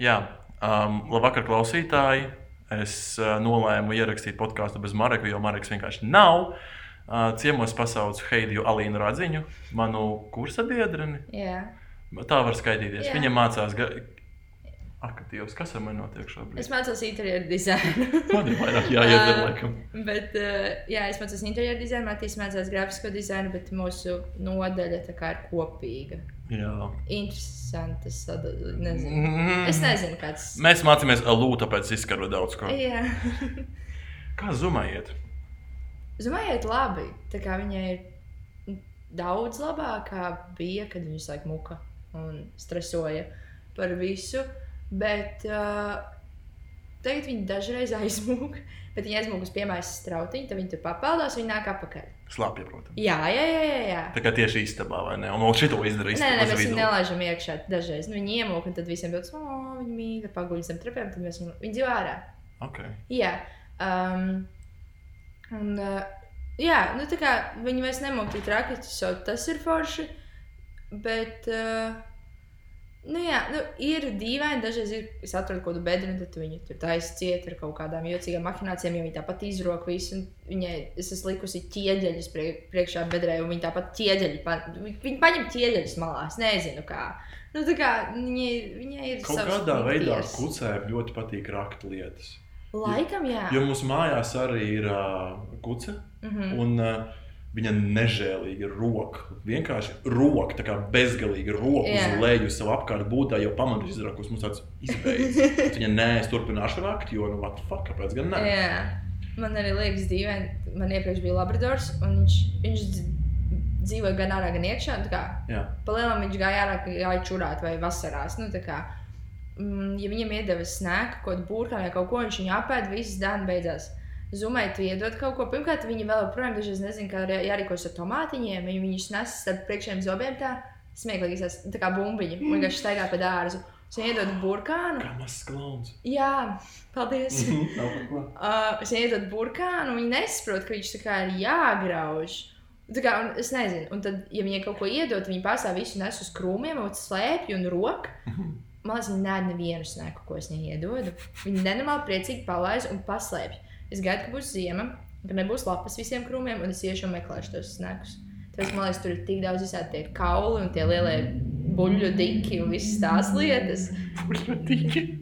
Jā, um, labvakar, klausītāji. Es uh, nolēmu ierakstīt podkāstu bez Mareka, jo Mareks vienkārši nav. Uh, ciemos pasaucu Heidiju Alīnu Radziņu, manu kursa biedreni. Jā. Tā var skaitīties. Jā. Viņa mācās. Ga... Ak, Dievs, kas ar mani notiek šobrīd? Es mācos interjeru dizainu. Man ir vairāk jāiedzer, Ā, laikam. bet, uh, jā, es mācos interjeru dizainu, Matīs mācās grafisko dizainu, bet mūsu nodaļa tā kā ir kopīga. Jā. Interesanti. Es nezinu. Mm. Es nezinu, kāds. Mēs mācāmies LU, tāpēc izskaru daudz ko. Jā. Kā zumājiet? Zumaiet labi. Tā kā viņai ir daudz labākā bija, kad viņa visu laiku muka un stresoja par visu. Bet uh, tagad viņa dažreiz aizmūg. Bet viņa aizmūg uz piemājas strautiņu, tad viņa tur papildās, viņa nāk apakaļ. Slāpja, protams. Jā, jā, jā. jā, jā. Tā kā tieši istabā, vai ne? Un no šito izdara Nē, nē, mēs viņu nelaižam iekšā dažreiz. Nu, viņi iemūk, un tad visiem būs, oh, viņa mīļa, paguļ zem trepēm, tad mēs viņu, viņu dzīvo ārā. Okay. Jā, um, un, uh, jā nu, tā kā viņi vairs nemūk tik traki, tas ir forši. Bet, uh, nu, jā, nu, ir dīvaini, dažreiz ir, es atradu kaut kādu bedru, un tad viņi tur taisa ciet ar kaut kādām jocīgām mahinācijām, jo viņi tāpat izrok visu. un Viņai es esmu likusi ķieģeļus prie, priekšā bedrē, un viņi tāpat ķieģeļi, pa, viņi paņem ķieģeļus malā, es nezinu kā. Nu, kā viņai, viņai ir Kaut kādā veidā kucēm ļoti patīk rakt lietas. Laikam, jā. Jo mūsu mājās arī ir uh, kuce, Mhm. un uh, viņa nežēlīgi roka. Vienkārši roka, tā kā bezgalīgi roka uz Jā. leju savu apkārt būtā, jau pamatu izrakus. Mums tāds izbeidzis. Bet Viņa nē, es turpināšu rakt, jo, nu, what the fuck, kāpēc gan ne? Jā, man arī liekas, dīvaini. Man iepriekš bija Labradors, un viņš, viņš dz- dzīvoja gan ārā, gan iekšā. palielinām viņš gāja ārā, gāja čurāt vai vasarās. Nu, kā, mm, ja viņam iedeva snēku, kaut kādu burkānu vai kaut ko, viņš viņu apēda, viss dāna beidzās. Zumai tu iedod kaut ko. Pirmkārt, viņi vēl joprojām dažreiz nezina, kā jārīkojas ar tomātiņiem. Viņi viņus nes starp priekšējiem zobiem tā smieklīgi, tā kā bumbiņi. Un vienkārši staigā pa dārzu. Es iedodu burkānu. Kā mazs klauns. Jā, paldies. Mhm. Uh, es iedod burkānu, viņi nesaprot, ka viņš tā kā ir jāgrauž. Tā kā, un es nezinu, un tad, ja viņi kaut ko iedod, viņi pārstāv visu nes uz krūmiem, un slēpj un rok. Man liekas, viņi nē, nevienu snieku, ko es viņai iedodu. Viņi nenormāli priecīgi palaiž un paslēpj. Es gaidu, ka būs ziema, ka nebūs lapas visiem krūmiem, un es iešu un meklēšu tos sniegus. Tāpēc man liekas, tur ir tik daudz visādi tie kauli un tie lielie buļļu diki un visas tās lietas.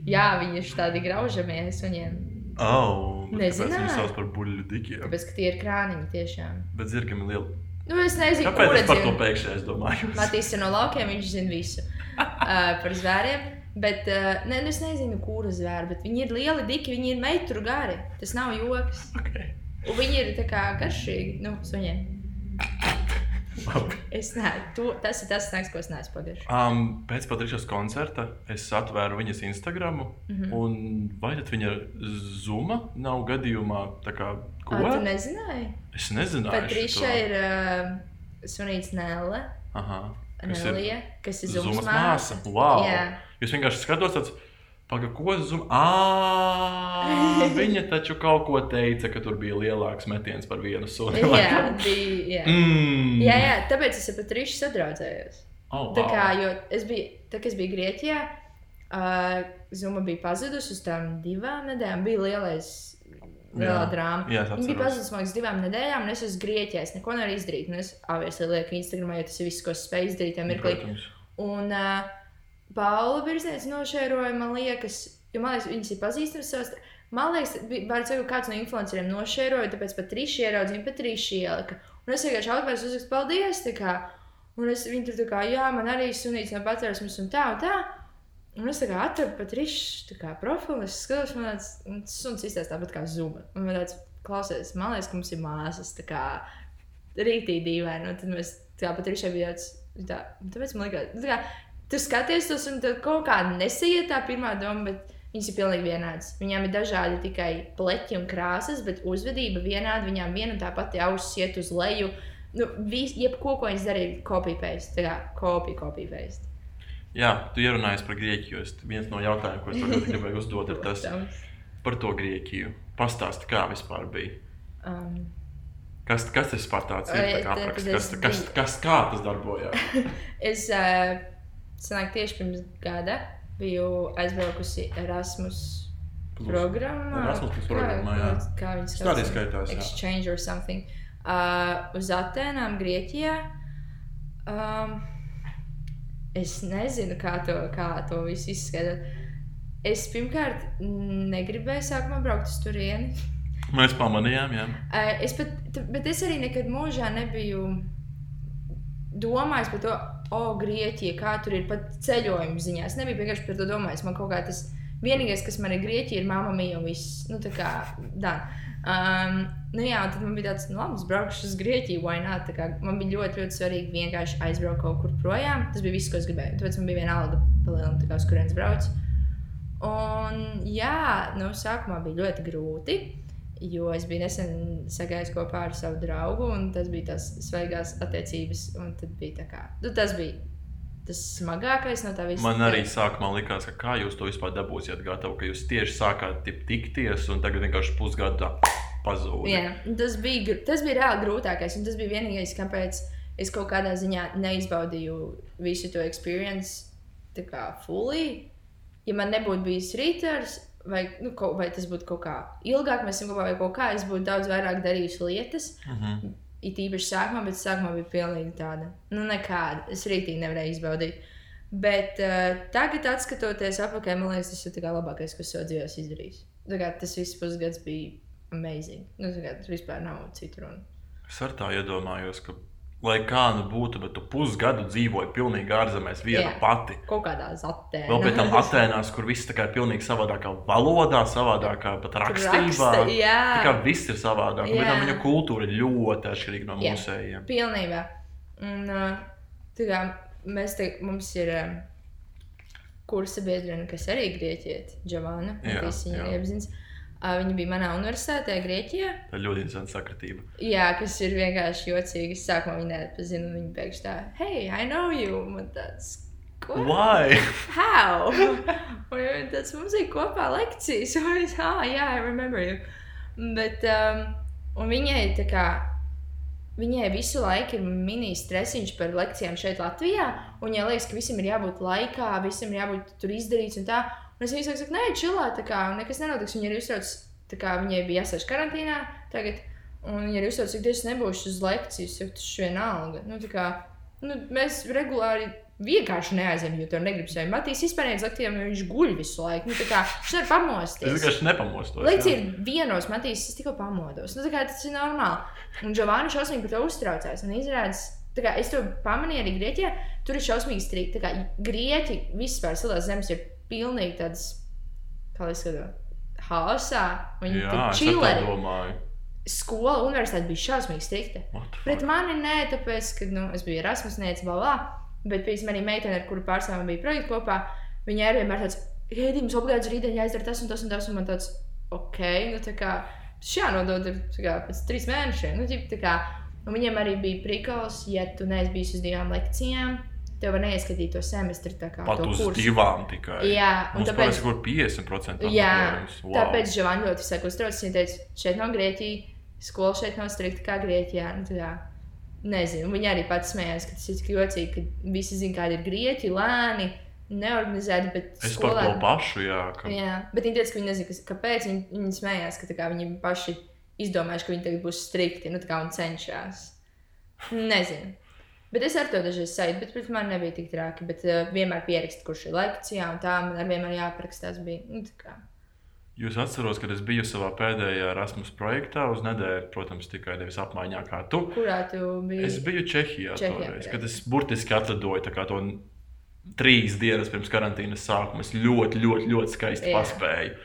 Jā, viņi ir tādi graužamie, es viņiem. Oh, bet Nezināju. Kāpēc viņi sauc par buļļu dikiem? Tāpēc, ka tie ir krāniņi tiešām. Bet zirgam ir liela. Nu, es nezinu, Kāpēc es par to pēkšņi es domāju? Matīs ir no laukiem, viņš zina visu uh, par zvēriem. Bet uh, ne, nu es nezinu, kura zvēra, bet viņi ir lieli, diki, viņi ir metru gari. Tas nav joks. Okay. Un viņi ir tā kā garšīgi. Nu, suņiem. Es to- tas ir tas snacks, ko es neesmu pagājuši. Um, pēc Patrišas koncerta es atvēru viņas Instagram. Mm. -hmm. Vai tad viņa zuma nav gadījumā kā ko? Ko? Tu nezināji? Es nezināju. Patriša ir uh, sunīts Nelle. Aha. Kas ir Nelija, kas ir Zumas māsa. māsa. Wow. Jā. Jūs vienkārši skatos tāds. Pagaid, ko zuma? Ah, viņa taču kaut ko teica, ka tur bija lielāks metiens par vienu suni. Jā, bija. Jā. Mm. Jā, jā, tāpēc es ar Patrišu sadraudzējos. Oh, Tā kā, wow. es biju, tā, es biju Grieķijā, uh, Zuma bija pazudusi uz tām divām nedēļām. Bija lielais, lielā drāma. Jā, es Viņa bija pazudusi man liekas, divām nedēļām, un es esmu Grieķijā. Es neko nevaru izdarīt. Un es avies lieku Instagramā, jo tas ir viss, ko es spēju izdarīt. Un uh, Paula virsniece nošēroja, man liekas, jo man liekas, viņas ir pazīstamas savas. Man liekas, var teikt, ka kāds no influenceriem nošēroja, tāpēc pat trīši ieraudzīja, pat trīši ielika. Un es vienkārši automātiski uzrakstu, paldies! kā. Un es viņu tur tā kā, jā, man arī sunīts no patvērsmes un tā un tā. Un es kā atradu pat rīšu profilu, es skatos, man tāds suns izstāsta tāpat kā zuma. Un man tāds, klausies, man liekas, ka mums ir māsas, tā kā rītī dīvaini. Un tad mēs tā kā pat rīšai bija tāds, tā, tāpēc man liekas, tā kā, tu skaties tos un tad kaut kā nesaiet tā pirmā doma, bet viņas ir pilnīgi vienādas. Viņām ir dažādi tikai pleķi un krāsas, bet uzvedība vienāda, viņām viena un tā pati auss iet uz leju. Nu, vis, jebko, ko viņas darīja, copy-paste. Tā kā copy, copy-paste. Jā, tu ierunājies par Grieķiju. Viens no jautājumiem, ko es tev ļoti gribēju uzdot, ir tas par to Grieķiju. Pastāsti, kā vispār bija. Um, Kas, kas tas par tāds ir? Tā kā kas, kas, biju- kas, kā tas darbojās? es uh, sanāku tieši pirms gada. biju aizbraukusi Erasmus Plus. programmā. Erasmus programmā, jā. Kā Tas arī skaitās, jā. Exchange or something. Uh, uz Atēnām, Grieķijā. Um, es nezinu, kā to, kā to visu izskaidrot. Es pirmkārt negribēju sākumā braukt uz turieni. Mēs pamanījām, jā. Uh, es pat, bet es arī nekad mūžā nebiju domājis par to, o, Grieķija, kā tur ir pat ceļojuma ziņā. Es nebiju vienkārši par to domājis. Man kaut kā tas vienīgais, kas man ir Grieķija, ir mamma mija un viss. Nu, tā kā, dan. Um, nu jā, tad man bija tāds, nu, labi, es braukšu uz Grieķiju, vai nē. Tā kā Man bija ļoti, ļoti svarīgi vienkārši aizbraukt kaut kur projām. Tas bija viss, ko es gribēju. Tāpēc man bija vienalga palielināt, tā kā uz kurienes braucu. Un jā, nu, sākumā bija ļoti grūti. Jo es biju nesen sagājis kopā ar savu draugu, un tas bija tas svaigās attiecības. bija tā kā, nu, tas bija tas smagākais no tā visa. Man arī sākumā likās, ka kā jūs to vispār dabūsiet gatavu, ka jūs tieši sākāt tip, tikties un tagad vienkārši pusgadu tā pazūd. Jā, tas bija, tas bija reāli grūtākais, un tas bija vienīgais, kāpēc es kaut kādā ziņā neizbaudīju visu to experience tā kā fully. Ja man nebūtu bijis rītars, vai, nu, kaut, vai tas būtu kaut kā ilgāk, mēs esam kopā vai kaut kā, es būtu daudz vairāk darījusi lietas. Mm -hmm. It īpaši sākumā, bet sākumā bija pilnīgi tāda. Nu, nekāda. Es rītīgi nevarēju izbaudīt. Bet uh, tagad, skatoties atpakaļ, man liekas, tas ir tā labākais, ko savā dzīvē esmu izdarījis. Tā kā Tas viss pusgads bija amazing. Nu, tur vispār nav citu runu. Es ar tā iedomājos, ka, lai kā nu būtu, bet tu pusgadu dzīvoji pilnīgi ārzemēs, viena Jā. pati. Kaut kādā zatē. Vēl pēc tam Atēnās, kur viss ir pilnīgi savādākā valodā, savādākā pat rakstībā. Raksta, jā. Tā kā viss ir savādāk. Jā. viņa kultūra ir ļoti atšķirīga no mūsējiem. Pilnībā. Un, uh, tā kā mēs te, mums ir um, kursa biedrene, kas arī ir. Jā, Tas viņa jā. iepazins. Viņa bija manā universitātē, Grieķijā. Tā ir ļoti interesanta sakritība. Jā, kas ir vienkārši jocīgi. Es sākumā viņu nepazinu, un viņa pēkšņi tā, hei, I know you. Man tāds, ko? Why? How? Un viņa tāds, mums ir kopā lekcijas. Un es, ah, jā, I remember you. Bet, um, un viņai tā kā, viņai visu laiku ir mini stresiņš par lekcijām šeit Latvijā. Un viņai liekas, ka visam ir jābūt laikā, visam ir jābūt tur izdarīts un tā. Un es viņai saku, nē, čilā, tā kā nekas nenotiks. Viņa arī uztrauc, tā kā viņai bija jāsēž karantīnā tagad. Un viņa arī uztrauc, cik tieši nebūšu uz lekcijas, jo tas ir vienalga. Nu, kā, nu, mēs regulāri vienkārši neaizējām, jo tur negribas. Jo Matīs vispār lekcijām, jo viņš guļ visu laiku. Nu, kā viņš nevar Es pamosties. vienkārši nepamostos. Lekcija ir vienos, Matīs, es tikko pamodos. Nu, kā tas ir normāli. Un Giovanni šausmīgi par to uztraucās. Un izrādās, kā es to pamanīju arī Grieķijā, tur ir šausmīgi kā Grieķi vispār silās zemes ir pilnīgi tādas, kā lai skatos, haosā. Viņi Jā, tur es domāju. Skola, universitāte bija šausmīgi strikta. Pret mani nē, tāpēc, ka nu, es biju Erasmusniece, bla, bla. Bet, piemēram, arī meitene, ar kuru pārstāvam bija projekts kopā, viņa arī vienmēr tāds, Heidi, mums obligāti rītdien jāizdara tas un tas un tas. Un man tāds, ok, nu tā kā tas jānodod ir, kā, pēc trīs mēnešiem. Nu, ģip, kā, un viņiem arī bija prikals, ja tu neesi bijis uz divām lekcijām, tev var neieskatīt to semestri. Pat to uz kursu. divām tikai. Jā, un Mums tāpēc. tāpēc... kur 50% Jā. Wow. Tāpēc Žavaņa ļoti saka, uztraucas. Viņa teica, šeit nav Grieķija, skola šeit nav strikta kā Grieķijā. Nu, tā nezinu, viņa arī pats smējās, ka tas ir tik jocīgi, ka visi zina, kādi ir Grieķi, lēni, neorganizēti, Es par skolēni- to pašu, jā. Ka... Jā, bet viņi teica, ka viņi nezina, kāpēc. Viņi, viņi smējās, ka kā, viņi paši izdomājuši, ka viņi tagad būs strikti nu, tā kā, un cenšas. Nezinu. Bet es ar to dažreiz sajūtu, bet pret mani nebija tik traki. Bet uh, vienmēr pierakstu, kurš ir lekcijā, un tā man vienmēr jāparakstās. Bija, nu. Jūs atceros, kad es biju savā pēdējā Erasmus projektā uz nedēļu, protams, tikai nevis apmaiņā kā tu. Kurā tu biji? Es biju Čehijā, Čehijā, toreiz, kad es burtiski atlidoju to trīs dienas pirms karantīnas sākuma. Es ļoti, ļoti, ļoti skaisti Jā. paspēju.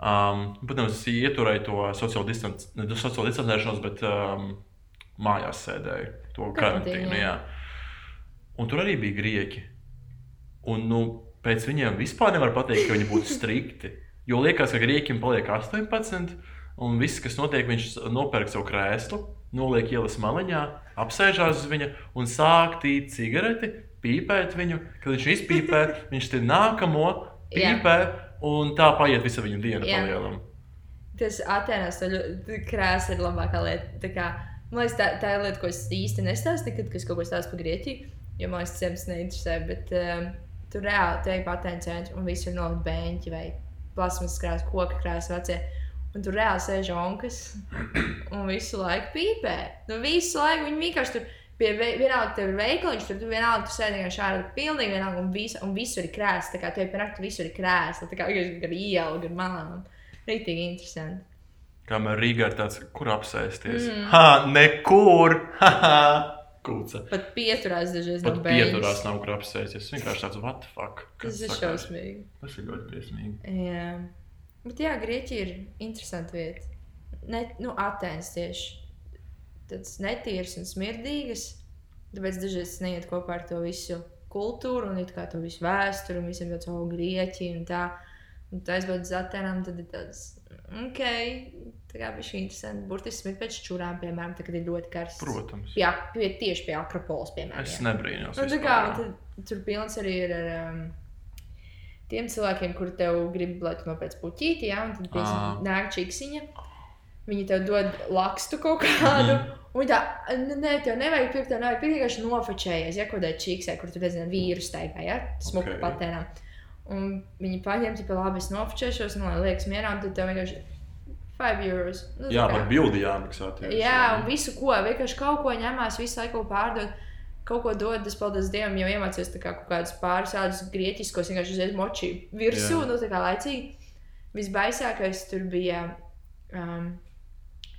Um, protams, es ieturēju to sociālo distancēšanos, bet um, mājās sēdēju to Karantīnu, jā. Un tur arī bija grieķi. Un, nu, pēc viņiem vispār nevar pateikt, ka viņi būtu strikti. Jo liekas, ka grieķim paliek 18, un viss, kas notiek, viņš nopērk savu krēslu, noliek ielas maliņā, apsēžās uz viņa un sāk tīt cigareti, pīpēt viņu. Kad viņš izpīpē, viņš te nākamo pīpē, un tā paiet visa viņa diena palielam. Tas Atenās krāsa ir labākā lieta. Man liekas, tā, tā ir lieta, ko es īsti nestāstīju, kad es kaut ko stāstu par Grieķiju. Jo man liekas, tas jums neinteresē. Bet um, Tur reāli te ir patēriņa centri un viss ir nolikt beņķi vai plasmas krāsa, koka krāsa vecie. Un tur reāli sēž onkas un visu laiku pīpē. Nu, visu laiku viņi vienkārši tur pie vienalga tev ir veikaliņš, tur tu vienalga tu sēdi vienkārši ārā pilnīgi vienalga un, vis, un visur ir krēsli. Tā kā tev pienākt visur ir krēsli, tā kā vienkārši gar ielu, gar malām. Rītīgi interesanti. Kamēr Rīgā ir tāds, kur apsēsties. Mm. Ha, nekur! Ha, ha! Kūca. Pat pieturās dažreiz Pat no pieturās beigās. nav kur apsēsties. Vienkārši tāds, what the fuck? Tas ir šausmīgi. Tas ir ļoti briesmīgi. Jā. Bet jā, Grieķija ir interesanta vieta. Ne, nu, Atēnas tieši tādas netīras un smirdīgas. Tāpēc dažreiz tas neiet kopā ar to visu kultūru un it kā to visu vēsturi un visiem tāds, oh, Grieķija un tā. Un tā aizbrauc uz Atēnām, tad ir tāds, ok, tā kā bija šī interesanti. Burtiski smit pēc čurām, piemēram, tā, kad ir ļoti karsts. Protams. Jā, pie, tieši pie Akropolis, piemēram. Es jā. nebrīnos. Nu, tā kā, jā. tad, tur pilns arī ir ar um, tiem cilvēkiem, kuriem tev grib, lai tu nopērci puķīti, ja, un tad Ā. piemēram nāk čiksiņa. Viņi tev dod lakstu kaut kādu. Mhm. Un tā, "N- nē, tev nevajag pirkt, tev nevajag pirkt, vienkārši nofočējies, ja kaut kādā čiksē, kur tur redzēji vīru staigā, ja, smuku Ok. okay. patēnā. Un viņi paņem, tipā, labi, es nofočēšos, nu, lai liekas mierā, un tad tev vienkārši 5 euros. Nu, Jā, par bildi jāmaksā. tieši, Jā, un visu ko, vienkārši kaut ko ņemās, visu laiku pārdod. Kaut ko dod, es paldies Dievam, jau iemācījos kā kaut kādus pāris tādus grieķiskos, vienkārši uzreiz močī virsū, Jā. nu tā kā laicīgi. Visbaisākais tur bija um,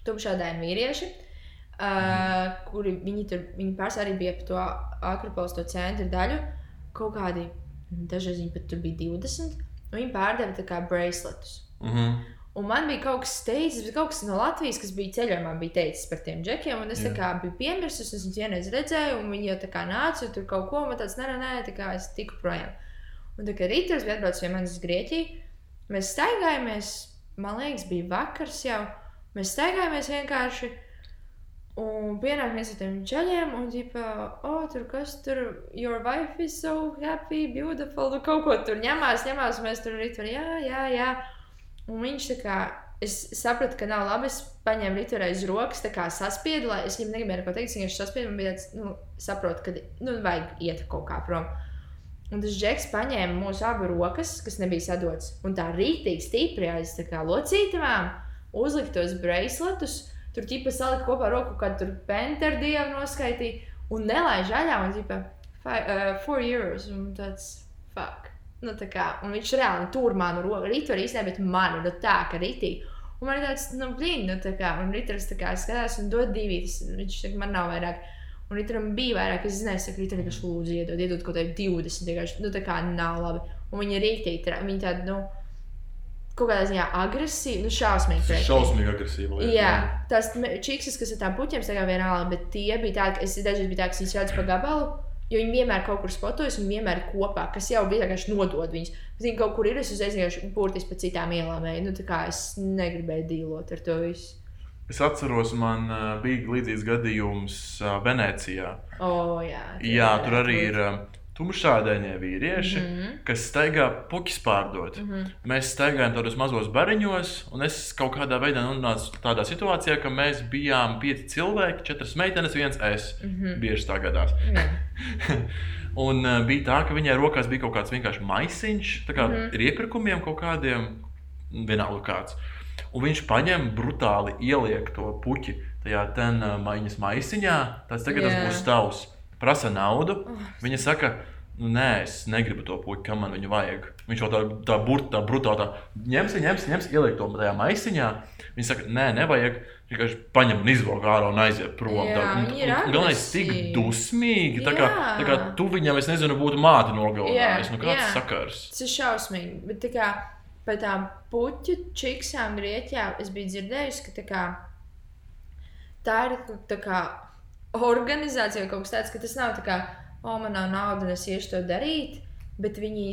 tumšādaini vīrieši, uh, Mhm. kuri viņi tur, viņi pārsvarā arī bija pa to Akropolis, to centra daļu. Kaut kādi, dažreiz viņi pat tur bija 20, un viņi pārdeva tā kā braceletus. Mhm. Un man bija kaut kas teicis, bet kaut kas no Latvijas, kas bija ceļojumā, bija teicis par tiem džekiem. Un es kā biju piemirsis, es viņus vienreiz redzēju, un viņi jau tā kā nāca, tur kaut ko man tāds, nē, nē, tā kā es tiku projām. Un tā kā rītdienas bija atbraucis pie manis uz Grieķiju, mēs staigājāmies, man liekas, bija vakars jau. Mēs staigājāmies vienkārši. Un pienāk viens no tiem ceļiem, un viņa, oh, tur kas tur, your wife is so happy, beautiful. Nu, kaut ko tur ņemās, ņemās, un mēs tur tur, jā, jā, jā. Un viņš tā kā, es sapratu, ka nav labi. Es paņēmu rītu aiz rokas, tā kā saspiedu, lai es viņam negribēju neko teikt. Viņš saspieda, man bija tāds, nu, saprotu, ka, nu, vajag iet kaut kā prom. Un tas džeks paņēma mūsu abu rokas, kas nebija sadotas, un tā rītīgi stipri aiz tā kā locītavām, uzlikt tos braceletus. Tur ķipa salika kopā roku, kad tur penterdievu noskaitīja, un nelaiž aļā, un ķipa, fi- uh, four euros, un tāds, fuck. Nu, tā kā, un viņš reāli tur manu roku, rītu arī īstenībā, bet mani, nu tā, ka rītīgi. Un man ir tāds, nu, blīn, nu, tā kā, un rītars tā kā skatās un dod divi, tas, viņš saka, man nav vairāk. Un rītaram bija vairāk, es nezinu, ka rītaram vienkārši lūdzu iedod, iedod kaut kādā 20, vienkārši, nu, tā kā nav labi. Un viņi tra- viņi tādi, nu, kaut kādā ziņā agresīvi, nu, šausmīgi. Tas ir pret šausmīgi agresīvi. lieta, Jā, tās čikses, kas ar tām puķiem stāv vienalga, bet tie bija tādi, ka es dažreiz biju tā, ka viņas redzu pa gabalu, jo viņi vienmēr kaut kur spotojas un vienmēr kopā, kas jau bija vienkārši nodod viņus. Viņi kaut kur ir, es uzreiz vienkārši burtiski pa citām ielām. Nu, tā kā es negribēju dīlot ar to visu. Es atceros, man uh, bija līdzīgs gadījums uh, Venecijā. O, jā, Jā, varētu tur arī ir uh, tumšādainie vīrieši, Mhm. kas staigā puķis pārdot. Mhm. Mēs staigājām tādos mazos bariņos, un es kaut kādā veidā nonācu tādā situācijā, ka mēs bijām pieci cilvēki, četras meitenes, viens es. Mhm. Bieži tā gadās. Jā. Un uh, bija tā, ka viņai rokās bija kaut kāds vienkārši maisiņš, kā mm. -hmm. ar iepirkumiem kaut kādiem, vienalga kāds. Un viņš paņem brutāli ieliek to puķi tajā ten uh, maiņas maisiņā. Tas tagad tas Jā. būs tavs. Prasa naudu. Oh, Viņa saka, nu, nē, es negribu to puķi, kam man viņu vajag. Viņš jau tā, tā, burt, tā brutāli tā, ņems, ņems, ņems, ieliek to tajā maisiņā. Viņa saka, nē, nevajag. Vienkārši paņem un izvelk ārā un aiziet prom. Galvenais, tik dusmīgi. Tā kā, tā kā tu viņam, es nezinu, būtu māte nogalinājis. Nu, kāds jā. sakars? Tas ir šausmīgi. Bet kā par tām puķu čiksām Grieķijā es biju dzirdējusi, ka tā, kā, tā ir tā kā organizācija vai kaut kas tāds, ka tas nav tā kā, o, man nav naudas, es iešu to darīt. Bet viņi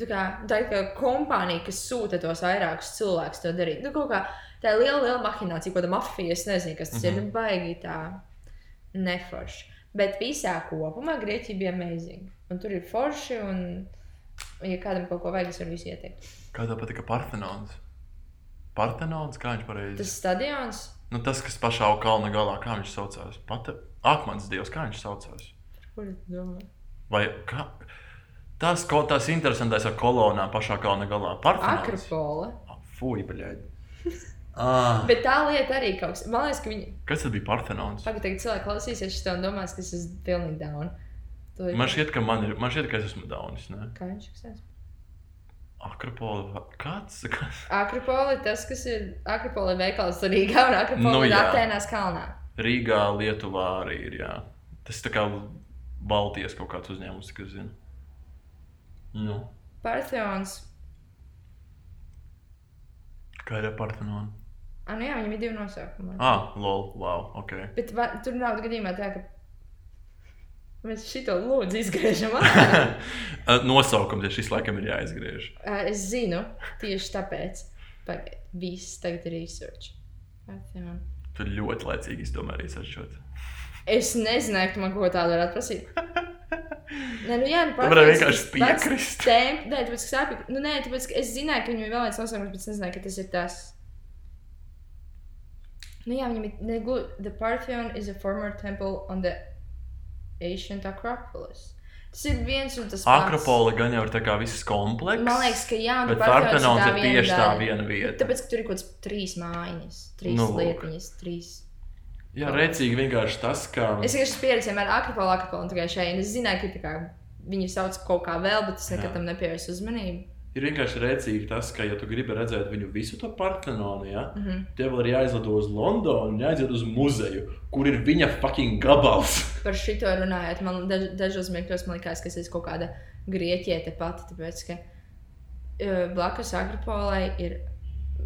tā kā, tā kā kompānija, kas sūta tos vairākus cilvēkus to darīt. Nu, kā, tā ir liela, liela mahinācija, ko tā mafija, es nezinu, kas tas mm -hmm. ir. Mhm. Nu, baigi tā neforši. Bet visā kopumā Grieķija bija amazing. Un tur ir forši, un, ja kādam kaut ko vajag, es varu visu ieteikt. Kā tev patika Partenons? Partenons, kā viņš pareizi? Tas stadions, Nu, tas, kas pašā kalna galā, kā viņš saucās? Pati Akmens dievs, kā viņš saucās? Vai kā? Tas, ko, tas interesantais ar kolonām pašā kalna galā. Akropola. Fui, bļaigi. Ah, Bet tā lieta arī kaut kas. Man liekas, ka viņi. kas tad bija? Pagaidām, tagad cilvēki klausīsies šo un domās, ka es esmu pilnīgi down. Man šķiet, ka, man ir, man šķiet, ka es esmu daunis. Kā viņš izsaka? Akropola. Kāds? Akropola ir tas, kas ir. Akropola ir veikals Rīgā un Akropola Nu ir. Atēnās kalnā. Rīgā, Lietuvā arī ir. Jā. Tas tā kā Baltijas kaut kāds uzņēmums, kas zina. Nu, Partheons. kā ir ar Parfenonu? Ah, nu jā, viņam ir divi nosaukumi. Ah, lol, wow, ok. Bet va, tur nav gadījumā tā, ka mēs šito lūdzu izgriežam. Nosaukums ja šis laikam ir jāizgriež. Es zinu, tieši tāpēc. Pagaid, viss tagad ir research. Tu ļoti laicīgi izdomāji sašķot. Es nezināju, ka man ko tādu varētu prasīt. Nē, nu jā, nu varēji Partheons vienkārši piekrist. Temp, nē, tāpēc, ka sāpīgi. Nu, nē, tāpēc, ka es zināju, ka viņam ir vēl viens nosaukums, bet es nezināju, ka tas ir tas. Nu jā, viņam ir neglu. The Partheon is a former temple on the ancient Acropolis. Tas ir viens un tas pats. Akropola gan jau ir tā kā viss komplekss. Man liekas, ka jā, un Bet tā ir tieši tā viena vieta. Tāpēc, ka tur ir kaut kāds trīs mājiņas, trīs Nu, nu, lietiņas, trīs. Jā, rēcīgi vienkārši tas, ka. Es vienkārši pieredzēju, vienmēr akropolu, akropolu tikai šeit. un Es zināju, ka kā viņu sauc kaut kā vēl, bet es nekad Jā. tam nepievērsu uzmanību. Ir vienkārši rēcīgi tas, ka, ja tu gribi redzēt viņu visu to Partenonu, ja, Mm -hmm. tev ir jāizlido uz Londonu un jāiziet uz muzeju, kur ir viņa fucking gabals. Par šito runājot, man daž, dažos mirkļos man likās, ka es esmu kaut kāda grieķiete pati, tāpēc, ka uh, blakus Akropolai ir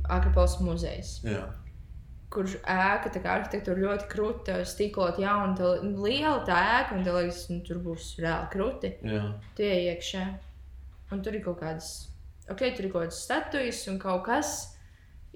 Akropols muzejs, Jā, kurš ēka, tā kā arhitektūra ļoti krūta, stīklot jaunu, tā liela tā ēka, un tā liekas, nu, tur būs reāli krūti. jā. Tie iekšā. Un tur ir kaut kādas, ok, tur ir kaut kādas statujas un kaut kas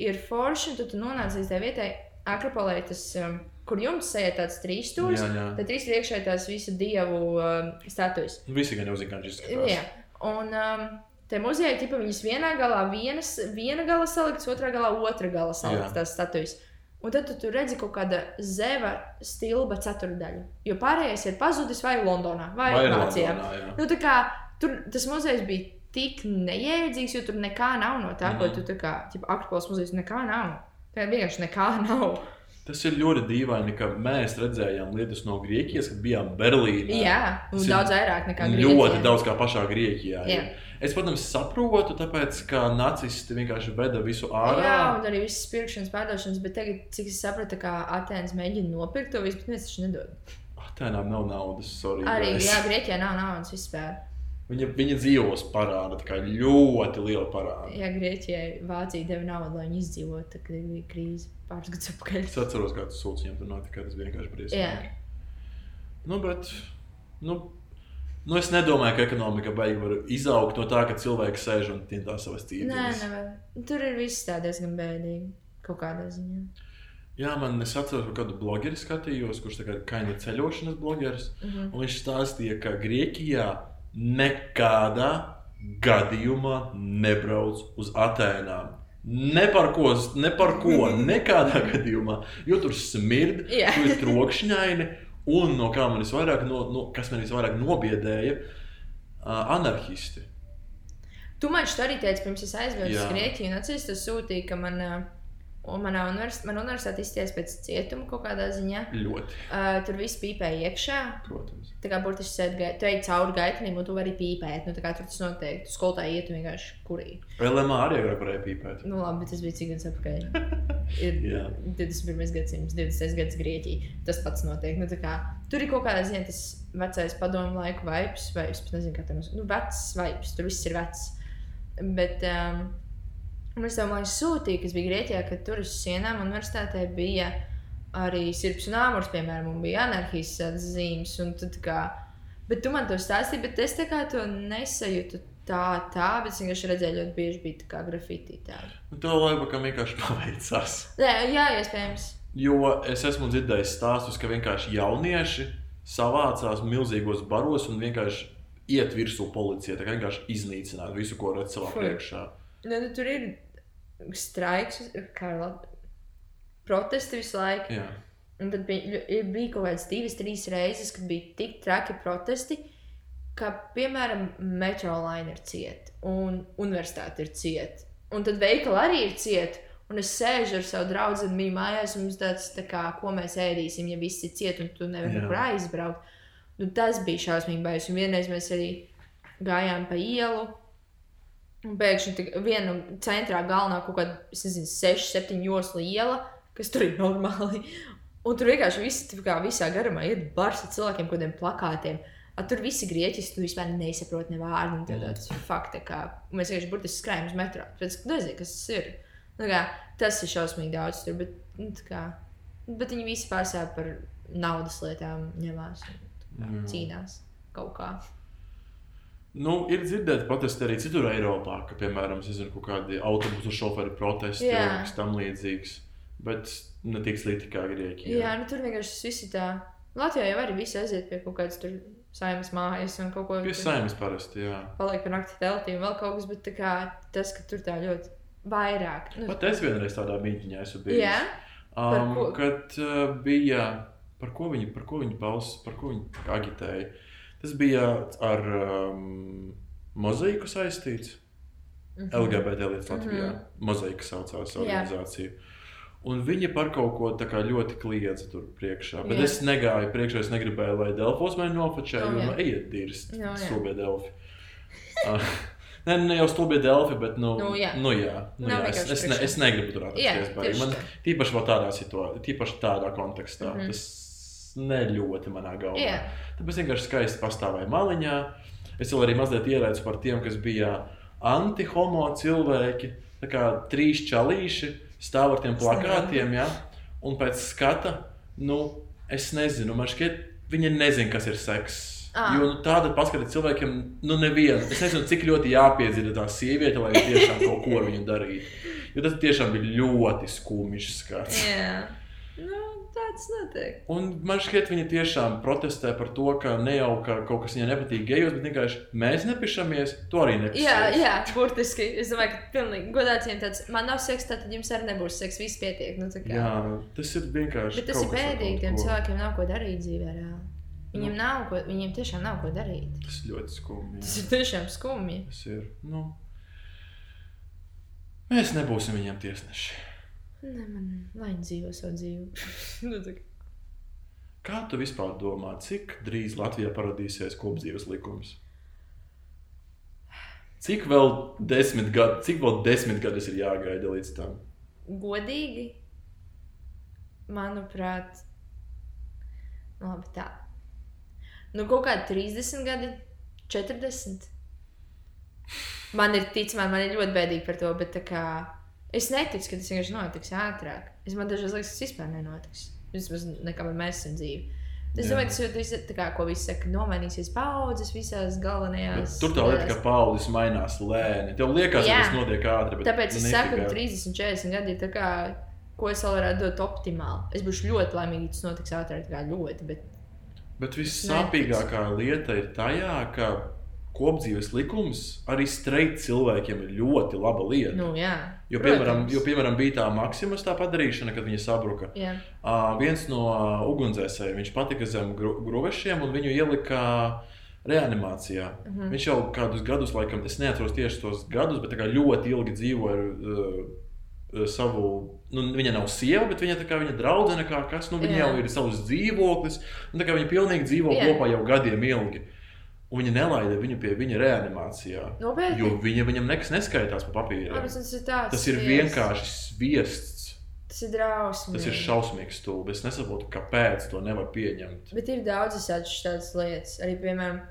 ir forši, un tad tu nonāc līdz tai vietai, Akropolē, tas, um, kur jums sēž tāds trīs stūris, tad trīs ir iekšā tās visu dievu um, statujas. Visi gan jau zina, viņš izskatās. Jā, un um, te muzejā, tipa, viņas vienā galā vienas, viena gala saliktas, otrā galā otra gala saliktas Jā. tās statujas. Un tad tu tur redzi kaut kāda zeva stilba ceturdaļa. Jo pārējais ir pazudis vai Londonā, vai, Vai ir Vācijā. Londonā, jā. Nu, tā kā tur tas muzejs bija tik nejēdzīgs, jo tur nekā nav no tā, mm. ko tu tā kā, aktuāls muzejs, nekā nav. Tā vienkārši nekā nav. Tas ir ļoti dīvaini, ka mēs redzējām lietas no Grieķijas, kad bijām Berlīnē. Jā, Tas daudz vairāk nekā Ļoti Grieķijā. daudz kā pašā Grieķijā. Jā. ir. Es, protams, saprotu, tāpēc, ka nacisti vienkārši veda visu ārā. Jā, un arī viss pirkšanas, pārdošanas, bet tagad, cik es sapratu, kā Atēnas mēģina nopirkt to visu, bet taču nedod. Atēnām nav naudas, sorry. Arī, guys. jā, Grieķijā nav naudas vispār. Viņa, viņa dzīvos parāda, tā kā ļoti liela parāda. Jā, Grieķijai Vācija deva naudu, lai viņi izdzīvotu, kad bija krīze pāris gadus atpakaļ. Es atceros, kā tas sūds viņam tur notika. Tas vienkārši Jā. briesmīgi. Nu, bet, nu, nu, es nedomāju, ka ekonomika beigas var izaugt no tā, ka cilvēki sēž un tintā savas Nē, cīņas. nevar. Tur ir viss tā diezgan bēdīgi. Kaut kādā ziņā. Jā, man es atceros, ka kādu blogeri skatījos, kurš tā kā kaina ceļošanas blogeris. Mhm. Un viņš stāstīja, ka Grieķijā nekādā gadījumā nebrauc uz Atēnām. Ne par ko, ne par ko, nekādā gadījumā. Jo tur smird, Jā. tur ir trokšņaini. Un no kā man visvairāk, no, no, kas man visvairāk nobiedēja, uh, anarchisti. Tu man šeit arī teici, pirms es aizbraucu uz. Grieķiju, un atceries, tas sūtīja, ka man, ā, un manā universitātē, man universitāte izties pēc cietuma kaut kādā ziņā. Ļoti, Uh, tur viss pīpēja iekšā. protams. Tā kā burtiski sēdi gai- tu ej cauri gaitanim, un tu vari pīpēt. Nu, tā kā tur tas noteikti. Skolotāji iet un vienkārši kurī. LMA arī agrāk varēja pīpēt. Nu, labi, bet tas bija cik gadus atpakaļ. Ir Jā. 21. gadsimts, 20. gadsimts Grieķija. Tas pats notiek. Nu, kā, tur ir kaut kāda ziņa, tas vecais padomu laiku vibes, vai es pat nezinu, kā tam ir. Nu, vecs vibes, tur viss ir vecs. Bet um, un es tev man sūtīju, kas bija Grieķijā, ka tur uz sienām universitātē bija arī sirds un āmurs, piemēram, un bija anarchijas tādas zīmes. tā Kā, bet tu man to stāstīji, bet es to nesajūtu tā, tā, bet vienkārši redzēju, ļoti bieži bija tā. Un to laiku, ka vienkārši paveicās. Nē, jā, iespējams. Jo es esmu dzirdējis stāstus, ka vienkārši jaunieši savācās milzīgos baros un vienkārši iet virsū policijai. Tā kā vienkārši iznīcināt visu, ko redz savā Fui. priekšā. Nu, nu, tur ir straiks, kā labi. Protesti visu laiku. Jā. Un tad bija, bija kaut kādas divas, trīs reizes, kad bija tik traki protesti, ka, piemēram, metroline ir cieta un universitāte ir cieta. Un tad veikala arī ir cieta. Un es sēžu ar savu draugu, bija mājās, un mums tāds, tā kā, ko mēs ēdīsim, ja viss ir cieta, un tu nevari nekur aizbraukt. Nu, tas bija šausmīgi bailes. Un vienreiz mēs arī gājām pa ielu. Un pēkšņi viena centrā galvenā kaut kāda, es nezinu, 6, 7 joslu iela, kas tur ir normāli. Un tur vienkārši viss, tā kā visā garumā ir bars ar cilvēkiem, kādiem plakātiem. A, tur viss ir grieķiski, tu vispār nesaproti ne vārdu. Tas ir fakti, kā mēs vienkārši burtiski skrējam uz metro. Pēc tam nezinu, kas tas ir. Nu, kā, tas ir šausmīgi daudz tur, bet, nu, tā kā, bet viņi visi pārsvarā par naudas lietām ņemās un tā cīnās kaut kā. Nu, ir dzirdēti protesti arī citur Eiropā, ka, piemēram, es nezinu, kaut kādi autobusu šoferi protesti Jā. vai kas tam līdzīgs. Bet ne tik slikti kā Grieķijā. Jā, nu tur vienkārši tas viss ir tā. Latvijā jau arī viss aiziet pie kaut kādas tur saimas mājas un kaut ko Pie tur saimnes parasti, jā. paliek par nakti teltī un vēl kaut kas, bet kā tas, ka tur tā ļoti vairāk. Nu, Pat es vienreiz tādā mītīņā esmu bijis. jā, Um, kad uh, bija, par ko viņi, par ko viņi paus, par ko viņi agitēja. Tas bija ar um, mozaiku saistīts. Mhm. LGBT lietas Latvijā. Mhm. Mozaika saucās organizācija. Un viņi par kaut ko tā kā ļoti kliedza tur priekšā. Bet Jā. es negāju priekšā, es negribēju, lai Delfos mani nofočē, Nu, jo jā. nu, ejiet jā. stulbie Delfi. Uh, Nē, ne jau stulbie Delfi, bet, nu, Nu, jā. nu, jā, nu, jā. Es, es, ne, es negribu tur atrasties. Man, tīpaši tādā situācijā, tīpaši tādā kontekstā. Mhm. Tas ne ļoti manā galvā. Jā. Tāpēc vienkārši skaisti pastāvēja maliņā. Es vēl arī mazliet ierēcu par tiem, kas bija anti-homo cilvēki. Tā kā trīs čalīši stāv ar tiem plakātiem, ja? un pēc skata, nu, es nezinu, man šķiet, viņi nezina, kas ir seks. Ā. Jo nu, tāda paskata cilvēkiem, nu, neviena. Es nezinu, cik ļoti jāpiedzird tā sieviete, lai viņa tiešām kaut ko ar viņu darītu. Jo tas tiešām bija ļoti skumjš skats. jā. Nu, tāds notiek. Un man šķiet, viņi tiešām protestē par to, ka ne jau ka kaut kas viņai nepatīk gejos, bet vienkārši mēs nepišamies, to arī Jā, nepišamies. jā, burtiski. Es domāju, ka pilnīgi godāts viņiem tāds, man nav seks, tad jums arī nebūs seks, viss pietiek. Nu, kā. jā, tas ir vienkārši. Bet tas ir bēdīgi, tiem cilvēkiem nav ko darīt dzīvē. Reāli. Viņiem, Nu. nav ko, viņiem tiešām nav ko darīt. Tas ļoti skumji. Tas jā. ir tiešām skumji. Tas ir. Nu, mēs nebūsim viņiem tiesneši. Ne, man, lai viņi dzīvo savu dzīvi. nu, kā- tu vispār domā, cik drīz Latvijā paradīsies kopdzīves likums? Cik vēl desmit gadi, cik vēl desmit gadus ir jāgaida līdz tam? Godīgi, manuprāt, nu, labi tā. Nu, kaut kādi 30 gadi, 40. Man ir ticamāk, man ir ļoti bēdīgi par to, bet tā kā es neticu, ka tas vienkārši notiks ātrāk. Es man dažreiz liekas, tas vispār nenotiks. Vismaz nekam mēs esam dzīvi. Es domāju, tas viss, tā kā, ko visi saka, nomainīsies paudzes visās Bet galvenajās. tur tā lieta, ka paudzes mainās lēni. Tev liekas, ka Jā. tas notiek ātri. bet Tāpēc es saku, ka netika. 30, 40 gadi ir tā kā, ko es vēl varētu dot optimāli. Es būšu ļoti laimīga, ja tas notiks ātrāk, kā ļoti. Bet... Bet vissāpīgākā lieta ir tajā, ka kopdzīves likums arī streit cilvēkiem ir ļoti laba lieta. Nu, jā, jo, piemēram, protams. jo, piemēram, bija tā maksimas tā padarīšana, kad viņa sabruka. Jā, Uh, viens no ugunsdzēsējiem, viņš patika zem gru gruvešiem un viņu ielika reanimācijā. Mhm. Viņš jau kādus gadus, laikam, es neatceros tieši tos gadus, bet ļoti ilgi dzīvoja ar uh, savu. Nu, viņa nav sieva, bet viņa, kā viņa draudzene, kā kas, nu, viņa Jā. jau ir savs dzīvoklis. un Viņa pilnīgi dzīvo Jā. kopā jau gadiem ilgi. Un viņa nelaida viņu pie viņa reanimācijā. nopietni. Jo viņa, viņam nekas neskaitās pa papīriem. Labi, tas ir tāds. Tas ir vienkārši sviests. Tas ir drausmīgi. Tas ir šausmīgs stulbi. Es nesaprotu, kāpēc to nevar pieņemt. Bet ir daudz tādas lietas. Arī, piemēram,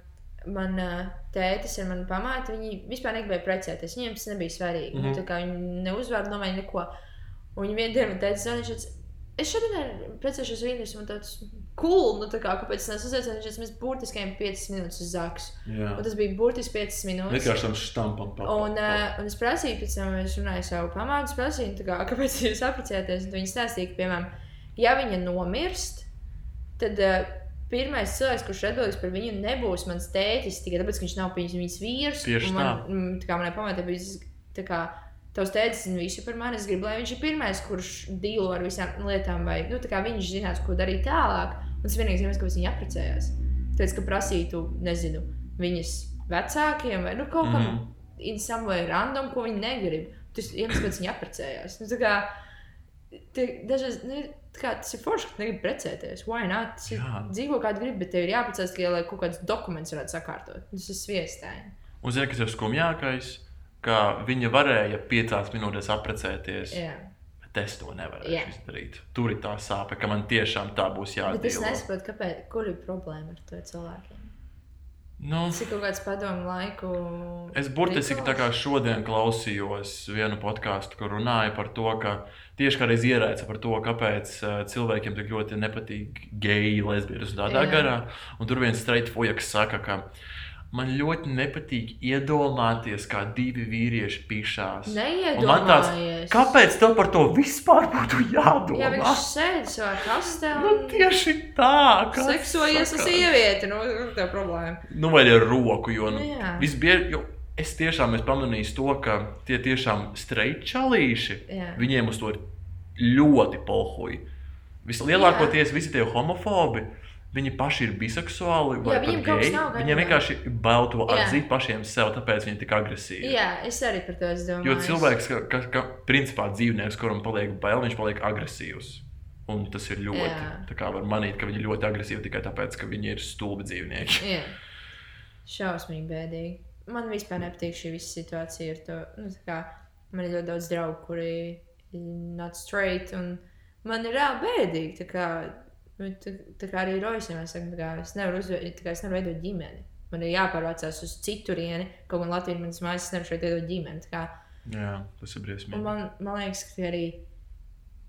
man ā, tētis ar mani pamāti, viņi vispār negribēja precēties. Viņiem tas nebija svarīgi. Mm. -hmm. Viņi neuzvārdu nomēģināja neko. Un viņi vienā dienā teica, zvanīja, šāds, es šodien ar- precēšos vīriešu, un tāds cool, nu tā kā, kāpēc es viņš mēs burtiski ejam 5 minūtes uz zaksu. Jā. Un tas bija burtiski 5 minūtes. Vienkārši tam štampam papildināt. Un, uh, un es prasīju, pēc tam es runāju ar savu pamātu, prasīju, nu, tā kā, kāpēc jūs apprecējaties. Un Viņi stāstīja, ka, piemēram, ja viņa nomirst, tad uh, pirmais cilvēks, kurš atbildīgs par viņu, nebūs mans tētis, tikai tāpēc, ka viņš nav bijis viņas vīrs. Tieši man, mm, tā kā manai pamātei bija tā kā, tavs tētis zina visu par mani, es gribu, lai viņš ir pirmais, kurš dīlo ar visām lietām, vai, nu, tā kā viņš zinās, ko darīt tālāk. Un tas vienīgais iemesls, kāpēc viņi apprecējās. Tāpēc, ka prasītu, nezinu, viņas vecākiem vai nu, kaut kam Mhm. in some way random, ko viņi negrib. Tas iemesls, kāpēc viņi apprecējās. Nu, kā, tie, dažreiz, nu, kā, tas ir forši, ka negribu precēties. Why not? Tas ir Jā. dzīvo kādu grib, bet tev ir jāprecās tikai, lai kaut kāds dokuments varētu sakārtot. Tas ir sviestēni. Un zini, kas ir skumjākais? Ka viņa varēja piecās minūtēs apprecēties, Jā. bet es to nevarēju Jā. izdarīt. Tur ir tā sāpe, ka man tiešām tā būs Bet es jādara. nesaprotu, kāpēc, kur ir problēma ar to cilvēkiem. Nu, Tas ir kaut kāds padomu laiku. Es burtiski tā kā šodien klausījos vienu podkāstu, kur runāja par to, ka tieši kādreiz ierēca par to, kāpēc uh, cilvēkiem tik ļoti nepatīk geji, lesbietes un tādā garā. Un tur viens straight fujaks saka, ka man ļoti nepatīk iedomāties, kā divi vīrieši pišās. Man tāds, kāpēc tev par to vispār būtu jādomā? Jā, viņš sēž savā kastē Nu, un tieši tā, kā seksojies ar sievieti. Nu, tā ir problēma. Nu, vai ar roku, jo nu, Nu, visbiežāk, es tiešām esmu pamanījis to, ka tie tiešām streitčalīši, Jā. viņiem uz to ir ļoti pohuji. Vislielākoties visi tie homofobi, viņi paši ir biseksuāli vai Jā, pat viņiem vienkārši bail to Jā. atzīt pašiem sev, tāpēc viņi ir tik agresīvi. Jā, es arī par to es domāju. Jo cilvēks, ka, ka, ka principā dzīvnieks, kuram paliek bail, viņš paliek agresīvs. Un tas ir ļoti. Jā. Tā kā var manīt, ka viņi ir ļoti agresīvi tikai tāpēc, ka viņi ir stulbi dzīvnieki. Jā, šausmīgi bēdīgi. Man vispār nepatīk šī visa situācija to. Nu, kā, man ir ļoti daudz draugu, kuri ir not straight, un man ir reāli bēdīgi. Tā kā, tā, kā arī Roisam, es saku, tā kā es nevaru, uzve, tā kā es nevaru veidot ģimeni. Man ir jāpārvācās uz citurieni, kaut gan Latvija ir mans mājas, es nevaru šeit veidot ģimeni. Kā, Jā, tas ir briesmīgi. man, man liekas, ka arī,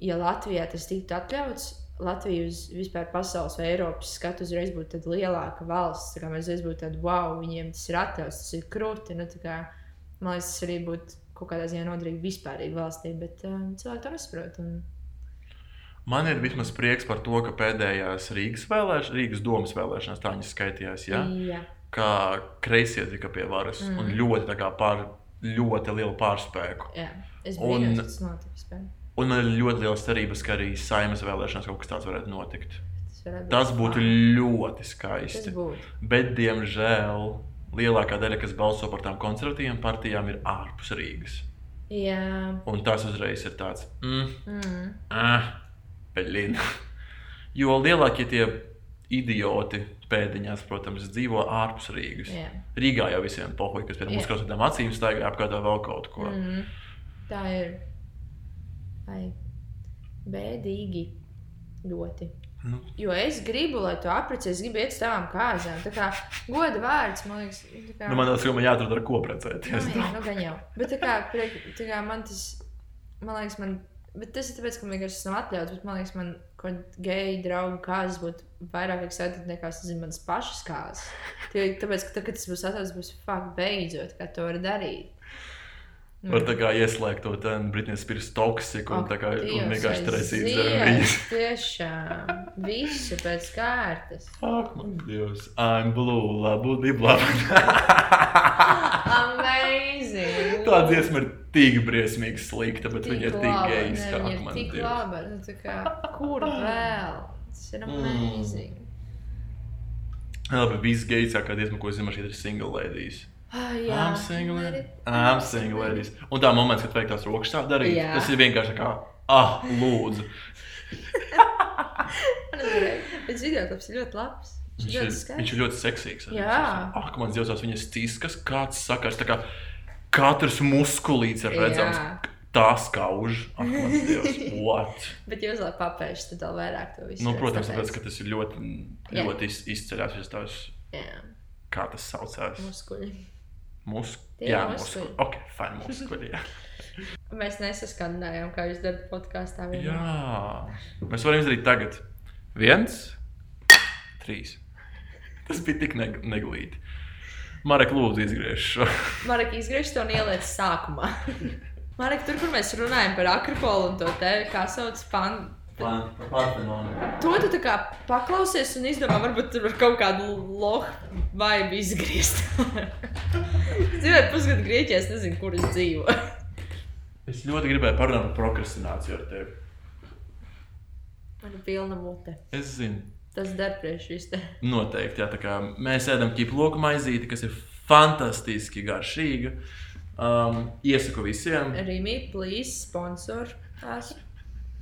ja Latvijā tas tiktu atļauts, Latvija uz vispār pasaules vai Eiropas skatu uzreiz būtu tāda lielāka valsts. Tā kā mēs uzreiz būtu tādi, wow, viņiem tas ir atļauts, tas ir krūti. Nu, kā, man liekas, tas arī būtu kaut kādā ziņā noderīgi vispārīgi valstī, bet um, cilvēki to nesaprot. Un... Man ir vismaz prieks par to, ka pēdējās Rīgas, vēlēš, Rīgas domas vēlēšanās tā viņas skaitījās, ja? Jā. kā kreisie tika pie varas Mm. un ļoti, tā pār, ļoti lielu pārspēku. Jā, es ka tas bet Un man ir ļoti liela cerības, ka arī saimas vēlēšanās kaut kas tāds varētu notikt. Tas, varētu Tas būtu fun. ļoti skaisti. Bet, diemžēl, lielākā daļa, kas balso par tām konservatīvām partijām, ir ārpus Rīgas. Jā. Un tas uzreiz ir tāds, mm, Mm. ah, peļin. Jo lielākie tie idioti pēdiņās, protams, dzīvo ārpus Rīgas. Jā. Rīgā jau visiem pohuļ, kas Jā. mums kaut kādām acīm staigā apkārt vai vēl kaut ko. Mm. Mm. Tā ir. Ai, bēdīgi. Ļoti. Nu, Jo es gribu, lai tu apprecējies, gribu iet uz tavām kāzām. Tā kā goda vārds, man liekas, tā kā. nu, man liekas, ka man jāatrod ar ko nu, precēties. jā, nu, gan jau. Bet tā kā, tā kā man tas, man liekas, man. Bet tas ir tāpēc, ka man vienkārši tas nav atļauts. Bet man liekas, man kaut geju draugu kāzas būtu vairāk eksāta nekā, es nezinu, manas pašas. Tie- Tāpēc, ka tad, kad tas būs atļauts, būs fuck beidzot, kā to var darīt. Var tā kā ieslēgt to Britnijas Spears toksiku un, Ak, tā kā, un Dievs, vienkārši tresīt aiziet, zem viņas. Tiešām, visu pēc kārtas. Ak, man Dievs, I'm blue, labu, dibla. Amazing! Tā dziesma ir tik briesmīgi slikta, bet viņa ir tik Ak, Viņa ir tik Dievs. laba. Nu, tā kā, kur vēl? Tas ir Mm. amazing. Labi, viss gejiskākā dziesma, ko es zinu, šī ir single ladies. Ah, jā, I'm single I'm single. Un tā moments, kad vajag tās rokas tā darīt, Jā. tas ir vienkārši kā, ah, lūdzu. Bet video klips ir ļoti labs. Viņš ir viņš ir ļoti seksīgs. Jā. Ak, man Dievs, tās viņas ciskas, kāds sakars. kā Katrs muskulīts ir redzams. Jā. Tā skauž. Ak, man Dievs, what? Bet jūs lai papēžat, tad vēl vairāk to visu. Nu, protams, tāpēc- ka tas ir ļoti, ļoti iz, izceļās. tavs, Jā, Kā tas saucās? muskuļi. Mus... Tie Jā, muskuļi. Ok, fine, muskuļi. Mēs nesaskandinājām, kā jūs darat podkāstā. jā. Mēs varam izdarīt tagad. Viens, trīs. Tas bija tik neg neglīti. Marek, lūdzu, izgriež šo. Marek, izgriež to un ieliec sākumā. Marek, tur, kur mēs runājam par akropolu un to te, kā sauc pan. To tu tā kā paklausies un izdomā, varbūt tur var kaut kādu lohu vai izgriezt. Dzīvojot pusgadu Grieķijā, es nezinu, kur es dzīvoju. Es ļoti gribēju parunāt par prokrastināciju ar tevi. Man ir pilna mute. Es zinu, Tas der priekš šis te. Noteikti, jā, tā kā mēs ēdam ķiploku maizīti, kas ir fantastiski garšīga. Um, iesaku visiem. Rīmī, please, sponsor tās.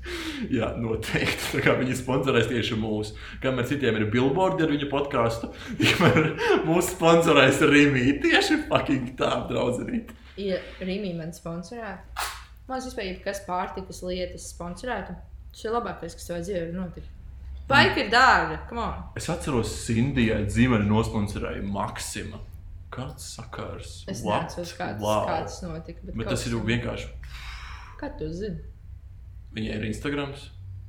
Jā, noteikti. Tā kā viņi sponsorēs tieši mūsu. Kamēr citiem ir billboardi ar viņu podkāstu, tikmēr mūsu sponsorēs Rīmī. Tieši fucking tā, draudzenīt. Ja Rīmī man sponsorētu, man vispār jebkas pārtikas lietas sponsorētu. Tas ir labākais, kas savā dzīvē var notikt. Baika ir dārga, come on. Es atceros, Sindijai dzimeni nosponsorēja Maksima. Kāds sakars? Es neatceros, kāds, Wow. kāds notika. Bet kaut tas ir kas- vienkārši. Kā tu zini? Viņai ir Instagram.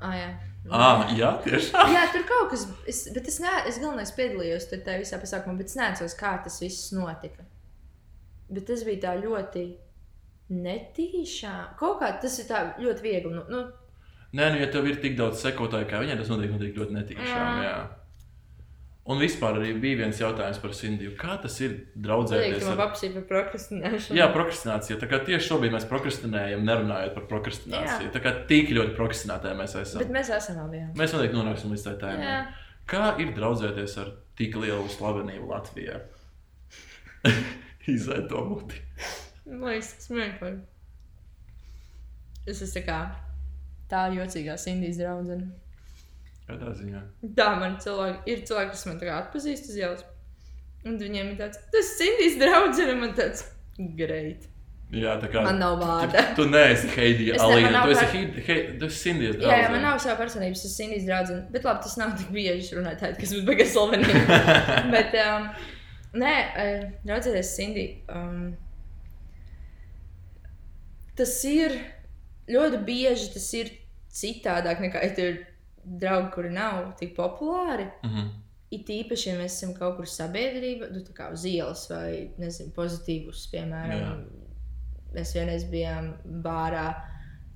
Ah, jā. Ah, jā, tiešām. Jā, tur kaut kas, es, bet es, ne, es galvenais piedalījos tajā visā pasākumā, bet es neatceros, kā tas viss notika. Bet tas bija tā ļoti netīšām. Kaut kā tas ir tā ļoti viegli. Nu, nu, Nē, nu, ja tev ir tik daudz sekotāju, kā viņai, tas noteikti notiek ļoti netīšām. Jā. Jā. Un vispār arī bija viens jautājums par Sindiju. Kā tas ir draudzēties? man Ar... par prokrastināšanu. Jā, prokrastinācija. Tā kā tieši šobrīd mēs prokrastinējam, nerunājot par prokrastināciju. Jā. Tā kā tik ļoti prokrastinētāji mēs esam. Bet mēs esam abi. jā. Mēs noteikti nonāksim līdz. Jā. Kā ir draudzēties ar tik lielu slavenību Latvijā? Izvēlēt to muti. Man liekas, tas smieklīgi. Es esmu tā kā tā jocīgā Sindijas draudzene. Kādā ziņā? Tā man cilvēki, ir cilvēki, kas man tā kā atpazīst uz ielas. Un viņiem ir tāds, tas Sindijas draudzene, man tāds, greit. Jā, tā kā. Man nav Tu, vārda. tu neesi Heidija Alīna. Tu esi par- Heid- Hei- tu esi Sindijas Jā, jā, man nav sava personības, es esmu Sindijas draudzene. Bet labi, tas nav tik bieži runāt tādu, kas būtu beigas slavenība. bet, um, nē, eh, draudzēties Sindija. Um, tas ir ļoti bieži, tas ir citādāk nekā, ja ir draugi, kuri nav tik populāri. Mhm. It īpaši, ja mēs esam kaut kur sabiedrībā, nu, tā kā uz ielas vai, nezinu, pozitīvus, piemēram, Jā. mēs vienreiz bijām bārā,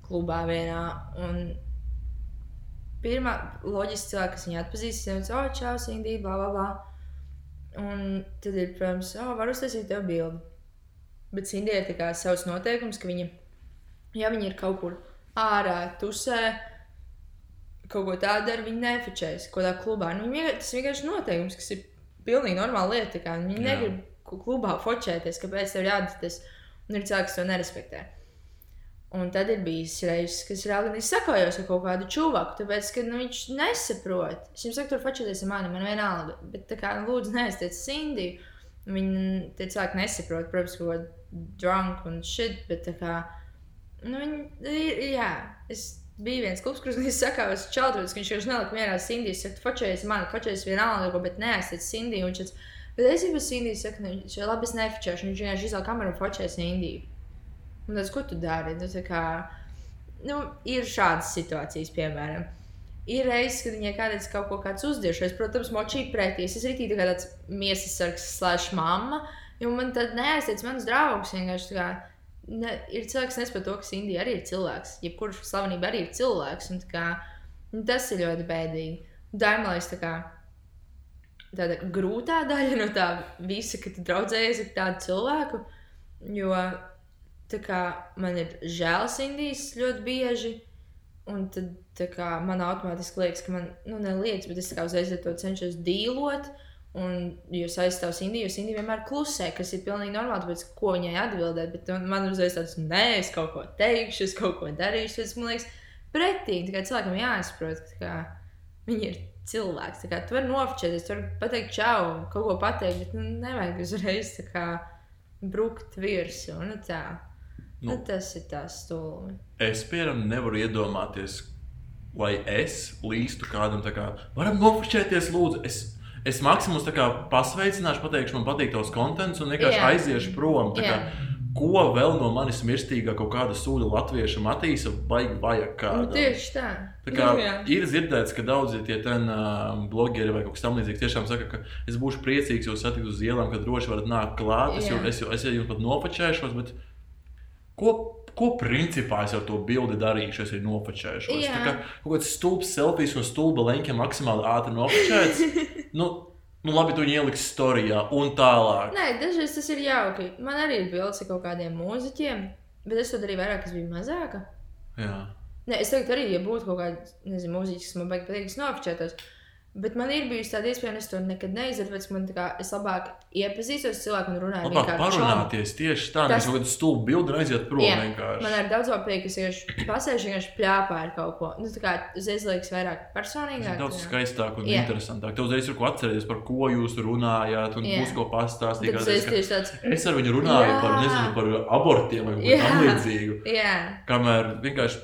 klubā vienā, un pirmā loģiski cilvēki, kas viņu atpazīst, ir, oh, čau, Sindī, bla, bla, bla. Un tad ir, protams, oh, var uztaisīt tev bildi. Bet Sindija ir savs noteikums, ka viņa, ja viņa ir kaut kur ārā, tusē, kaut ko tādu dara, viņi nefičēs kaut kādā klubā. Nu, vienkārši, tas vienkārši ir noteikums, kas ir pilnīgi normāla lieta. kā Viņi Jā. negrib klubā fočēties, kāpēc tev jāatzīst. Un ir cilvēki, kas to nerespektē. Un tad ir bijis reizes, kas reāli sakojos ar kaut kādu čūvaku, tāpēc, ka nu, viņš nesaprot. Es jums saku, tur fočēties ar mani, man vienalga. Bet, tā kā, nu, lūdzu, neaiztiec Sindiju. Viņi tie cilvēki nesaprot, protams, ko drunk un shit, bet tā kā, nu, viņi, jā, es biju viens klubs, kurš viņš saka, es čautos, ka viņš jau nelika mierā Sindiju, es saku, fočējies man, fočējies vienalga, ko, bet neaiztiec Sindiju. Viņš teica, bet es jau Sindiju saku, nu, viņš jau labi, es nefočēšu, viņš vienkārši izvēl kameru un fočēs Indiju. Un tas, ko tu dari? Nu, kā, nu, ir šādas situācijas, piemēram. Ir reizes, kad viņai kādreiz kaut ko kāds uzdiešais, protams, močīgi pretīs. Es arī tā kā tāds miesas sargs slēdz mamma, jo man tad neaizteic mans draugs vienkārši tā kā. Ne, ir cilvēks, kas nesaprot to, ka Indija arī ir cilvēks. Jebkurš slavenība arī ir cilvēks. un Kā, nu, tas ir ļoti bēdīgi. Un Tā kā tāda grūtā daļa no tā visa, ka tu draudzējies ar tādu cilvēku. Jo kā man ir žēl Indijas ļoti bieži. Un tad kā, man automātiski liekas, ka man, nu, neliekas, bet es kā uzreiz ar to cenšos dīlot. Un jūs aizstāvat Indiju, jo Indija vienmēr klusē, kas ir pilnīgi normāli, tāpēc, ko viņai atbildēt. Bet man- uzreiz tāds, nē, es kaut ko teikšu, es kaut ko darīšu. Tas man liekas, pretīgi. Tā kā cilvēkam jāsaprot, ka tā viņi ir cilvēks. Tā kā tu vari nofočēties, tu vari pateikt, čau, kaut ko pateikt, bet nu, nevajag uzreiz tā kā brukt virsū. Nu, tā. Nu, Nu. tas ir tās stulbi. Es, piemēram, nevaru iedomāties, lai es līstu kādam tā kā, varam nofočēties, lūdzu. Es, es kā pasveicināšu, pateikšu, man patīk tavs kontents un vienkārši Jā. aiziešu prom. Kā, ko vēl no manis mirstīgā kaut kāda sūda latviešam attīsa, vajag, vajag Nu, kādam. tieši tā. Tā kā Nu, jā. ir dzirdēts, ka daudzi tie ten, uh, blogeri vai kaut kas tamlīdzīgs tiešām saka, ka es būšu priecīgs jūs satikt uz ielām, ka droši varat nākt klāt. Es, Jā. es, jau, es jau jums pat nopačēšos, bet ko, ko principā es ar to bildi darīšu? Es nopačēšos. Jā. Tā kā kaut kāds stulbs selfijas un stulba leņķa maksimāli ātri nopačēts. nu, nu, labi, tu viņu ieliks storijā un tālāk. Nē, dažreiz tas ir jauki. Man arī ir bildes ar kaut kādiem mūziķiem, bet es to darīju vairāk, kas bija mazāka. Jā. Nē, es teiktu, arī, ja būtu kaut kāda, nezinu, mūziķis, kas man baigi patīk, es nofočētos. Bet man ir bijusi tāda iespēja, un es to nekad neizdaru, tāpēc man tā kā es labāk iepazīstos cilvēku un runāju Labāk parunāties tieši tā, Tas- nevis kaut kādu stulbu bildi un aiziet prom Jā, vienkārši. Man ir daudz patīk, kas vienkārši pasēž, vienkārši pļāpā ar kaut ko. Nu, tā kā uzreiz liekas vairāk Tas personīgāk. ir daudz skaistāk un Jā. interesantāk. Tev uzreiz ir ko atcerēties, par ko jūs runājāt, un Jā. būs ko pastāstīt. Tad es tieši tāds, Es ar viņu runāju Jā. par, nezinu, par abortiem vai ko tam līdzīgu. jā. Kamēr vienkārši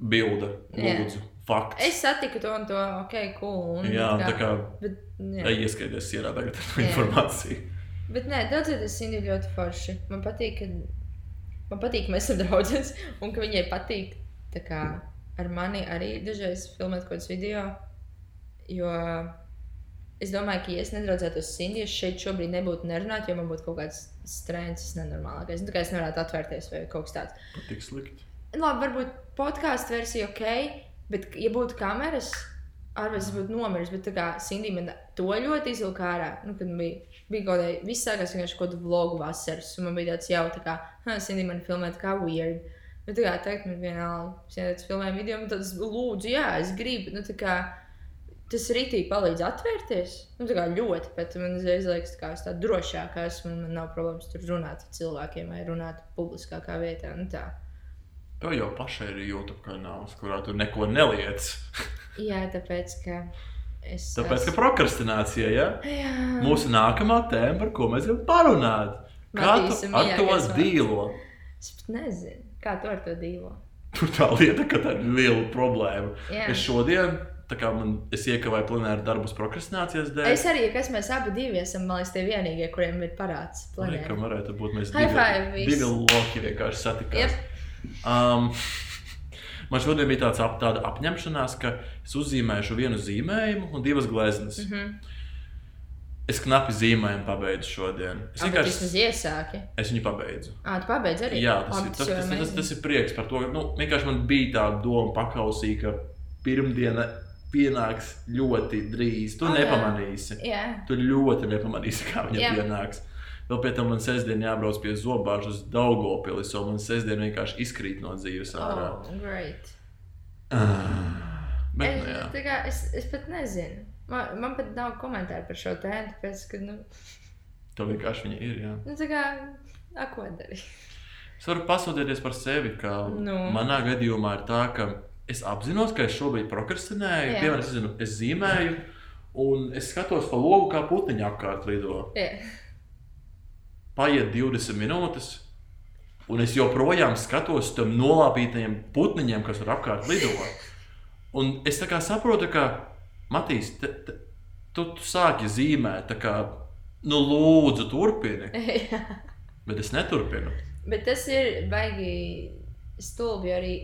bilde, Jā. lūdzu, fakts. Es satiku to un to, ok, cool. Un, Jā, tā kā Bet, jā. ej, ieskaties ienā tagad ar informāciju. Bet nē, daudz tas ir ļoti forši. Man patīk, ka, man patīk, ka mēs esam draugs un ka viņai patīk kā, ar mani arī dažreiz filmēt kaut kādus video. Jo es domāju, ka, ja es nedraudzētos Cindy, es šeit šobrīd nebūtu nerunāt, jo man būtu kaut kāds strēns, nenormālākais. Nu, tā kā es nevarētu atvērties vai kaut kas tāds. Tik slikti. Labi, varbūt podkāstu versija ok, bet, ja būtu kameras, ārpus būtu nomiris. Bet, kā Cindy man to ļoti izvilka ārā, nu, kad bija, bija kaut kāda, viss sākās vienkārši kaut kādu vlogu vasaras, un man bija tāds jau, tā kā, ha, Cindy man filmē tā kā weird. Bet, tā kā, tagad man vienalga, es vienkārši filmēju video, un tad es lūdzu, jā, es gribu, nu, tā kā, tas rītīgi palīdz atvērties. Nu, tā kā ļoti, bet man uzreiz liekas, tā kā es tā drošāk esmu, man nav problēmas tur runāt ar cilvēkiem vai runāt publiskākā vietā, nu tā. Tev jau pašai ir YouTube kanāls, kurā tu neko neliec. Jā, tāpēc, ka es. Tāpēc, ka esmu- prokrastinācija, ja? Jā, Mūsu nākamā tēma, par ko mēs gribam parunāt. Kā tu ar to dīlo? Es pat nezinu, kā tu ar to dzīvo. Tur tā lieta, ka tā ir liela problēma. Jā. Es šodien, tā kā man, es iekavēju plenāru darbus prokrastinācijas dēļ. Es arī, kas mēs abi divi esam, man liekas, tie vienīgie, kuriem ir parāds. Lai, planētā. ka varētu būt mēs divi, divi loki vienkārši satikās. Yep. Um, man šodien bija tāds ap, tāda apņemšanās, ka es uzzīmēšu vienu zīmējumu un divas gleznas. Mm. -hmm. Es knapi zīmējumu pabeidzu šodien. Es Ah, bet vienkārši vismaz iesāki. es viņu pabeidzu. Ā, tu pabeidz arī? Jā, tas, Labi, ir, tas, tas, tas, tas ir prieks par to. Nu, vienkārši man bija tā doma pakausī, ka pirmdiena pienāks ļoti drīz. Tu Ah, jā. nepamanīsi. Jā, Tu ļoti nepamanīsi, kā viņa Jā. pienāks. Vēl pēc tam man sestdien jābrauc pie zobārza uz Daugopilis, un man sestdien vienkārši izkrīt no dzīves ārā. oh, great. Ah, Bet, Es, nu, jā. kā, es, es pat nezinu. Man, man pat nav komentāru par šo tēmu, tāpēc, ka, nu, Tev vienkārši viņa ir. Jā. nu tā kā, a, ko darīt? Es varu pasūtīties par sevi, ka Nu. manā gadījumā ir tā, ka es apzinos, ka es šobrīd prokrastinēju. Jā. Piemēram, es, zinu, es zīmēju, un es skatos pa logu, kā putiņa apkārt lido. Jā, Paiet 20 minūtes, un es joprojām skatos tiem nolāpītajiem putniņiem, kas tur apkārt lido. Un es saprotu, ka Matīs, te, te, tu, tu sāki zīmēt, kā, nu, lūdzu, turpini, bet es neturpinu. Bet tas ir baigi stulbi arī.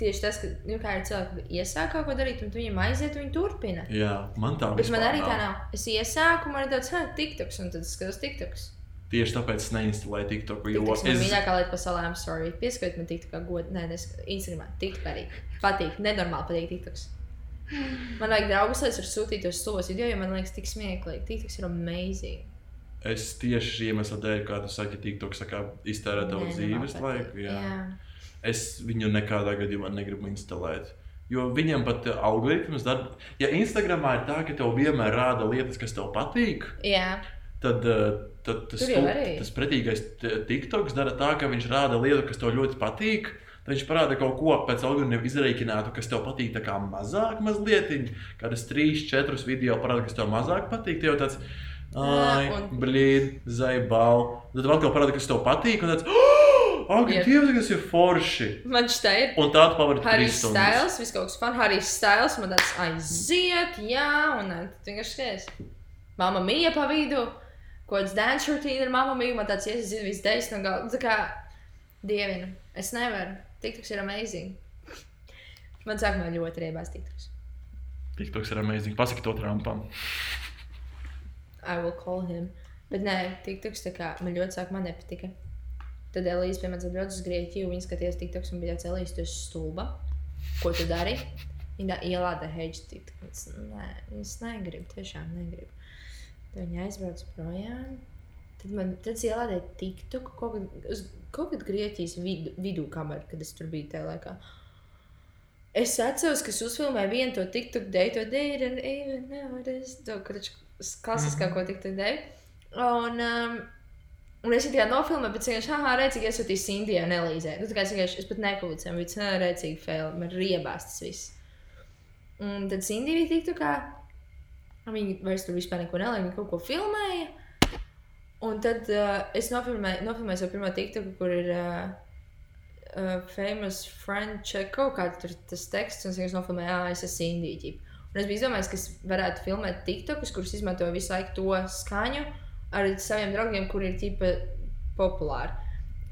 Tieši tas, ka nu, ir cilvēki, kas iesāk kaut ko darīt, un viņam aiziet, un viņi turpina. Jā, man tā Bet man arī tā nav. Es iesāku, man ir tāds, ah, TikToks, un tad skatos TikToks. Tieši tāpēc es neinstalēju TikToku. Jo TikToks man es, mīļākā lieta pasaulē, I'm sorry. Pieskatiet man TikTok kā godu. Nē, nes Instagramā. TikTok arī. Patīk, nenormāli patīk TikToks. Man vajag draugus, lai es varu sūtīt tos stulbos video, jo man liekas tik smieklīgi. TikToks ir amazing. es tieši šī iemesla dēļ, kā tu saki, TikToks iztērē tavu dzīves laiku. Jā. Jā. Es viņu nekādā gadījumā negribu instalēt. Jo viņam pat eh, algoritms dara. Ja Instagramā ir tā, ka tev vienmēr rāda lietas, kas tev patīk, Jā. Tad, eh, tad tas, tu- tas pretīgais TikToks dara tā, ka viņš rāda lietu, kas tev ļoti patīk. Tad viņš parāda kaut ko pēc algoritma izreikinātu, kas tev patīk tā kā mazāk, mazliet. Kādas trīs, četras video parāda, kas tev mazāk patīk. Tev tāds, ai, un- blīd, zaibal. Tad kaut parāda, kas tev patīk. Un tāds, oh, ak, Jep. Dievs, kas ir forši! Man šķiet, ir. Un tādu pavadīt Harijs trīs stundas. Styles, viss kaut kas fun. Harijs Styles, man tāds aiziet, jā, un tad vienkārši skaties. Mama mīja pa vidu, kaut kāds dance routine ar mammu mīju, man tāds iesazina viss dejas no galda. Tā kā dievinu, es nevaru. TikToks ir amazing. Man sākumā ļoti riebās TikToks. TikToks ir amazing. Pasaki to Trumpam. I will call him. Bet nē, TikToks tā kā man ļoti sākumā nepatika. Tad Elīze pie manis atbrauc uz Grieķiju, viņa skatījās TikToks un bija tāds Elīze, tu esi stulba. Ko tu dari? Viņa ielāda hedge TikToks. Nē, es negribu, tiešām negribu. Tad viņa aizbrauc projām. Tad man tad es ielādēju TikTok kaut kad, uz, kaut kad Grieķijas vidu, vidū kamerā, kad es tur biju tajā laikā. Es atceros, ka es uzfilmēju vienu to TikTok dēļu, to dēļu, un even nowadays, to klasiskāko TikTok dēļu. Un, um, un es tikai nofilmēju, bet vienkārši, ah, redzīgi, es esmu Indijā, Nelīzē. Nu, tā kā es vienkārši, es pat nepublicēju, bet es redzīgi fail, man riebās tas viss. Un tad Indija bija TikTokā, viņi vairs tur vispār neko nelēma, viņi kaut ko filmēja. Un tad uh, es nofilmēju, nofilmēju savu pirmo TikToku, kur ir uh, uh, famous French, kaut kāds tur tas teksts, un es nofilmēju, ah, es esmu Indija. Un es biju izdomājis, ka es varētu filmēt TikTokus, kurus izmantoju visu laiku to skaņu ar saviem draugiem, kuri ir tīpa populāri.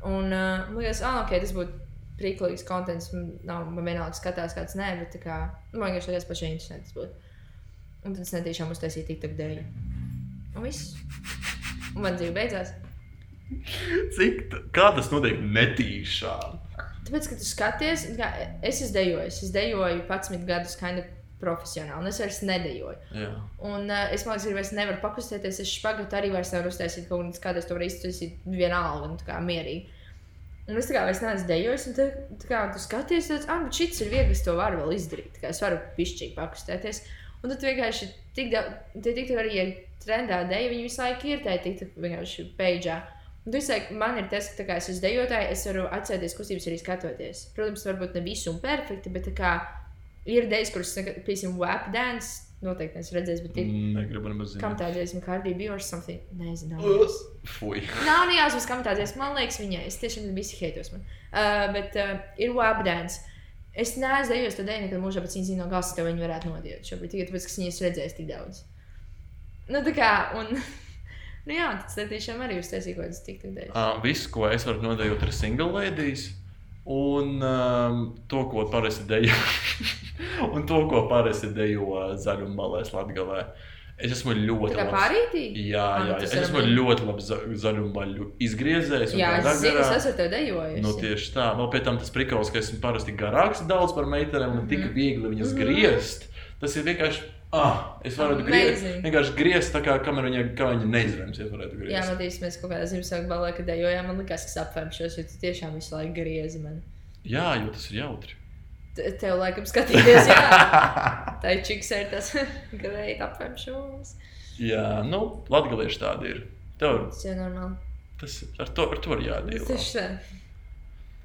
Un uh, man liekas, ah, ok, tas būtu prīklīgs kontents. Nav man vienalga skatās, kāds nē, bet tā kā, nu, man vienkārši liekas, pašai interesanti tas būtu. Un tad es netīšām uztaisīju TikTok dēļ. Un viss. Un man dzīve beidzās. Cik t- kā tas notiek netīšām? Tāpēc, ka tu skaties, kā, es dejojis. Es dejoju 11 gadus, kā ne profesionāli, un es vairs nedejoju. Jā. Un uh, es domāju, ka es nevaru pakustēties. Es špagatu arī vairs nevaru uztaisīt kaut kādas, kādas to var iztaisīt vienalga, un tā kā mierīgi. Un es tā kā vairs neesmu dejojis, un tā, tā kā tu skaties, tad, ah, bet šis ir viegli, es to varu vēl izdarīt. Tā kā es varu pišķīgi pakustēties. Un tad vienkārši tik daudz, tie tik arī ir trendā deja, viņi visu laiku ir tajā tik vienkārši peidžā. Un tu izsaki, man ir tas, ka kā es esmu dejotāji, es varu atcerēties kustības arī skatoties. Protams, varbūt ne visu un perfekti, bet kā ir dejas, kuras, piemēram, wap dance, noteikti es redzēju, bet ir. Negribu nemaz Kam zināt. tā dziesma, Cardi B or something? Nezinu. Fui. Nav nejausmas, kam tā dziesma, man liekas, viņai. Es tiešām visi heitos man. Uh, bet uh, ir wap dance. Es neesmu dejojis to dēļ, nekad mūžā, bet viņi zina no galvas, ka viņi varētu nodiet šobrīd. Tikai tāpēc, ka viņi ir redzējis tik daudz. Nu, tā kā, un, nu jā, tas tiešām arī uztaisīja kaut kādas tik tik dēļ. Uh, viss, ko es varu nodejot, ir single ladies. Un um, to, ko parasti dejo, un to, ko parasti dejo zaļumbalēs Latgalē. Es esmu ļoti Tā kā labs. pārītī? Jā, Ah, nu jā, jā. es esmu varam- ļoti labi zaļumbaļu izgriezējis. Jā, es zinu, es esmu tev dejojis. Nu, tieši tā. Vēl pie tam tas prikals, ka esmu parasti garāks daudz par meitenēm un tik Mhm. viegli viņas Mhm. griezt. Tas ir vienkārši. Ah, es varu griezt, vienkārši griezt tā, kā kamēr viņa, kā viņa griezt. Jā, Matīs, mēs kaut kādā Ziemassvētku balē, kad dejojām, man likās, ka es apvēmšos, jo tu tiešām visu laiku griezi man. jā, jo tas ir jautri. Te- Tev laikam skatīties, jā. Tā ir čiks ir tas greit apvēmšos. jā, nu, latgalieši tādi ir. Tev, Tas jau normāli. tas, ar, to, ar to ir Tas jādīl. tieši tā.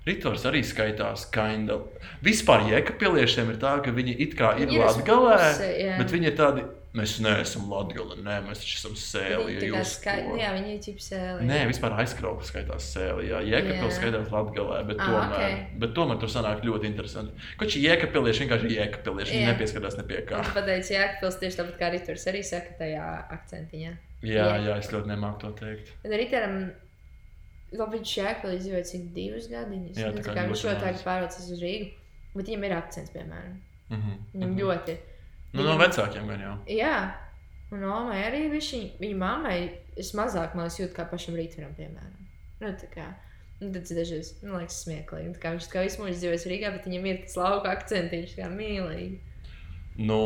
Ritvars arī skaitās kinda. Vispār jēkapiliešiem ir tā, ka viņi it kā ir ir latgalē, bet viņi ir tādi, mēs neesam latgalē, nē, mēs taču esam sēli. Viņi jūs skai... jā, viņi ir ķipsēli. Nē, vispār aizkrauklis skaitās sēlē. Jā, Jēkabils skaitās Latvijā, bet, Ah, tomēr, ok. bet tomēr tur sanāk ļoti interesanti. Koči jēkapilieši vienkārši jēkapilieši, viņi Jā. nepieskarās ne pie kā. Tu pateici, Jēkabils tieši tāpat kā Riturs arī saka tajā akcentiņā. Jā, Jā. jā, es ļoti nemāku to teikt. Bet Riteram, labi, viņš Jēkabils dzīvoja cik divus gadiņus. Jā, tā kā viņš šo tagad maz. pārvācās uz Rīgu, bet viņam ir akcents, piemēram. Mhm. Viņam mhm. ļoti. Nu, no vecākiem gan jau. Jā, un Omai arī viņa, viņa mammai, es mazāk man liekas, jūtu kā pašam rītveram, piemēram. Nu, tā kā, nu, tad dažreiz, man liekas, smieklīgi. Tā kā viņš kā visu mūžu dzīvojas Rīgā, bet viņam ir tas lauka akcentiņš, kā mīlīgi. Nu,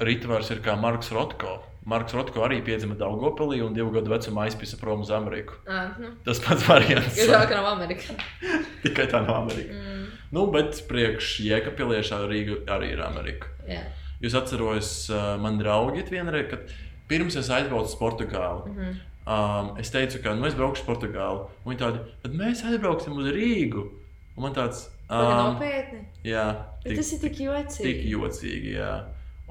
Ritvars ir kā Marks Rotko. Marks Rotko arī piedzima Daugopilī un divu gadu vecumā aizpisa prom uz Ameriku. Ah, nu, Tas pats variants. jo tā kā nav Amerika. Tikai tā nav Amerika. Mm, Nu, bet priekš Jēkapiliešā Rīga arī ir Amerika. jā. Jūs atceros, uh, man draugi vienreiz, kad pirms es aizbraucu uz Portugāli. Mhm. Um, es teicu, ka nu, es braukšu uz Portugāli. Viņi tādi, tad mēs aizbrauksim uz Rīgu. Un man tāds, Um, nopietni. jā, Bet tas ir tik jocīgi. tik jocīgi. Jā.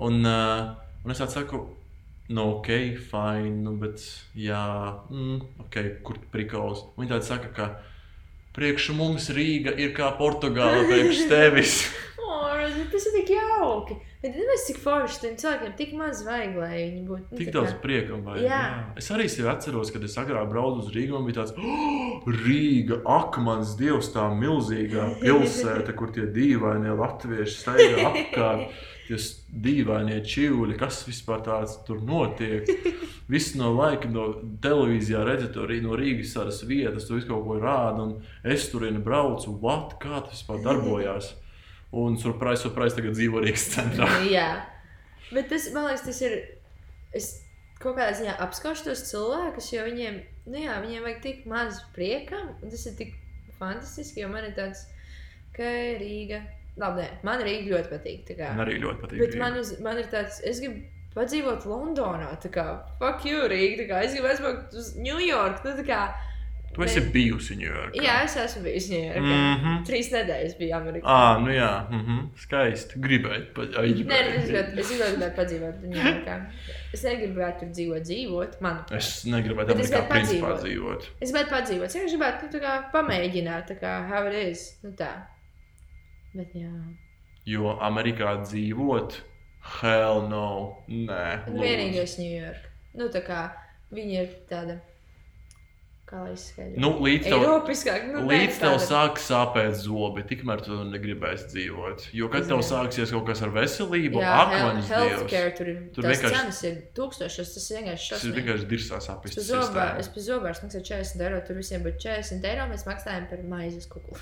Un, uh, un es tāds saku, nu, ok, fine, nu, bet, jā, mm, ok, kur prikals. Un viņi tādi saka, ka priekš mums Rīga ir kā Portugāla priekš tevis. O, bet tas ir tik jauki. Bet tas cik forši tiem cilvēkiem tik maz vajag, lai viņi būtu. nu, Tik daudz prieka. Vai, Jā. Es arī sevi atceros, kad es agrāk braucu uz Rīgā. Man bija tāds, oh, Rīga, ak, mans dievs, tā milzīgā pilsēta, kur tie dīvainie latvieši staigā apkārt. Tie dīvainie čūļi, kas vispār tāds tur notiek. Viss no laika, no televīzijā redzat, arī no Rīgas tādas vietas, tur visu kaut ko rāda. un Es tur braucu, what, kā tas vispār darbojās. Un surprise, surprise, tagad dzīvo Rīgas centrā. Jā, bet tas, man liekas, tas ir. Es kaut kādā ziņā apskaužu tos cilvēkus, jo viņiem, nu jā, viņiem vajag tik maz prieka, un tas ir tik fantastiski, jo man ir tāds, ka Rīga, labi, nē, man Rīga ļoti patīk. Man arī ļoti patīk. Bet Rīga. man, uz, man ir tāds, es gribu padzīvot Londonā. Tā kā, fuck you, Rīga. kā, Es gribu aizbraukt uz New York. Nu, kā, Tu esi bijusi Ņujorkā. jā, es esmu bijis New York. Mhm. Trīs nedēļas biju Amerikā. Ah, nu jā, mm -hmm. skaisti. Gribēju. Pa... Ai, Nē, gribēju. es gribētu padzīvot New Yorkā. Es negribētu tur dzīvot, dzīvot. Man. Es negribētu Bet Amerikā gribētu principā dzīvot. Es gribētu padzīvot. Es gribētu nu, kā, pamēģināt, tā kā, how it is. Nu, tā. Bet, jā. Jo Amerikā dzīvot, hell no. Nē, vienīgais York. Nu, tā kā viņi ir tāda, kā lai izskaidro. Nu, līdz tev, Eiropiskāk. Nu, līdz tev tāda- sāk sāpēt zobi, tikmēr tu negribēsi dzīvot. Jo, kad tev sāksies kaut kas ar veselību, dievs, healthcare tur ir. Tur vienkārši- cenas ir tūkstošos, tas vienkārši tas ir vienkārši dirsās Es apist. pie zobā- Es pie zobārs maksāju 40 eiro, tur visiem būtu 40 eiro, mēs maksājam par maizes kuklu.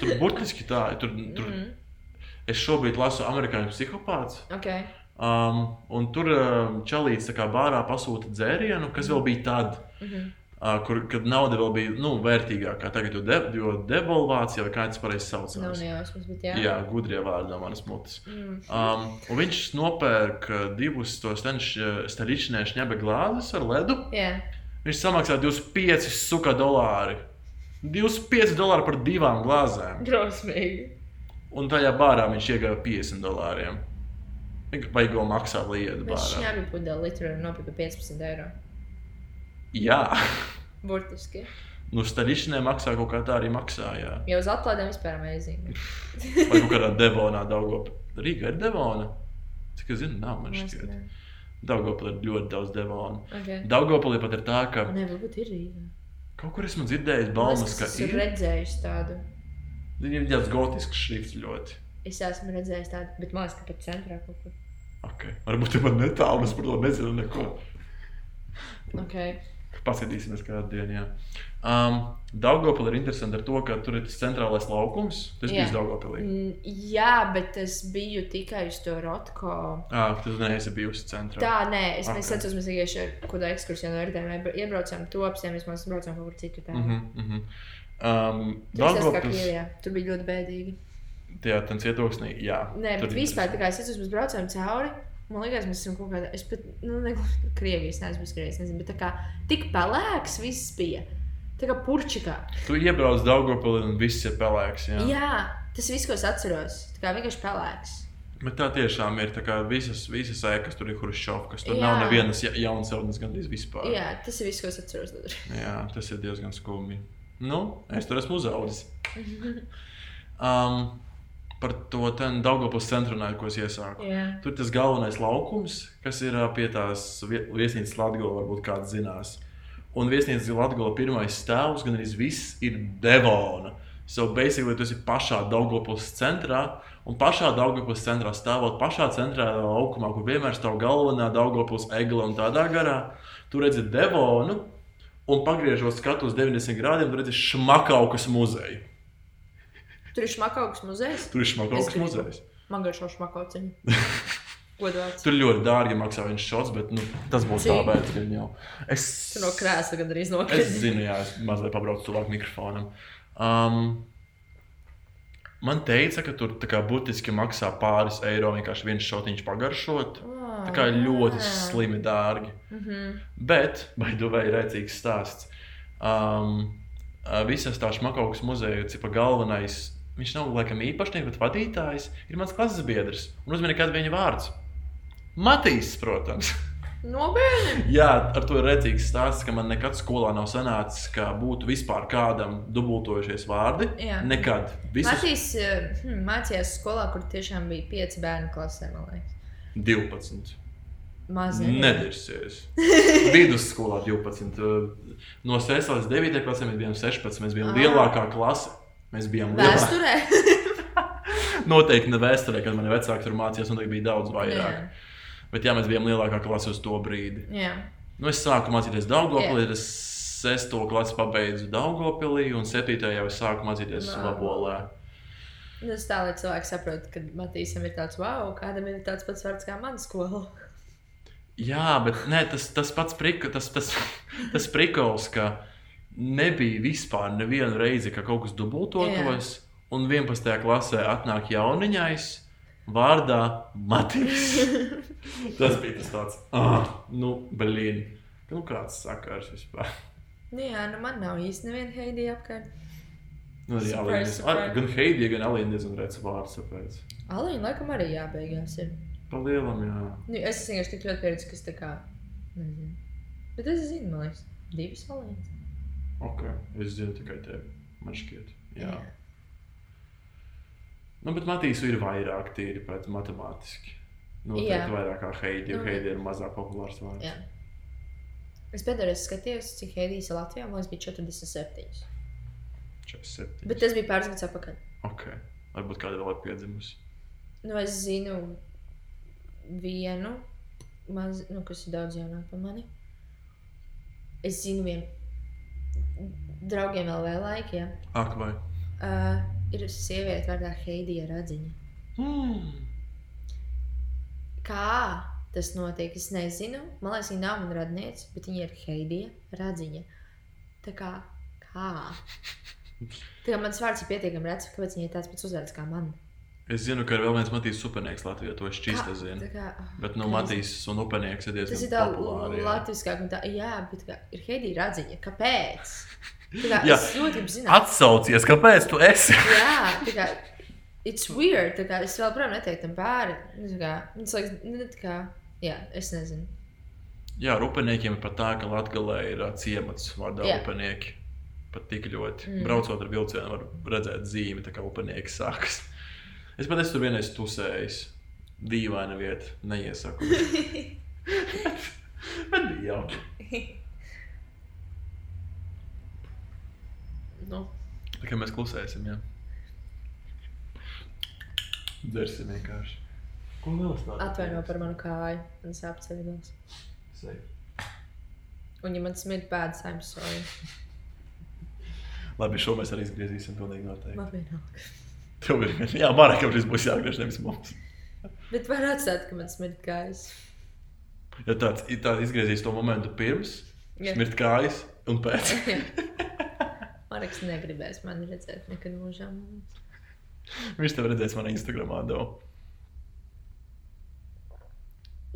Tur burtiski tā, tur, tur Mhm. es šobrīd lasu amerikāņu psihopāts. Ok. Um, un tur um, čalīts tā kā bārā pasūta dzērienu, kas vēl bija tad, Mhm. uh, kur, kad nauda vēl bija nu, vērtīgākā. Tagad jau de, jo devalvācija, vai kā tas pareizi Nav saucās. nejausmas, bet jā. Jā, gudrie vārdi no manas mutes. Mm. Um, viņš nopērk divus tos staļičnē šņaba glāzes ar ledu. Jā. Viņš samaksā 25 suka dolāri. 25 dolāri par divām glāzēm. Drausmīgi. Un tajā bārā viņš iegāja 50 dolāriem. Vai jau maksā lietu bārā? šņābi pudeli litru nopirka 15 eiro. Jā, Burtiski. nu staļičnē maksā kaut kā tā arī maksā. Jā. Jau uz atlaidēm vispār amazing. Vai kaut kādā devonā, Daugopā. Rīga ir devona. Cik es zinu, nav man šķiet. Daugopā ir ļoti daudz devonu. Okay. Daugopā pat ir tā, ka Nē, varbūt ir Rīga. kaut kur esmu dzirdējis Man baumas, ka Es esmu redzējis tādu. Viņam ir tāds gotisks šrifts ļoti. Es esmu redzējis tādu, bet man liekas, ka pat centrā kaut kur. Okay. Varbūt jau pat netālu, es par to nezinu neko. Okay. Paskatīsimies kādu dienu. Jā. Um, Daugopilī ir interesanti ar to, ka tur ir tas centrālais laukums. Tas Jā. bija Daugopilī. Mm, Jā, bet es biju tikai uz to rotko. Ah, tas neesi bijusi centrā. Tā, nē, es Ok. okay. atceros, mēs vienkārši ar kādu ekskursiju no rītdienām iebraucām to apsiem, mēs braucām kaut kur citur. Mm -hmm, mm -hmm. Um, esmu Daugopils. Tur bija ļoti bēdīgi. tajā tam cietoksnī, jā. Nē, bet ir vispār, tā kā es mēs braucām cauri. Man liekas, mēs esam kaut kādā, es pat, nu, ne, Krievijas, neesmu bijis Krievijas, nezinu, bet tā kā tik pelēks viss bija. Tā kā purčikā. Tu iebrauc Daugopilī un viss ir pelēks. Jā. Jā, tas viss, ko es atceros, tā kā vienkārši pelēks. Bet tā tiešām ir tā kā visas, visas ēkas, tur ir Hruščovkas. Tur Jā. nav nevienas ja- jaunas celtnes gandrīz vispār. Jā, tas ir viss, ko es atceros. Jā, tas ir diezgan skumji. Nu, es tur esmu uzaugusi. Um, par to Daugopils centru runājot, ko es iesāku. Jā. Tur tas galvenais laukums, kas ir pie tās vie- viesnīcas Latvijas, varbūt kāds zinās. Un viesnīcas Latvijas pirmais stāvs, gan arī viss ir Devona. So basically, tas ir pašā Daugopils centrā, un pašā Daugopils centrā stāvot pašā centrālajā laukumā, kur vienmēr stāv galvenā Daugopils egla un tādā garā. Tur redzi Devonu, un pagriežot skatu uz 90 grādiem, redzi Šmakaukas muzeju. Tur ir šmakauks muzejs. Tur ir Šmakaukas Es gribu. muzejs. Man garšo šmakauciņu. Tur ļoti dārgi maksā viens šots, bet nu, tas būs Cik? ka jau. Es, Tur no krēsla gan arī es nokrīt. zinu, jā, es mazliet pabraucu tuvāk mikrofonam. Um, man teica, ka tur tā kā būtiski maksā pāris eiro vienkārši viens šotiņš pagaršot. Tā kā ļoti slimi dārgi. Mhm. Bet, vai tu vai rēcīgs stāsts? Um, visas tās makaukas muzeja galvenais, viņš nav laikam īpašnieks, bet vadītājs ir mans klases biedrs. Un uzmini, kāda viņa vārds. Matīs, protams. Nopietni. Jā, ar to ir redzīgs stāsts, ka man nekad skolā nav sanācis, ka būtu vispār kādam dubultojušies vārdi. Jā. Nekad. Visus Matīs eh, hm, mācījās skolā, kur tiešām bija pieci bērni klasē, man liekas. 12. Maz Nedirsies. Vidusskolā 12. No 6 līdz 9 klasē mēs bijām 16. Mēs bijām Ah. lielākā klase. Mēs bijām. Vēsturē. Noteikti ne vēsturē, kad mani vecāki tur mācījās, noteikti bija daudz vairāk. Jā. Bet jā, mēs bijām lielākā klase uz to brīdi. Jā. Nu, es sāku mācīties Dārgopilī, tad es sesto klasi pabeidzu Dārgopilī, un septītajā jau es sāku mācīties Vau. Labolē. Nu, Tas tā, lai cilvēki saprotu, ka Matīsam ir tāds, wow, kādam ir tāds pats vārds kā mana skola. Jā, bet nē, tas, tas pats prika, tas, tas, tas prikals, ka nebija vispār nevienu reizi, ka kaut kas dubultotos. un 11. klasē atnāk jauniņais vārdā Matīs. tas bija tas tāds, ah, nu, blīn. Nu, kāds sakars vispār? Nu, jā, nu man nav īsti neviena Heidija apkārt. Nu, arī Surprise, Alīna. surprise. Gan Heidija, gan Alīna diezgan rēts vārds. Tāpēc. Alīna laikam arī jābeigās. Ir. Pa lielam, jā. Nu, es esmu vienkārši tik ļoti pieredzējis, kas tā kā. Nezinu. Bet es zinu, man liekas, divas Alīnas. Ok, es zinu tikai tevi. Man šķiet. Jā. jā. Nu, bet Matīs ir vairāk tīri pēc matemātiski. Noteikti vairāk kā Heidi, jo Nu, Heidi ir mazāk populārs vārds. jā. Es pēdējā reizē skatījos, cik Heidijas ir Latvijā. Man bija 47. 47. Bet tas bija pāris gadus atpakaļ. Ok, varbūt kāda vēl ir piedzimusi. Nu, es zinu vienu, maz, nu, kas ir daudz jaunāk par mani. Es zinu vienu draugiem vēl vēl laika. Ja. Ak, vai? Uh, ir sieviete vārdā Heidija Radziņa. Mm. Kā tas notiek, es nezinu. Man liekas, viņa nav mana radniece, bet viņa ir Heidija Radziņa. Tā kā, kā? Tā kā mans vārds ir pietiekami redzams, kāpēc viņa ir tāds pats uzvārds kā man. Es zinu, ka ir vēl viens Matīs Supenieks Latvijā, to es Kā- zinu. kā, oh, Bet, nu. Matīs un Upenieks ir Tas ir diezgan tā populāri. jā. latviskāk, un tā, jā, bet kā, ir Heidija Radziņa. Kāpēc? Kā, Jā. es ļoti gribu zināt. Atsaucies, kāpēc tu esi? Jā, tā kā, it's weird, tā kā es vēl projām neteiktu tam pāri. Tas liekas, nu, tā kā, jā, es nezinu. Jā, ar upeniekiem ir pat tā, ka Latvijā ir ā, ciemats vārdā Jā. upenieki. Pat tik ļoti. Mm. Braucot ar vilcienu, var redzēt zīmi, kā upenieki sākas. Es pat esmu vienreiz tusējis. Dīvaina vieta, neiesaku. Bet bija jauki. nu, Tā kā mēs klusēsim, jā. Dzersim vienkārši. Ko vēl tādu? atvaino par manu kāju, man sāp ceļos. Sei. Un, ja man smird pēdas, I'm sorry. Labi, šo mēs arī izgriezīsim pilnīgi noteikti. Man vienalga. Tev ir, jā, Marakam šis būs jāgriež nevis mums. Bet var atstāt, ka man smird kājas. Ja tāds, tāds izgriezīs to momentu pirms, Jā. smirt kājas un pēc. Marks negribēs mani redzēt nekad mūžā. Viņš tev redzēs manā Instagramā. Dev.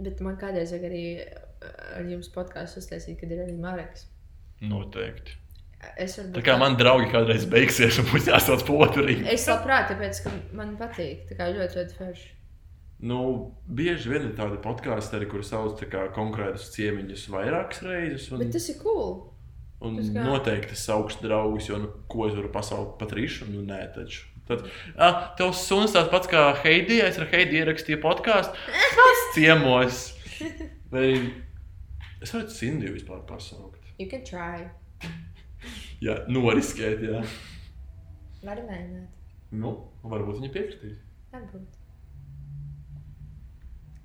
Bet man kādreiz vajag arī ar jums podkāstu uztaisīt, kad ir arī Marks. Noteikti. Es varu Tā kā man draugi kādreiz beigsies un būs jāsauc po otru rītu. Es labprāt, tāpēc, ka man patīk. Tā kā ļoti, ļoti forši. Nu, bieži vien ir tādi podkāsti, arī, kur sauc kā konkrētus ciemiņus vairākas reizes. Un, Bet tas ir cool. Un tas noteikti es augstu draugus, jo, nu, ko es varu pasaukt pat rīšu, nu, nē, taču. Tad, ah, tev suns tāds pats kā Heidija, es ar Heidiju ierakstīju podkāstu. Kas ciemos? Vai es varu Sindiju vispār pasaukt? You can try. Jā, noriskēt, jā. Vari mēģināt. Nu, varbūt viņi piekritīs. Varbūt.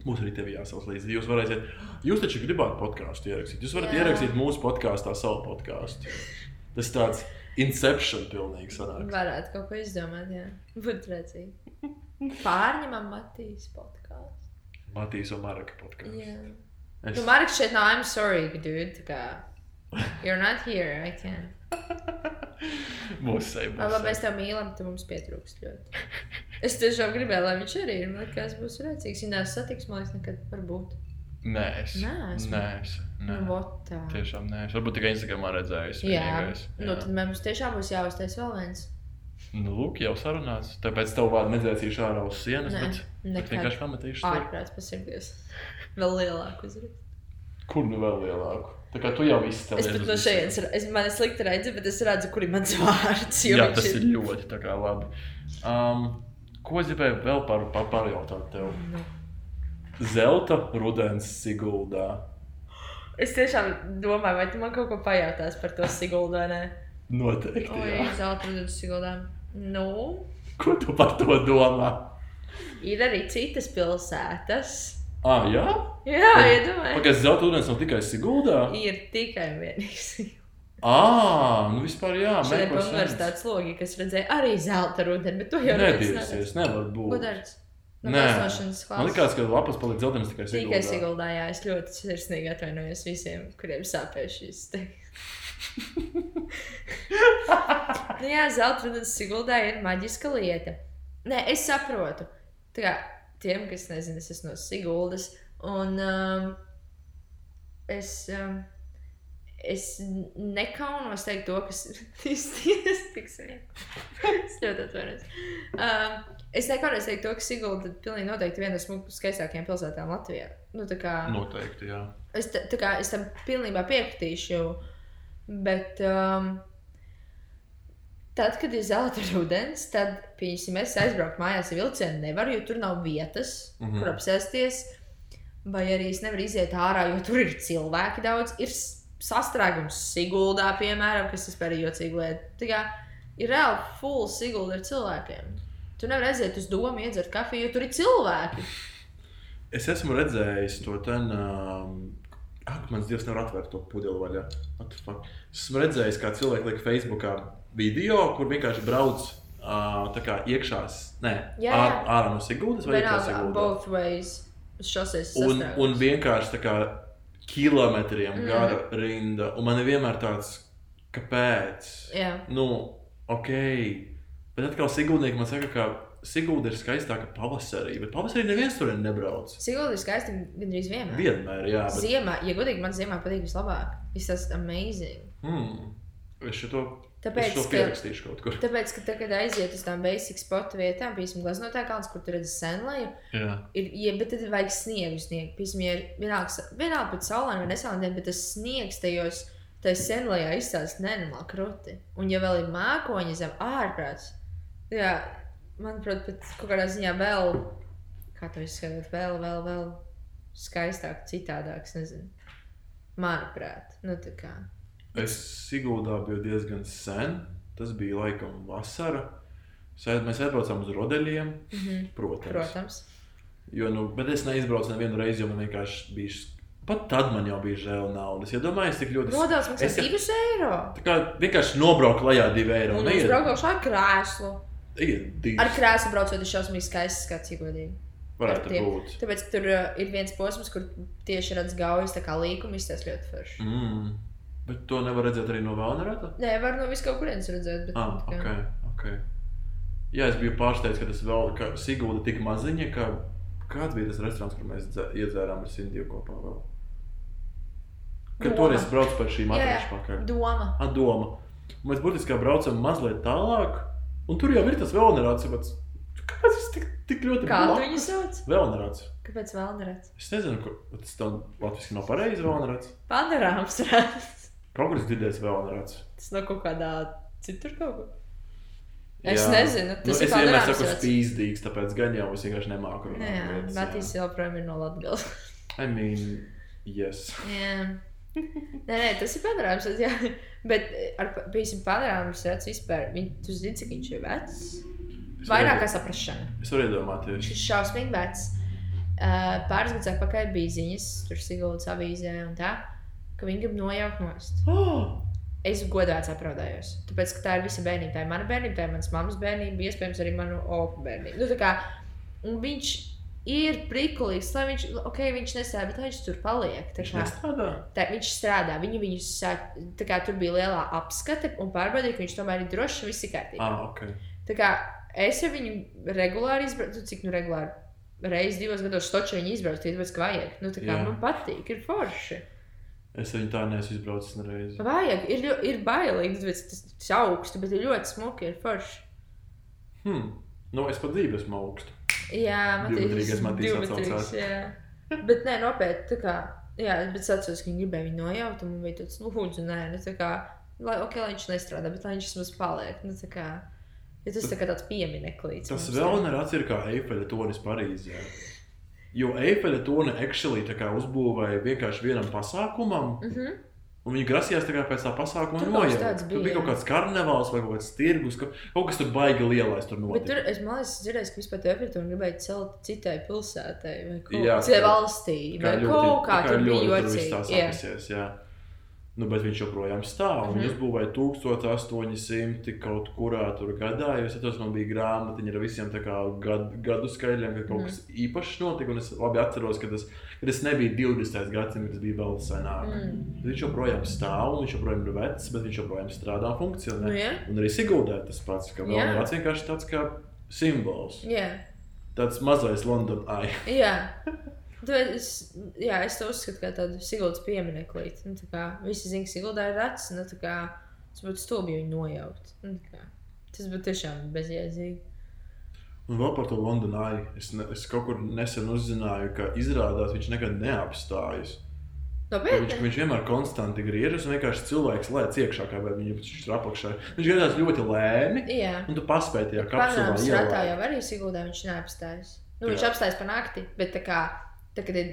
Mums arī tev jāsauc līdzi. Jūs varēsiet, jūs taču gribāt podkāstu ierakstīt. Jūs varat Jā. Ierakstīt mūsu podkāstā savu podkāstu. Tas tāds inception pilnīgi sanāk. Varētu kaut ko izdomāt, jā. Būtu redzīgi. Pārņemam Matīs podkāstu. Matīs un Maraka podkāsts. Jā. Es... Nu, Marks šeit nav, I'm sorry, dude. Kā. You're not here, I can. Seja. Ah, Labi, mēs tev mīlam, tu mums pietrūkst ļoti. Es tiešām gribēju, lai viņš arī ir. Man liekas, būs redzīgs. Ja neesmu satiks, man liekas, nekad varbūt. Nē, es. Nē, es. Nē. Nu, vot tā. Tiešām nē. Es varbūt tikai Instagramā redzēju. Jā, nu tad mums tiešām būs jāuztais vēl viens. Nu, lūk, jau sarunāts. Tāpēc tev vārdu nedzēsīšu ārā uz sienas, Nē, bet, bet vienkārši pametīšu. Ārprāts pasirgties. Vēl lielāku uzrakstu. Kur nu vēl lielāku? Tā kā tu jau izstāstīji. Es pat no šejienes, es, man ir slikti redzu, bet es redzu, kur ir mans vārds. jo Jā, tas ir ļoti tā kā labi. Um, ko es gribēju vēl par, par pārjautāt tev? Nu. Zelta rudens Siguldā. Es tiešām domāju, vai tu man kaut ko pajautās par to Siguldu vai nē. Noteikti. Oi, jā. zelta rudens Siguldā. Nu, Ko tu par to domā? ir arī citas pilsētas. Ah, jā? Jā, iedomājieties. Pagaidzi, zelta rudens nav tikai Siguldā. Ir tikai vienīgi. Ah, nu vispār jā. Šodien make pa sense. universitātes logi, kas redzēja arī zelta rudeni, bet to jau Nedirsies, nevar būt. Gudars. No Nē. Man liekas, ka lapas paliek dzeltenas tikai Siguldā. Tikai Siguldā, jā, es ļoti sirsnīgi atvainojos visiem, kuriem sāpēs šis te. nu, jā, zelta rudens Siguldā ir maģiska lieta. Nē, es saprotu. Tā kā tiem, kas nezina, es esmu no Siguldas. Un um, es, um, es nekaunos teikt to, kas izties tik sen. es ļoti atvainojos. Um, es nekaunos teikt to, ka Sigulda pilnīgi noteikti viena no skaistākajām pilsētām Latvijā. Nu, tā kā, Noteikti, jā. Es, ta- tā kā, es tam pilnībā piekritīšu. Bet um, tad, kad ir zelta rudens, tad, pieņemsim, es aizbraucu mājās ar vilcienu. Nevaru, jo tur nav vietas, mm. -hmm. kur apsēsties. Vai arī es nevaru iziet ārā, jo tur ir cilvēki daudz. Ir sastrēgums Siguldā, piemēram, kas vispār ir jocīga lieta. Tā kā ir reāli full Sigulda ar cilvēkiem. Tu nevari aiziet uz domu, iedzert kafiju, jo tur ir cilvēki. Es esmu redzējis to ten. Um, ak, mans dievs nevar atvērt to pudeli vaļā. Es esmu redzējis, kā cilvēki liek Facebookā video, kur vienkārši brauc uh, kā iekšās, nē, Jā, ār, jā. ārā no Siguldas vai iekšā šoseis Un, un vienkārši tā kā kilometriem Mm. gara rinda. Un man ir vienmēr tāds, kāpēc? Jā. Nu, ok. Bet atkal Sigūdnieki man saka, ka Sigūda ir skaistāka pavasarī. Bet pavasarī neviens tur nebrauc. Sigulda ir skaista gandrīz vienmēr. Vienmēr, jā. Bet, Ziemā, ja godīgi, man ziemā patīk vislabāk. Viss tas amazing. hmm, es šo Tāpēc, to ka, pierakstīšu kaut kur. tāpēc, ka tagad aiziet uz tām basic spotu vietām, piemēram, glaznotā kalns, kur tu redzi senlaju, ir, ja, bet tad vajag sniegu sniegt. Piemēram, ja ir vienalga, vienalga pat saulaina vai nesaulaina, bet tas sniegs tajos, tai senlajā izstāsta nenormāli kruti. Un ja vēl ir mākoņi zem ārprāts, jā, manuprāt, pat kaut kādā ziņā vēl, kā to izskatīt, vēl, vēl, vēl skaistāk, citādāks, nezinu. Manuprāt, nu tā kā. Es Sigūdā biju diezgan sen. Tas bija laikam vasara. Mēs aizbraucām uz rodeļiem, Mhm. protams. Protams. Jo, nu, bet es neizbraucu nevienu reizi, jo man vienkārši bija. Pat tad man jau bija žēl naudas. Ja domāju, tik ļoti. Rodās maksā Es- 2 eiro. Tā kā vienkārši nobraukt lejā divi eiro. Un Neiet- uz braukšu ar krēslu. divas. Ar krēslu braucot, ir šausmīgi skaists skats, ja godīgi. Varētu būt. Tāpēc tur uh, ir viens posms, kur tieši redz gaujas, tā kā līkuma izstāsta ļoti forši. Mm. Bet to nevar redzēt arī no Vēlnerata? Nē, var no vis kaut kurienes redzēt, bet Ah, tā kā- ok. ok. Jā, es biju pārsteigts, ka tas vēl, ka Sigūda tik maziņa, ka kāds bija tas restorāns, kur mēs dzē- iedzērām ar Sindiju kopā vēl. Kad Doma. toreiz braucu par šīm atrašu pakaļ. Doma. A, doma. Un mēs kā braucam mazliet tālāk, un tur jau ir tas Vēlnerats. Kāpēc tas tik, tik ļoti Kā tu blakus? viņu sauc? Vēlnerats. Kāpēc vēl neredz? Es nezinu, kur tas tam latviešu nav pareizi Vēlnerats. Padarāms redz. Kaut kur es dzirdēju Vēlnerats. Tas nav kaut kādā citur kaut kur. Es nezinu, Nu, tas es ir vienmēr Padarāms saku redz. spīzdīgs, tāpēc gan jau es vienkārši nemāku runāt. Jā, lietas, Matīs joprojām ir no Latgales. I mean, yes. Jā. Nē, nē, tas ir padarāms. Jā. Bet ar, piemēram, padarāms redz vispār. Viņ, tu zini, cik viņš ir vecs? Es Vairāk kā saprašana. Es varu Viņš iedomāties. ir šausmīgi vecs. Uh, pāris gadus atpakaļ bija ziņas, tur Sigūdas avīzē un tā, ka viņi grib nojaukt nost. Oh! Es godāts apraudājos. Tāpēc, ka tā ir visa bērnība. Tā ir mana bērnība, tā ir manas mammas bērnība, iespējams, arī manu opu bērnību. Nu, kā, viņš ir prikulīgs, lai viņš, ok, viņš nestrādā, bet viņš tur paliek. Tā Viņš kā, nestrādā. tā, viņš strādā, viņi viņu sāk, tā kā tur bija lielā apskate un pārbaudīja, ka viņš tomēr ir drošs un viss ir kārtībā. Ah, ok. Tā kā es ar viņu regulāri izbraucu, cik nu regulāri. Reizes divos gados stoču viņa izbrauc, tāpēc, ka vajag. Nu, tā kā Jā. man patīk, ir forši. Es viņu tā neesmu izbraucis nereizi. Vajag, ir, ir bailīgi, tāpēc tas tas augstu, bet ir ļoti smuki, ir forši. Hmm. Nu, es pat dzīvi esmu augstu. Jā, Divmetrīgais Matīs divmetrīgs, atsaucās. jā. Bet nē, nopietni, tā kā, jā, bet es atceros, ka viņi gribēja viņu nojaut, un man bija tāds, nu, lūdzu, nē, nu, tā kā, lai, ok, lai viņš nestrādā, bet lai viņš vismaz paliek, nu, tā kā, ja tas tā kā tāds piemineklīts. Tas vēl nerāds ir kā Eifeļa tonis Parīzē. Jo Eifeļa toni actually kā uzbūvēja vienkārši vienam pasākumam, Mhm. un viņi grasījās tā kā pēc tā pasākuma kaut tāds Tur bija, kaut kāds karnevāls vai kaut kāds tirgus, ka- kaut kas tur baigi lielais tur Bet notika. tur es domāju, ka dzirdēju, ka vispār Eiffeltonu gribēja celt citai pilsētai vai kaut tā- valstī. Vai kaut kā tā tur bija jocīgi. tā Jā. sapisies, jā. Nu, bet viņš joprojām stāv. Mm. -hmm. Viņš uzbūvēja 1800 kaut kurā tur gadā. Es atceros, man bija grāmatiņa ar visiem gad, gadu skaidriem, ka kaut Mhm. kas īpašs notika. Es labi atceros, ka tas, ka tas nebija 20. gadsimts, tas bija vēl senāk. Mm. Viņš joprojām stāv, viņš joprojām ir vecs, bet viņš joprojām strādā un funkcionē. Nu, jā, Un arī Sigūdē tas pats, ka Jā. ir vienkārši tāds kā simbols. jā. Tāds mazais London eye. jā. Tu Es, jā, es to uzskatu par tādu Siguldas piemineklīti. Nu, tā kā visi zina, ka Siguldā ir rats. Nu, tā kā tas būtu stulbi viņu nojaukt. Nu, tā tas būtu tiešām bezjēdzīgi. Un vēl par to London eye. Es, ne, es kaut kur nesen uzzināju, ka izrādās viņš nekad neapstājas. Ka Viņš, viņš vienmēr konstanti griežas un vienkārši cilvēks lēc iekšā, kā vai viņš ir apakšā. Viņš griežas ļoti lēni, Jā. un tu paspēji tajā kapsulā ratā ielēt. jau arī Siguldā viņš neapstājas. Nu, viņš Jā. apstājas pa nakti, bet tā kā tā, kad ir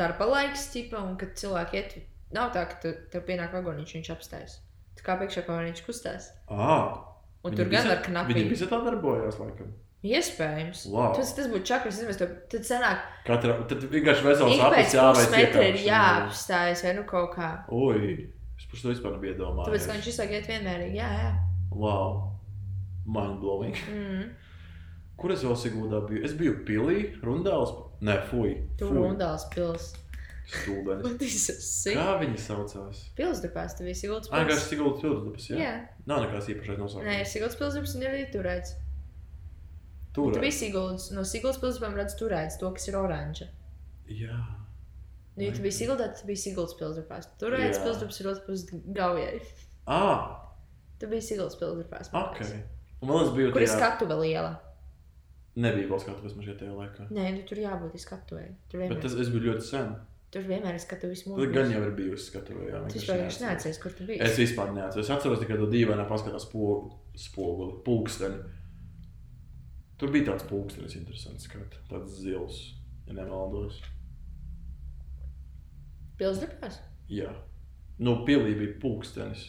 darba laiks, tipa, un kad cilvēki iet, nav tā, ka tu, tev pienāk vagoniņš, viņš apstājas. Tā kā priekšā viņš kustās. Ah, Un viņi tur gan ar Viņi knapi. visi tā darbojās, laikam. Iespējams. Wow. Tas, tas būtu čakars, es nezinu, tad sanāk, Katra, tad vienkārši vesels aplis jāveic pusmetra ir iekāpšana. jāapstājas vai nu kaut kā. Ui, es par to vispār nebiju iedomājies. Tāpēc, ka viņš laiku iet vienmērīgi, jā, jā. Wow, mind blowing. Mm. Kur es vēl Sigūdā biju? Es biju pilī, rundāls. Nē, fuj. Tur fuj, Rundāls pils. Stulbenis. Kā viņi saucās? Pilsdrupās, tu visi Siguldas Ah, kā pils. Sigūdas pilsdabas, jā? Jā. Nav nekāds īpašais Nē, nosaukums. Siguldas pilsdrups un ir arī turēts. Tur. Tu biji Siguldas, no Siguldas pilsdrupām redz turēts to, kas ir oranža. Jā. Nu, ja tu biji Siguldā, tad tu biji Siguldas pilsdrupās. Turēts Jā. pilsdrups ir otrs puses gaujai. Ah, Tu biji Siguldas pilsdrupās. man ok. liekas. Un vēl es biju Kur ir tajā... skatuve liela? Nebija vēl skatuves man šajā tajā laikā. Nē, nu, tur jābūt skatuvei. Tur Bet vienmēr, tas, es biju ļoti sen. tur vienmēr ir skatuves mūžā. gan jau ir bijusi skatuvē, jā. Tu vienkārši neatceros. kur tu biji. Es vispār neatceros. Es atceros tikai to dīvainā paskatās spogu, spoguli, pulksteni. Tur bija tāds pulkstenis interesants, skat, tāds zils, ja nemaldos. Pilsdrupās? Jā. Nu, pilī bija pulkstenis.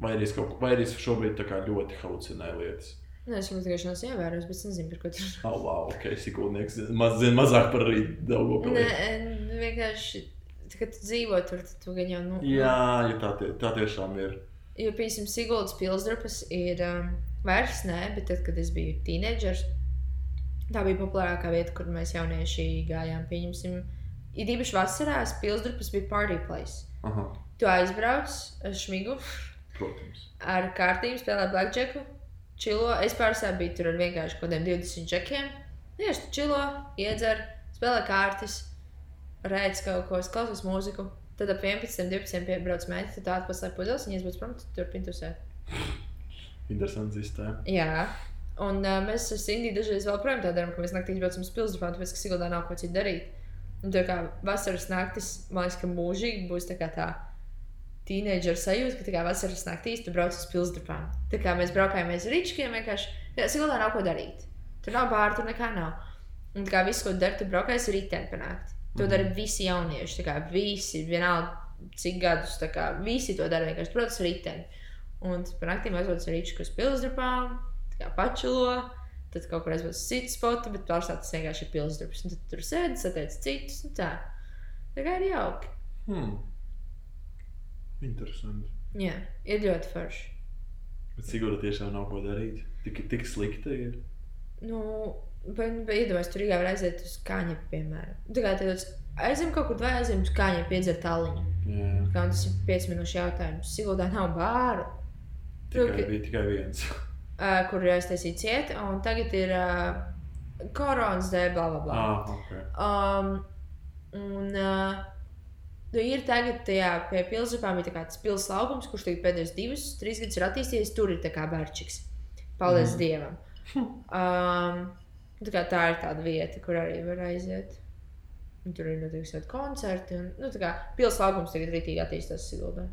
Vai arī es, kaut, vai arī es šobrīd kā ļoti halucinēju lietas. Nē, es varbūt tikai šos ievērojos, bet es nezinu, par ko tur ir. Oh, wow, ok, sikūnieks maz, zina mazāk par rītu Nē, Daugavpilī. nu, vienkārši, kad tu dzīvo tur, tad tu gan jau, nu, Jā, ja tā, tie, tā tiešām ir. Jo, piemēram, Siguldas pilsdrupas ir um, vairs nē, bet tad, kad es biju teenagers, tā bija populārākā vieta, kur mēs jaunieši gājām. Pieņemsim, ir īpaši vasarās, pilsdrupas bija party place. Aha, Tu aizbrauc ar šmigu, protams. ar kārtību, spēlē blackjacku, čilo. Es pārsvarā biju tur ar vienkārši kaut kādiem 20 čekiem. Tieši čilo, iedzer, spēlē kārtas, rēdz kaut ko, klausos mūziku. Tad ap 11, 12 piebrauc mēģināt, tad atpūst pudeles, un iesbrauc prom, tad turpin tusēt. Interesants sistēma. Jā. Un uh, mēs ar Sindiju dažreiz vēl projām tā darām, ka mēs naktī braucam uz pilsētu, tāpēc, ka Siguldā nav ko citu darīt. Un tā kā vasaras naktis, man liekas, ka mūžīgi būs tā kā tā teenager sajūta, ka tā kā vasaras naktīs tu brauc uz pilsētu. Tā kā mēs braukājām ar rīčkiem, vienkārši, Siguldā nav ko darīt. Tur nav bāra, tur nekā nav. Un tā kā viss, ko dari, tu braukājies riteni panākt. To Mhm. dara visi jaunieši, tā kā visi, vienalga, cik gadus, tā kā visi to dara vienkārši, ar riteni. Un naktīm aizvāc ar rīčku uz pilsētām, kā pačilo. Tad kaut kur aizvāc uz citu spotu, bet pārstāv tas vienkārši ir pilsētas. Tad tur sēdi, satiec citus. Tā. tā kā ir jauki. Hmm. Interesanti. Jā, ir ļoti forši. Bet Sigūda tiešām nav ko darīt. Tik, tik slikti ir. Nu, vai, vai iedomājieties, tur jāvar aiziet uz kāņa, piemēram. Tā kā tāds aizem kaut kur, vai aizem uz kāņa, piedzert tāliņu. Jā, Kā un tas ir 5 minūšu jautājums. Siguldā nav bāru, tikai, Tur, bija tikai viens. uh, kur ir aiztaisīta cieta, un tagad ir uh, koronas dēļ, bla, bla, bla. ah, ok. Um, un uh, nu, ir tagad tajā pie pilsētām ir tā tas pilsētas laukums, kurš pēdējos divus, trīs gadus ir attīstījies. Tur ir tā kā bērčiks. Paldies mm. Dievam. Um, tā, kā tā ir tāda vieta, kur arī var aiziet. Un tur ir notiekusi tādi koncerti. Un, nu, tā kā pilsētas laukums tagad rītīgi attīstās Siguldā.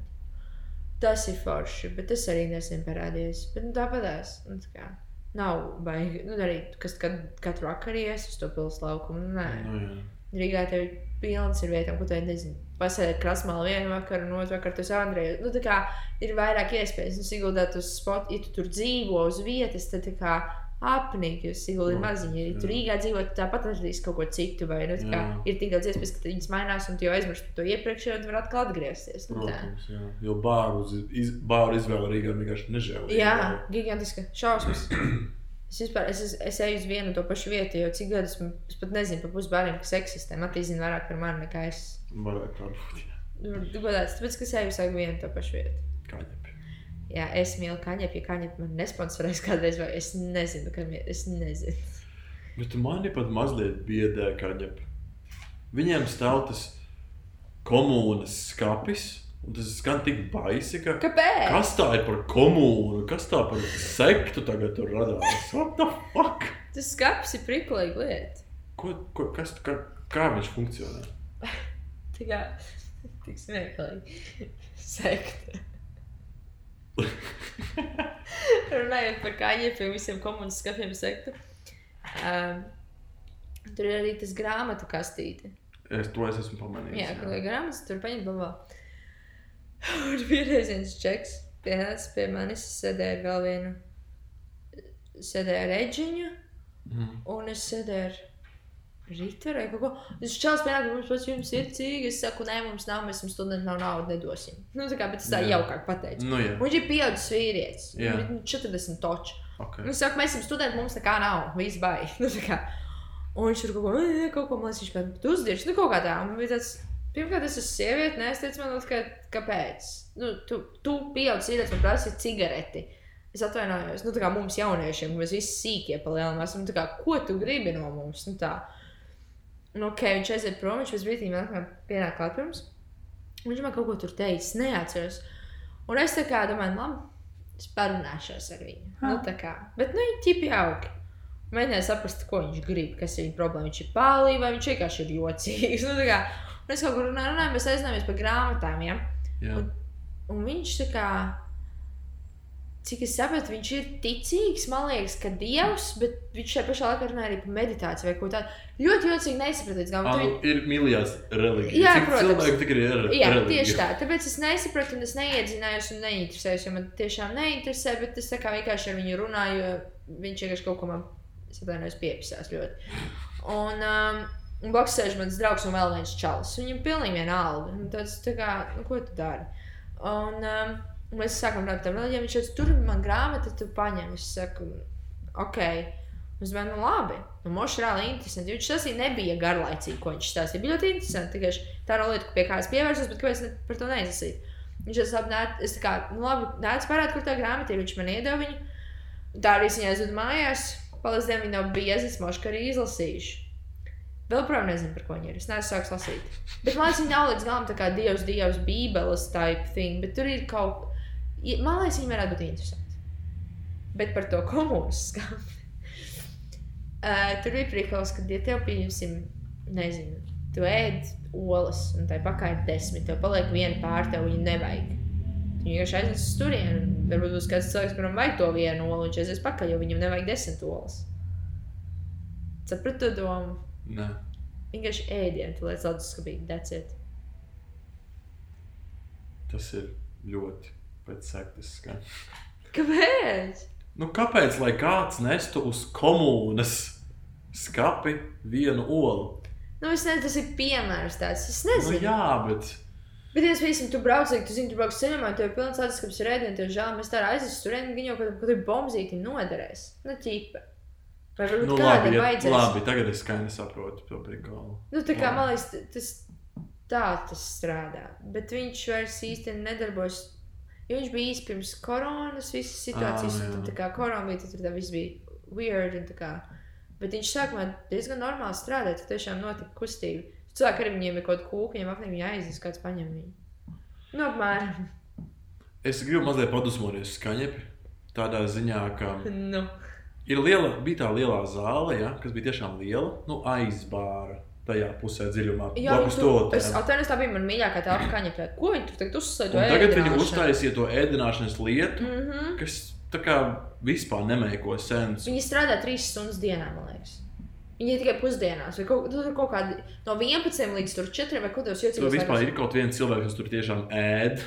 Tas ir forši, bet tas arī nesen parādījās. Bet nu, tāpatās. Nu, tā kā, nav baigi. Nu, arī kas kad, katru vakaru ies uz to pilsētas laukumu. Nu, nē. Nu, jā. Rīgā tev ir pilns ar vietām, ko tu nezini. Pasēdi krāsmā vienu vakaru, un otru vakaru tas Andrejs. Nu, tā kā ir vairāk iespējas. Nu, Siguldā tas spot, ja tu tur dzīvo uz vietas, tad tā kā apnīk, jo siguli ir Mm, maziņi. Ja tur jā. Rīgā dzīvot, tāpat atradīs kaut ko citu, vai nu, kā, Jā. ir tik daudz iespējas, ka viņas mainās, un tu jau aizmirsti to iepriekšējo, tad var atkal atgriezties. Nu. Protams, jā. Jo bāru, uz- iz, bāru izvēle Rīgā vienkārši nežēl. Jā, gigantiska šausmas. Es vispār es, es, es eju uz vienu un to pašu vietu, jo cik gadus es pat nezinu par pusi bērniem, kas eksistē. Man zina vairāk par mani nekā es. Varētu tā būt. Nu, Godāts, tāpēc, ka es eju uz vienu to pašu vietu. Kā ņepi. Jā, es mīlu kaņepju, ja kaņepju man nesponsorēs kādreiz, vai es nezinu, kam ir. Es nezinu. Bet mani pat mazliet biedē, kā ņep. Viņiem stāv tas komunas skapis, un tas skan tik baisi, ka Kāpēc? kas tā ir par komūnu, kas tā par sektu tagad tur radās? What the fuck? Tas skats ir priklīga lieta. Ko, ko, kas, kā, kā viņš funkcionē? Tā kā tik smieklīgi. Sekta. Runājot par un visiem komunas skapiem sektu. Um, tur ir arī tas grāmatu kastīte. Es to es esmu pamanījis. Jā, ir grāmatas, tur paņem balvā. Un vienreiz viens čeks pienāca pie manis, ar vēl vienu, sēdēju ar Edžiņu, Mhm. un es sēdēju ar Rītu vai kaut ko. Es čels pienāku, mums pats jums ir cīgi, es saku, nē, mums nav, mēs jums studenti nav naudu nedosim. Nu, tā kā, bet es tā Jā. jaukāk pateicu. Nu, jā. Viņš ir pieaudzis vīrietis, Jā. viņam ir 40 toči. Okay. Nu, es saku, mēs esam studenti, mums nekā nav, viss baigi. Nu, tā kā. un viņš tur kaut ko, "Ē, kaut ko man liekas, viņš pēc tam uzdirž, nu, kaut kā tā. Un bija tāds, pirmkārt, es esmu sieviete, nē, es teicu, man liekas, ka, kāpēc? Nu, tu, tu pieaudzis vīrietis, man prasa cigareti. Es atvainojos, nu, tā kā mums jauniešiem, mēs visi sīkie palielinām, esam, tā kā, ko tu gribi no mums? Nu, tā. Nu, ok, viņš aiziet prom, viņš brīdī man atkal pienāk klāt pie mums. Viņš man kaut ko tur teica, neatceros. Un es tā kā domāju, labi, es parunāšos ar viņu. Nu, tā kā, bet, nu, viņi ķipi augi. Mēģināju saprast, ko viņš grib, kas ir viņa problēma. Viņš ir pārlīdzīgs vai viņš vienkārši ir jocīgs. Nu, kā, un es kaut kur runāju, runāju, mēs aizņēmāmies par grāmatām. Ja? Jā. Un viņš tā kā, cik es saprotu, viņš ir ticīgs, man liekas, ka Dievs, bet viņš šajā pašā laikā runāja arī par meditāciju vai ko tādu. Ļoti jocīgi galam. Ah, Tu nu, ir mīlējās reliģija. Jā, Cik protams. cilvēku tik ir re Jā, reliģija? tieši tā. Tāpēc es nesapratu, un es neiedzinājos un neinteresējos, jo man tiešām neinteresē, bet es tā kā vienkārši ar viņu runāju, jo viņš vienkārši kaut ko man satvainojos piepisās ļoti. Un, um, un blakus sēž mans draugs un vēl viens čalis. Viņam pilnīgi vienalga. Tāds, tā kā, nu, ko tu dari? Un, um, un mēs sākam runāt par tām, ja viņš teica, tur ir man grāmata, tu paņem. Es saku, ok. Es domāju, nu labi, nu, moši reāli interesanti. Viņš tas nebija garlaicīgi, ko viņš stāstīja. Bija ļoti interesanti. Tikai tā nav lieta, pie kā es pievērsos, bet kāpēc par to neizlasīt? Viņš tas apnāk, es tā kā, nu labi, nāc parādi, kur tā grāmata ir. Viņš man iedeva viņu. Tā arī es viņai aizvedu mājās. Paldies Dievam, viņa nav bieza, es mošu arī izlasījuši. Vēl projām nezinu, par ko viņa ir. Es neesmu sācis lasīt. Bet man liekas, viņa nav līdz galam tā kā dievs, dievs, bībeles type thing. Bet tur ir kaut man liekas, viņa varētu būt interesanti. Bet par to komunas skatu. Uh, tur ir prikals, ka, ja tev pieņemsim, nezinu, tu ēd olas, un tai pakā ir desmit, tev paliek viena pār tev, viņa nevajag. Tu vienkārši aiznes uz turieni, varbūt būs kāds cilvēks, kuram vajag to vienu olu, un viņš aizies pakaļ, jo viņam nevajag desmit olas. Sapratu to domu. Nē. Vienkārši ēdienu, tu daudz skapīgi, that's it. Tas ir ļoti pēc sektas skan. Kāpēc? Nu, kāpēc lai kāds nestu uz komunas skapi vienu olu? Nu, es nezinu, tas ir piemērs tāds. Es Nu, nezinu. jā, bet Bet, ja piemēram, tu brauc, tu zini, tu brauc ceļojumā, tev ir pilns tāds, ka ir rēdiens, tev žēl, mēs tā aiziesim tur, viņi jau kaut kādā bombzītī noderēs. Nu, ķipa. Vai varbūt nu, nu, labi, kādam ja, vajadzēs? labi, tagad es skaidri saprotu to prikolu. Nu, tā kā man liekas, tas tā tas strādā. Bet viņš vairs īsti nedarbojas. Jo viņš bija īsti pirms koronas, visas situācijas, Ā, un tad, tā kā korona bija, tad tā viss bija weird. Kā, bet viņš sākumā diezgan normāli strādāja, tad tiešām notika kustība. Cilvēki arī viņiem ir kaut kāda kūka, viņiem viņa aizies, kāds paņem viņu. Nu, apmēram. Es gribu mazliet padusmoties uz skaņepi. Tādā ziņā, ka Nu. ir liela, bija tā lielā zāle, ja, kas bija tiešām liela, nu, aizbāra tajā pusē dziļumā. Jā, blakus viņi tur, es atvainojos, tā bija mana mīļākā tā apkaņa. Ko viņi tur tagad uzsver? Tagad viņi uztaisīja to ēdināšanas lietu, Mm -hmm. kas tā kā vispār nemeiko sens. Viņi strādā trīs stundas dienā, man liekas. Viņi ir tikai pusdienās, vai kaut, tur kaut kādi no 11 līdz tur 4 vai kaut kādos Tur jocīgos. vispār ir kaut viens cilvēks, kas tur tiešām ēd.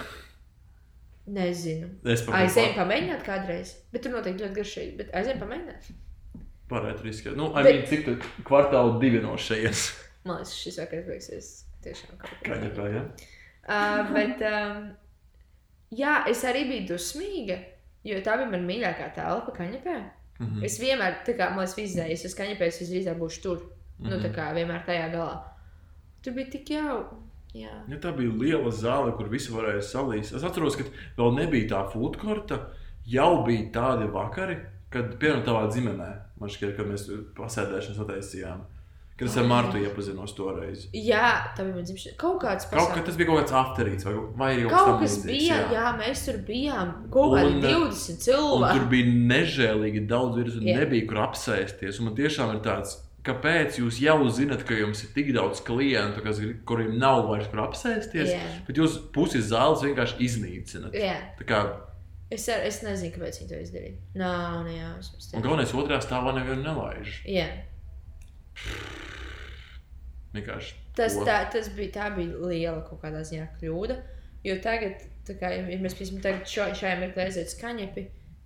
Nezinu. Es pat Aizējām pamēģināt kādreiz, bet tur noteikti ļoti garšīgi. Bet aizējām pamēģināt. Varētu riskēt. Nu, I Bet- mean, cik tad kvartālu divi no šejienes? Man liekas, šis vakars beigsies tiešām kaut kā. Kaņepē, ja? Uh, bet, um, jā, es arī biju dusmīga, jo tā bija mana mīļākā telpa kaņepē. Mhm. Es vienmēr, tā kā man liekas, izdevies, es kaņepē, es visdrīzāk būšu tur. Nu, tā Mhm. kā vienmēr tajā galā. Tur bija tik jauki. Jā. Ja tā bija liela zāle, kur visi varēja salīst. Es atceros, ka vēl nebija tā foodkorta. Jau bija tādi vakari, kad, piemēram, tavā ģimenē, man šķiet, kad mēs pasēdēšanas attaisījām. Kad es ar Martu iepazinos toreiz. jā, tā bija dzimšana. Kaut kāds Kaut, ka pasākums. tas bija kaut kāds afterīts vai, vai Kaut tam kas līdzīgs, bija, jā. jā, mēs tur bijām. Kaut kādi Un, 20 Un tur cilvēki. bija nežēlīgi daudz vīrusu, un Jā. nebija kur apsēsties. Un man tiešām ir tāds, kāpēc jūs jau zinat, ka jums ir tik daudz klientu, kas, kuriem nav vairs kur apsēsties, Jā. bet jūs pusi zāles vienkārši Tā kā, es, ar, es nezinu, kāpēc viņi to izdarīja. Nav, ne jausmas. un galvenais otrā stāvā nevienu nelaiž. Jā, Vienkārši. tas, to. tā, tas bija, tā bija liela kaut kādā ziņā kļūda. Jo tagad, kā, ja mēs piemēram tagad šo, šajā mirklī aizietu skaņepi,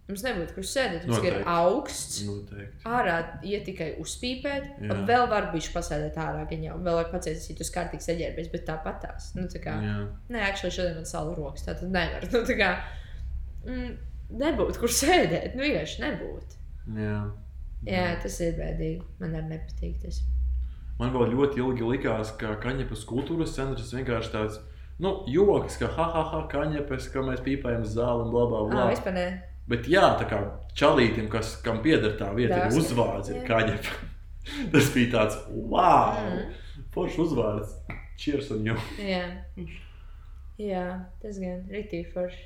mums nebūtu kur sēdēt. Mums ir augsts. Noteikti. Ārā iet tikai uzpīpēt, Jā. vēl var būt pasēdēt ārā, gan jau vēl var pacēsties, ja tu kārtīgi saģērbies, bet tāpat tās. Nu, tā kā, Jā. nē, actually šodien man sāla rokas, tā tad nevar. Nu, tā kā, mm, nebūtu, kur sēdēt, nu vienkārši nebūtu. Jā. Jā, tas ir bēdīgi. Man arī nepatīk tas. Man vēl ļoti ilgi likās, ka kaņepes kultūras centrs vienkārši tāds. Nu, joks, ka ha, ha, ha, kaņepes, ka mēs pīpējam zāli un bla, bla, bla. Ah, vispār ne. Bet jā, tā kā čalītam, kas, kam pieder tā vieta, ir Dāsni. uzvārds, ir kaņepe. Tas bija tāds, wow! Mm. Foršs uzvārds. Cheers on you! Jā. Jā, tas gan rītīgi forši.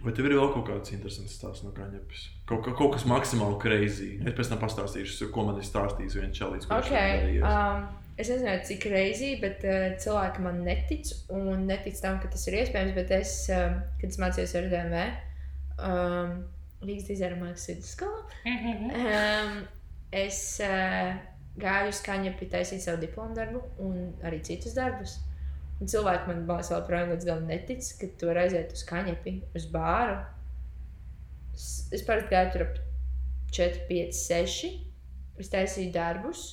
Vai tev ir vēl kaut kāds interesants stāsts no kaņepes? Kaut, ka- kaut kas maksimāli crazy. Es pēc tam pastāstīšu, ko man ir stāstījis viens čalīts, kurš Ok, ir darījies. um, es nezinu, cik reizī, bet uh, cilvēki man netic un netic tam, ka tas ir iespējams. Bet es, um, kad es mācījos ar DMV, um, Rīgas dizaina mākslas vidusskolā, um, es uh, gāju uz kaņepi taisīt savu diplomu darbu un arī citus darbus. Un cilvēki man vēl projām līdz galam netic, ka tu vari aiziet uz kaņepi, uz bāru. Es, parasti gāju tur ap 4, 5, 6. Es taisīju darbus.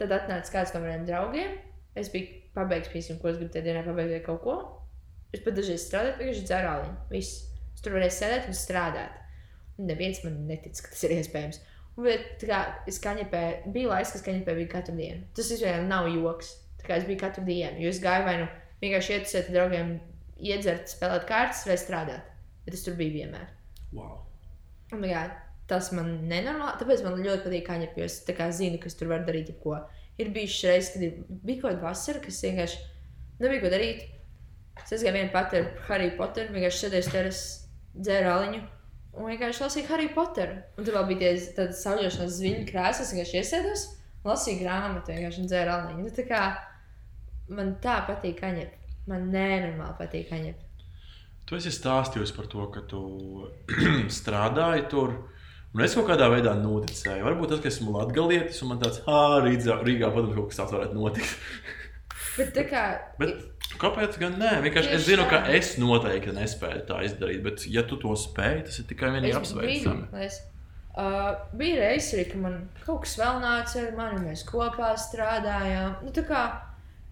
Tad atnāca kāds no maniem draugiem. Es biju pabeigts, piemēram, ko es gribu tajā dienā pabeigt vai kaut ko. Es pat dažreiz strādāju, vienkārši dzēru aliņu. Viss. Es tur varēju sēdēt un strādāt. Un neviens man netic, ka tas ir iespējams. Bet, kā es kaņepē, bija laiks, kad kaņepē bija katru dienu. Tas vispār nav joks. Tā kā es biju katru dienu. Jo es gāju vai nu vienkārši iet uz draugiem, iedzert, spēlēt kārtas vai strādāt. Bet es tur biju vienmēr. Wow. Un, tā kā, tas man nenormāli, tāpēc man ļoti patīk kaņepē, jo es tā kā zinu, kas tur var darīt jebko. Ir bijušas reizes, kad ir, bija kaut kāda vasara, kas vienkārši nebija ko darīt. Es aizgāju vienu pati ar Harry Potteru, vienkārši sēdēju teras, dzēru aliņu un vienkārši lasīju Harry Potteru. Un tur vēl bija tādas sauļošanās zviņu krāsas, vienkārši iesēdos, lasīju grāmatu, vienkārši dzēru aliņu. Nu, tā kā man tā patīk kaņepē. Man nenormāli patīk kaņepē. Tu esi stāstījis par to, ka tu strādāji tur. Un es kaut kādā veidā noticēju. Varbūt tas, ka esmu latgalietis un man tāds, Rīgā, Rīgā padomā, kaut kas tāds varētu notikt. Bet tā kā. Bet kāpēc gan nē? Vienkārši es zinu, ka es noteikti nespēju tā izdarīt. Bet, ja tu to spēj, tas ir tikai vienīgi apsveicami. Uh, bija reizes, arī, ka man kaut kas vēl nāca ar mani, mēs kopā strādājām. Nu, kā,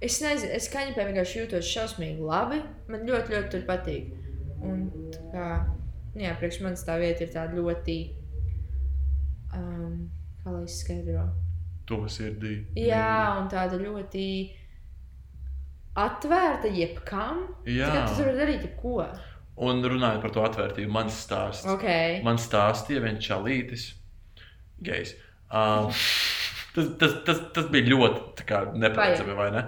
es nezinu, es kaņepē vienkārši jūtos šausmīgi labi. Man ļoti, ļoti tur patīk. Un, kā, nu jā, priekš manis tā vieta ir tāda ļoti, um, kā lai es skaidro. To sirdī. Jā, un tāda ļoti atvērta jebkam. Jā. Kā tu vari darīt jebko. Un runājot par to atvērtību, mans stāsts. Okay. Man stāstīja viens čalītis, gejs. Uh, tas, tas, tas, tas bija ļoti neparedzami, vai ne?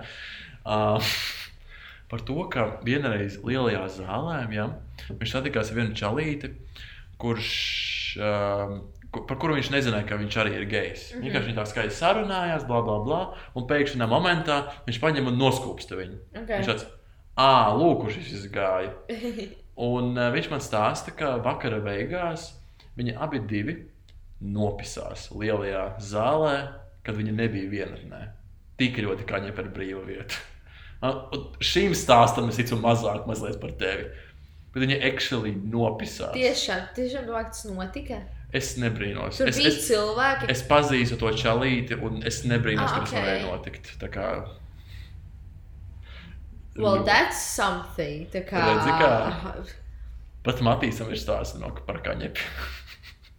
Uh, par to, ka vienreiz lielajā zālē ja, viņš satikās ar vienu čalīti, kurš, uh, par kuru viņš nezināja, ka viņš arī ir gejs. Mhm. Vienkārši viņi tā skaisti sarunājās, bla, bla, bla. Un pēkšņi vienā momentā viņš paņem un noskūpsta viņu. Okay. Viņš tāds, ah, lūk, kurš šis gāja. Un uh, viņš man stāsta, ka vakara beigās viņi abi divi nopisās lielajā zālē, kad viņi nebija vienatnē. Tik ļoti brīvu vietu. Uh, un Šīm stāstam es ticu mazāk par tevi. Bet viņi actually nopisās. Tiešām, tiešām tas notika. Es nebrīnos. Tur es, bija es, cilvēki, es pazīstu to čalīti, un es nebrīnos, Ah, ka tas varēja notikt. Tā kā, well, Ļoti. that's something. Tā kā, Redzi, kā? Pat Matīsam ir stāsts no par kaņepi.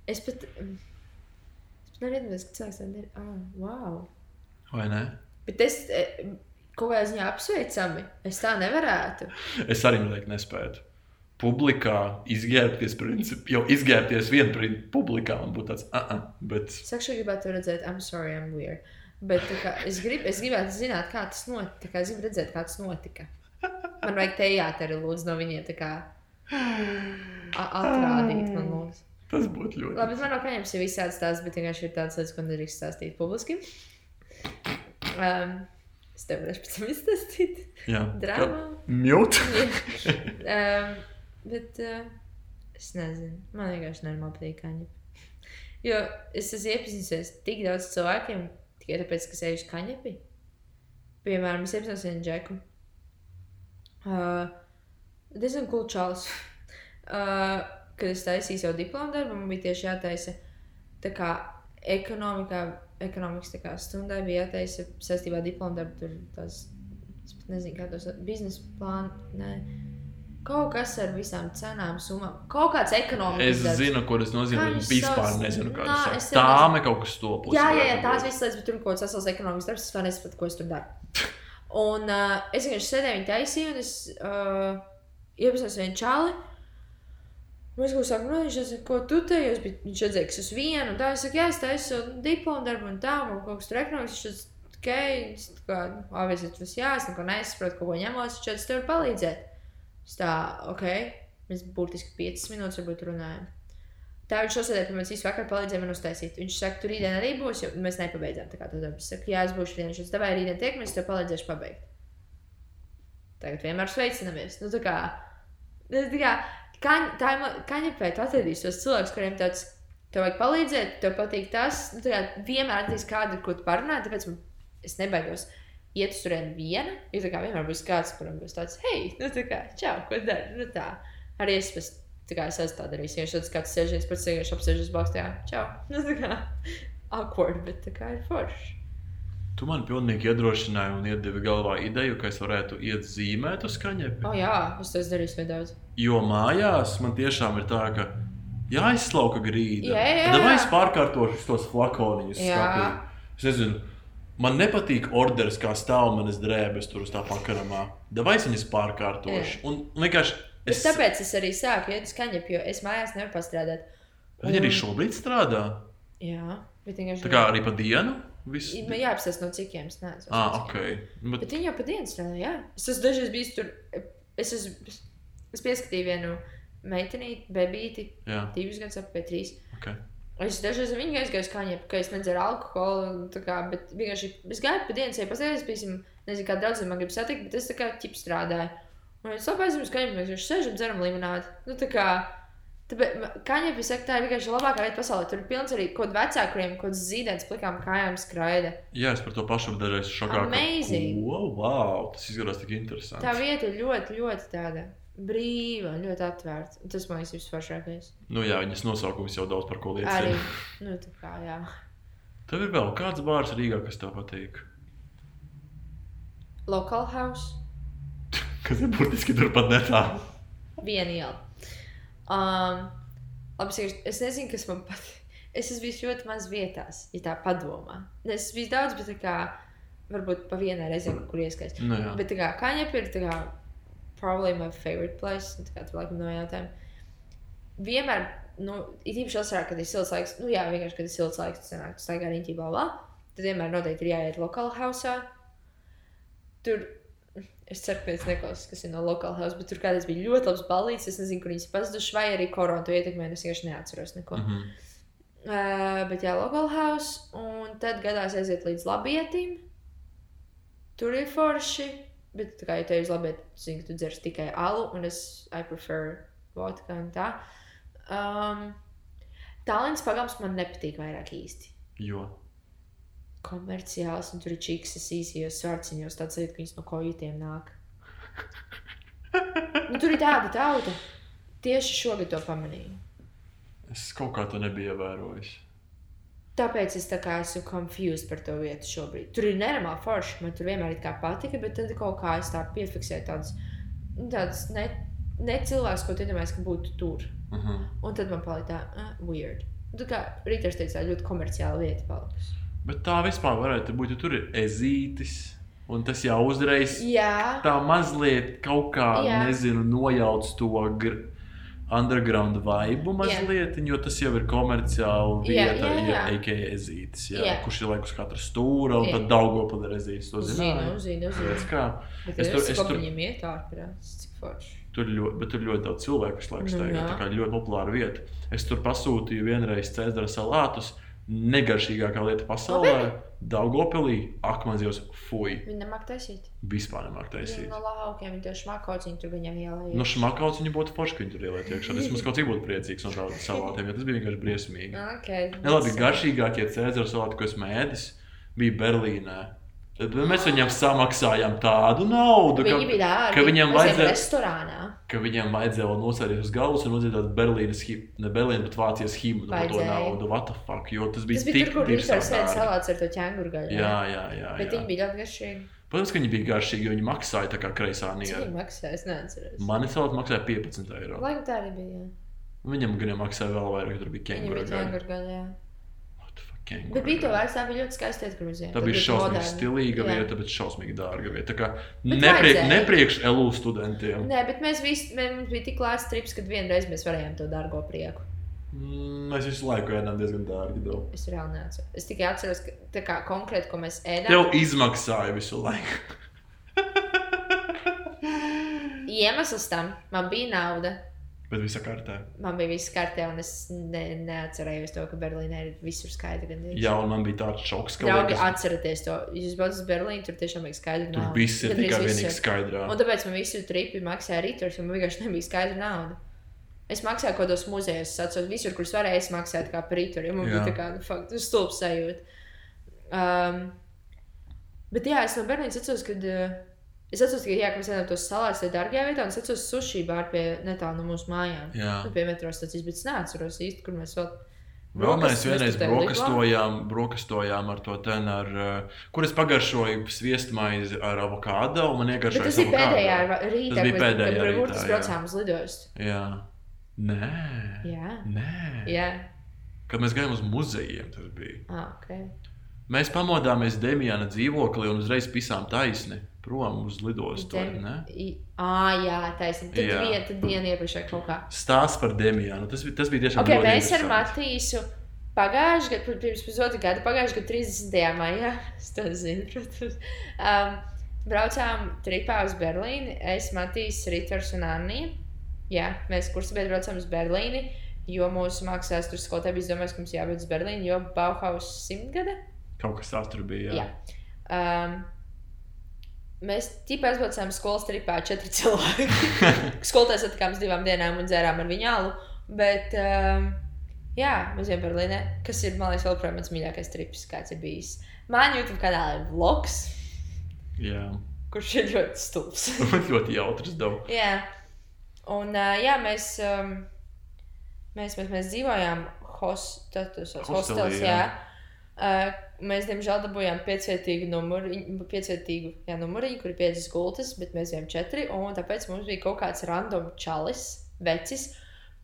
Es pat. Es pat nevienu, ka cilvēks tādu ir. Ah, wow. Vai ne? Bet es eh, kaut kādā ziņā apsveicami. Es tā nevarētu. Es arī noteikti nespētu. Publikā izģērbties, princip, jau izģērbties vienā publikā, man būtu tāds, ah, uh -uh, bet Es actually gribētu redzēt, I'm sorry, I'm weird. Bet kā, es, grib, es gribētu zināt, kā tas notika. Es gribu redzēt, kā tas notika. Man vajag teāteri lūdzu no viņiem tā kā atrādīt. Man lūdzu. tas būtu ļoti. Labi, man no kaņiem ir visādi stāsti, bet vienkārši ir tāds lietas, ko nedrīkst stāstīt publiski. Um, es tev varēšu pēc tam izstāstīt. Jā, Drāmā. Mjūt. um, bet uh, es nezinu, man vienkārši normāli patīk kaņi. Jo es esmu iepazinusies tik daudz cilvēkiem tikai tāpēc, ka sēž kaņepi. Piemēram, es iepazinos vienu džeku. Uh, diezgan cool čalis. Uh, kad es taisīju savu diplomu darbu, man bija tieši jātaisa tā kā ekonomikā, ekonomikas tā stundai bija jātaisa saistībā ar diplomu darbu. Tur tas, es pat nezinu, kā tos biznesa plānu. Nē. Kaut kas ar visām cenām, summām. Kaut kāds ekonomikas Es zinu, ko tas nozīmē. Viņš Vispār sauc? nezinu, kā Nā, tas es ir. arī Tāme kaut kas stopus. Jā, jā, jā, tās visas lietas, bet tur ir kaut kāds sasals ekonomikas darbs, es vēl nesaprotu, ko es tur daru. Un uh, es vienkārši sēdēju viņa taisīju, un es uh, iepazinos ar vienu čali. Mēs kaut kā sākām runāt, viņš teica, ko tu te jūs, bet viņš redzēja, ka es esmu viena, tā es saku, jā, es taisu diplomu darbu, un tā, un kaut kas tur teica, es tā kā, avīzēt, tas jā, es neko nesaprotu, ko ņemos, viņš teica, tev varu palīdzēt. Es tā, ok, mēs būtiski 5 minūtes varbūt runājam. Tā viņš uzsēdēja, ka mēs visu vakaru palīdzējām man uztaisīt. Viņš saka, tur rītdien arī būs, jo mēs nepabeidzām tā kā to darbu. Es saku, jā, es būšu rītdien, viņš tavai rītdien tiekamies, tev palīdzēšu pabeigt. Tagad vienmēr sveicinamies. Nu, tā kā, nu, tā kā tā kaņepē, tu atradīsi tos cilvēkus, kuriem tāds, tev vajag palīdzēt, tev patīk tas. Nu, tā vienmēr atradīs kādu, ko tu parunā, tāpēc man, es nebaigos. Iet uz turieni viena, jo tā kā vienmēr būs kāds, kuram būs tāds, hei, nu tā kā, čau, ko dari? Nu tā, arī es pēc Tā kā es esmu tāda arī sieviete, kad kāds sēžas pēc sēžas apsēžas blakus. Jā, čau. Nu, tā kā awkward, bet tā kā ir forši. Tu man pilnīgi iedrošināji un iedevi galvā ideju, ka es varētu iet zīmēt uz kaņepi. O, oh, jā, es to darījis vēl daudz. Jo mājās man tiešām ir tā, ka jāizslauka grīda. Jā, jā, jā. Tad es pārkārtošu tos flakoniņus? Jā. Es nezinu. Man nepatīk orders, kā stāv manas drēbes tur uz tā pakaramā. Vai es viņas pārkārtošu? Un vienkārši Es... Tāpēc es arī sāku iet uz kaņepju, jo es mājās nevaru pastrādāt. Viņi arī Un- šobrīd strādā. Jā, bet vienkārši. Tā kā arī pa dienu. Viss... Man jāapstāsta no cikiem es neesmu. Ah, ok. Bet, Bet viņi jau pa dienu strādā, jā. Es esmu dažreiz bijis tur. Es, esmu, es pieskatīju vienu meitenīti, bebīti, divus gadus apmēram trīs. ok. Es dažreiz viņu aizgāju uz kaņepju, ka es nedzeru alkoholu. Kā, bet vienkārši es gāju pa dienas, ja pasēžos, piemēram, nezinu, kā draudzene man grib satikt, bet es tā kā ķip strādāju. Un es labi aizjūtu, ka mēs vienkārši sēžam, dzeram limonādi. Nu, tā kā, tāpēc, kaņepju saka, tā ir vienkārši labākā vieta pasaulē. Tur ir pilns arī kaut vecāku, kuriem kaut kāds zīdainis plikām kājām skraida. Jā, es par to pašu dažreiz šokā. ka, Amazing. Ko? Wow, tas izskatās tik interesanti. Tā vieta ir ļoti, ļoti tāda brīva, ļoti atvērta. Tas man liekas visforšākais. Nu jā, viņas nosaukums jau daudz par ko Arī, liecina. nu, tā kā, jā. Tev ir vēl kāds bārs Rīgā, kas tev patīk? Local house. Kas ir burtiski turpat netālu. Viena iela. Um, labi, es, es nezinu, kas man patīk. Es esmu bijis ļoti maz vietās, ja tā padomā. Es esmu bijis daudz, bet tā kā varbūt pa vienai kaut kur ieskaist. Nu, jā. Bet kā kaņepē ir tā kā probably my favorite place. un Tā kā tu laikam no jautājuma. Vienmēr, nu, ir īpaši vasarā, kad ir silts laiks, nu jā, vienkārši, kad ir silts laiks, tas sanāk, staigā riņķī, bla, bla. Tad vienmēr noteikti ir jāiet lokālā hausā. Tur, es ceru, ka es neklausos, kas ir no lokālā hausa, bet tur kādreiz bija ļoti labs balīts. Es nezinu, kur viņas pazuduši, vai arī korona to ietekmē, es vienkārši neatceros neko. Mm -hmm. Uh, bet jā, local house, un tad gadās aiziet līdz labietim. Tur ir forši, bet kā jau te uz labietu, zinu, tu dzers tikai alu, un es I prefer vodka un tā. Um, Tallinas pagams man nepatīk vairāk īsti. Jo. Komerciāls, un tur ir čiksas īsajos svārciņos, tāds lietas, ka viņas no kojutiem nāk. Nu, tur ir tāda tauta. Tieši šogad to pamanīju. Es kaut kā to nebiju ievērojis. Tāpēc es tā kā esmu confused par to vietu šobrīd. Tur ir nenormāli forši. Man tur vienmēr patika, bet tad kaut kā es tā piefiksēju tādas, nu, tādas ne, ne cilvēks, ko tu iedomājies, ka būtu tur. Uh -huh. Un tad man palika tā, uh, weird. Tā kā Rītars teica, ļoti komerciāla vieta palikusi. Bet tā vispār varētu būt, ja tur ir ezītis. Un tas jau uzreiz Jā, tā mazliet kaut kā, Jā. nezinu, nojauc to gr- underground vibe Jā. mazliet, jo tas jau ir komerciāli Jā, vieta, jā, jā. ja a.k.a. ezītis, jā, Jā. kurš ir laikus katra stūra, un Jā. tad Daugopila ir ezītis, to zinu, zinu, zinu. Es es tur- es tur- viņam iet ārprāts, cik forši. Tur ļoti, bet tur ļoti daudz cilvēku visu laiku Nu, jā. Tā kā ļoti populāra vieta. Es tur pasūtīju vienreiz Cēzara salātus. Negaršīgākā lieta pasaulē - Daugopilī, akmenzijos, fuj, Viņi nemāk taisīt. vispār nemāk taisīt. no laukiem, viņi tieši makauts, viņi tur viņam ielēja. Nu, šmakauts viņa būtu forši, ka viņi tur ieliet iekšā. Es mums kaut cik būtu priecīgs no tādiem salātiem, jo tas bija vienkārši briesmīgi. Okay, Ne, labi, garšīgākie Cēzara salāti, ko esmu ēdis, bija Berlīnē. Mēs viņam samaksājām tādu naudu, ka, Viņi dārgi. ka viņam vajadzēja- restorānā. ka viņam vajadzēja vēl nosēties uz galvas un uzdziedāt Berlīnas, hi- ne Berlīnas, bet Vācijas himnu par to naudu. What the fuck? Jo tas bija Tas bija tik tur, kur sēž dārgi. salāts ar to ķēnguru gaļu. Jā, jā, jā. Bet jā. viņi bija ļoti garšīgi. Protams, ka viņi bija garšīgi, jo viņi maksāja tā kā kreisā niera. viņi maksāja? Es neatceros. Mani salāti maksāja 15 eiro. Laikam tā arī bija. jā. Viņam gan maksāja vēl vairāk, tur bija bija gaļa. ķēnguru gaļu. jā. What the fuck, kenguru Bet bija gaļa? vērts, tā bija ļoti skaista ejam. Tā bija šausmīgi stilīga vieta, bet šausmīgi dārga vieta. Tā kā vajadzēja. nepriekš LU studentiem. Nē, bet mēs visi, mums bija tik lēts trips, ka vienreiz mēs varējām to dārgo prieku. Mm, Mēs visu laiku ēdām diezgan dārgi. Daudz. Es reāli neatceros. Es tikai atceros, ka tā kā konkrēti, ko mēs ēdām. Tev izmaksāja visu laiku. Iemesls tam man bija nauda. Bet viss kārtē. Man bija viss kārtē, un es ne, neatcerējos to, ka Berlīnē ir visur skaidri. gandrīz. Jā, un man bija tāds šoks, ka Draugi, liekas, atcerieties to. Jūs braucat uz Berlīnu, tur tiešām bija skaidra tur nauda. viss ir Gandrīz tikai visur. vienīgi skaidrā. Un tāpēc man visu tripu maksāja rīturs, jo man vienkārši nebija skaidra nauda. Es maksāju kaut kādos muzejos, es atceros, visur, kur es varēju, es maksāju kā par rīturu, jo man Jā. bija tā kā, nu, tas stulbs sajūta. Um, bet jā, es no Berlīnas atceros, kad uh, es atceros, ka, jā, ka mēs ēdām tos salātus tajā dārgajā vietā, un es atceros sushi bāru pie netālu no mūsu mājām. Jā. Nu, pie metro stācijas, bet es neatceros īsti, kur mēs vēl. Vēl mēs vienreiz brokastojām, brokastojām ar to ten, ar, uh, kur es pagaršoju sviestmaizi ar avokādu, un man iegaršoja tas bija pēdējā rītā, Tas bija pēdējā rītā, mēs jā. braucām uz lidostu. Jā. Nē. Jā, Nē. jā. Kad mēs gājām uz muzejiem, tas bija. Ah, okay. Mēs pamodāmies Demijāna dzīvoklī un uzreiz pisām taisni prom uz lidostu. Ā, jā, taisnība. Jā. viena tad diena iepriekš vai kaut kā. Stāsts par Demijānu. Tas, bija- tas bija tiešām Okay, ļoti mēs ar. Matīsu pagājušajā gadā, pirms pusotra gada, pagājušajā gadā 30. maijā, es to zinu, protams, um, braucām tripā uz Berlīni. Es, Matīs, Ritvers un Annija. Jā, mēs kursabēdi braucām uz Berlīni, jo mūsu mākslās tur skolotē bija domājis, ka mums jābūt uz Berlīni, jo Bauhaus simtgada. Kaut kas tāds tur bija. Jā. Jā. Um, mēs tipā aizbraucām skolas tripā četri cilvēki. Skolotājs uz divām dienām un dzērām ar viņu alu. Bet, um, jā, mēs bijām Berlīnē, kas ir, man liekas, joprojām mans mīļākais trips, kāds ir bijis. Man YouTube kanālā ir vlogs, jā. kurš ir ļoti stulbs. ļoti jautrs dabas. jā, un uh, jā, mēs, um, mēs, mēs, mēs dzīvojām hostelos, Hostelī, hostels, jā. jā. Uh, mēs, diemžēl, dabūjām piecvietīgu numuru, piecvietīgu jā, numuriņu, kur ir piecas gultas, bet mēs bijām četri. Un tāpēc mums bija kaut kāds random čalis, vecis,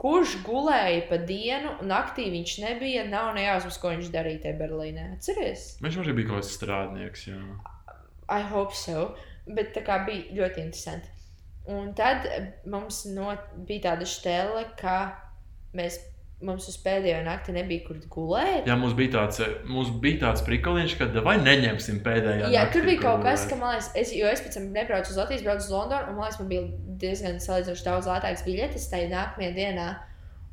kurš gulēja pa dienu, un naktī viņš nebija. Nav nejausmas, ko viņš darīja tajā Berlīnē. Atceries? Viņš arī bija kaut kāds strādnieks. Jā. I hope so. Bet tā kā bija ļoti interesanti. Un tad mums no, bija tāda stela, ka mēs, mums uz pēdējo nakti nebija kur gulēt. Jā, mums bija tāds, mums bija tāds prikoliņš, ka vai neņemsim pēdējā. Jā, naktī, tur bija kaut kas, ka man liekas, es, jo es pēc tam nebraucu uz Latviju, braucu uz Londonu, un man liekas, man bija diezgan salīdzinoši daudz lētāks biļetes tajā nākamajā dienā.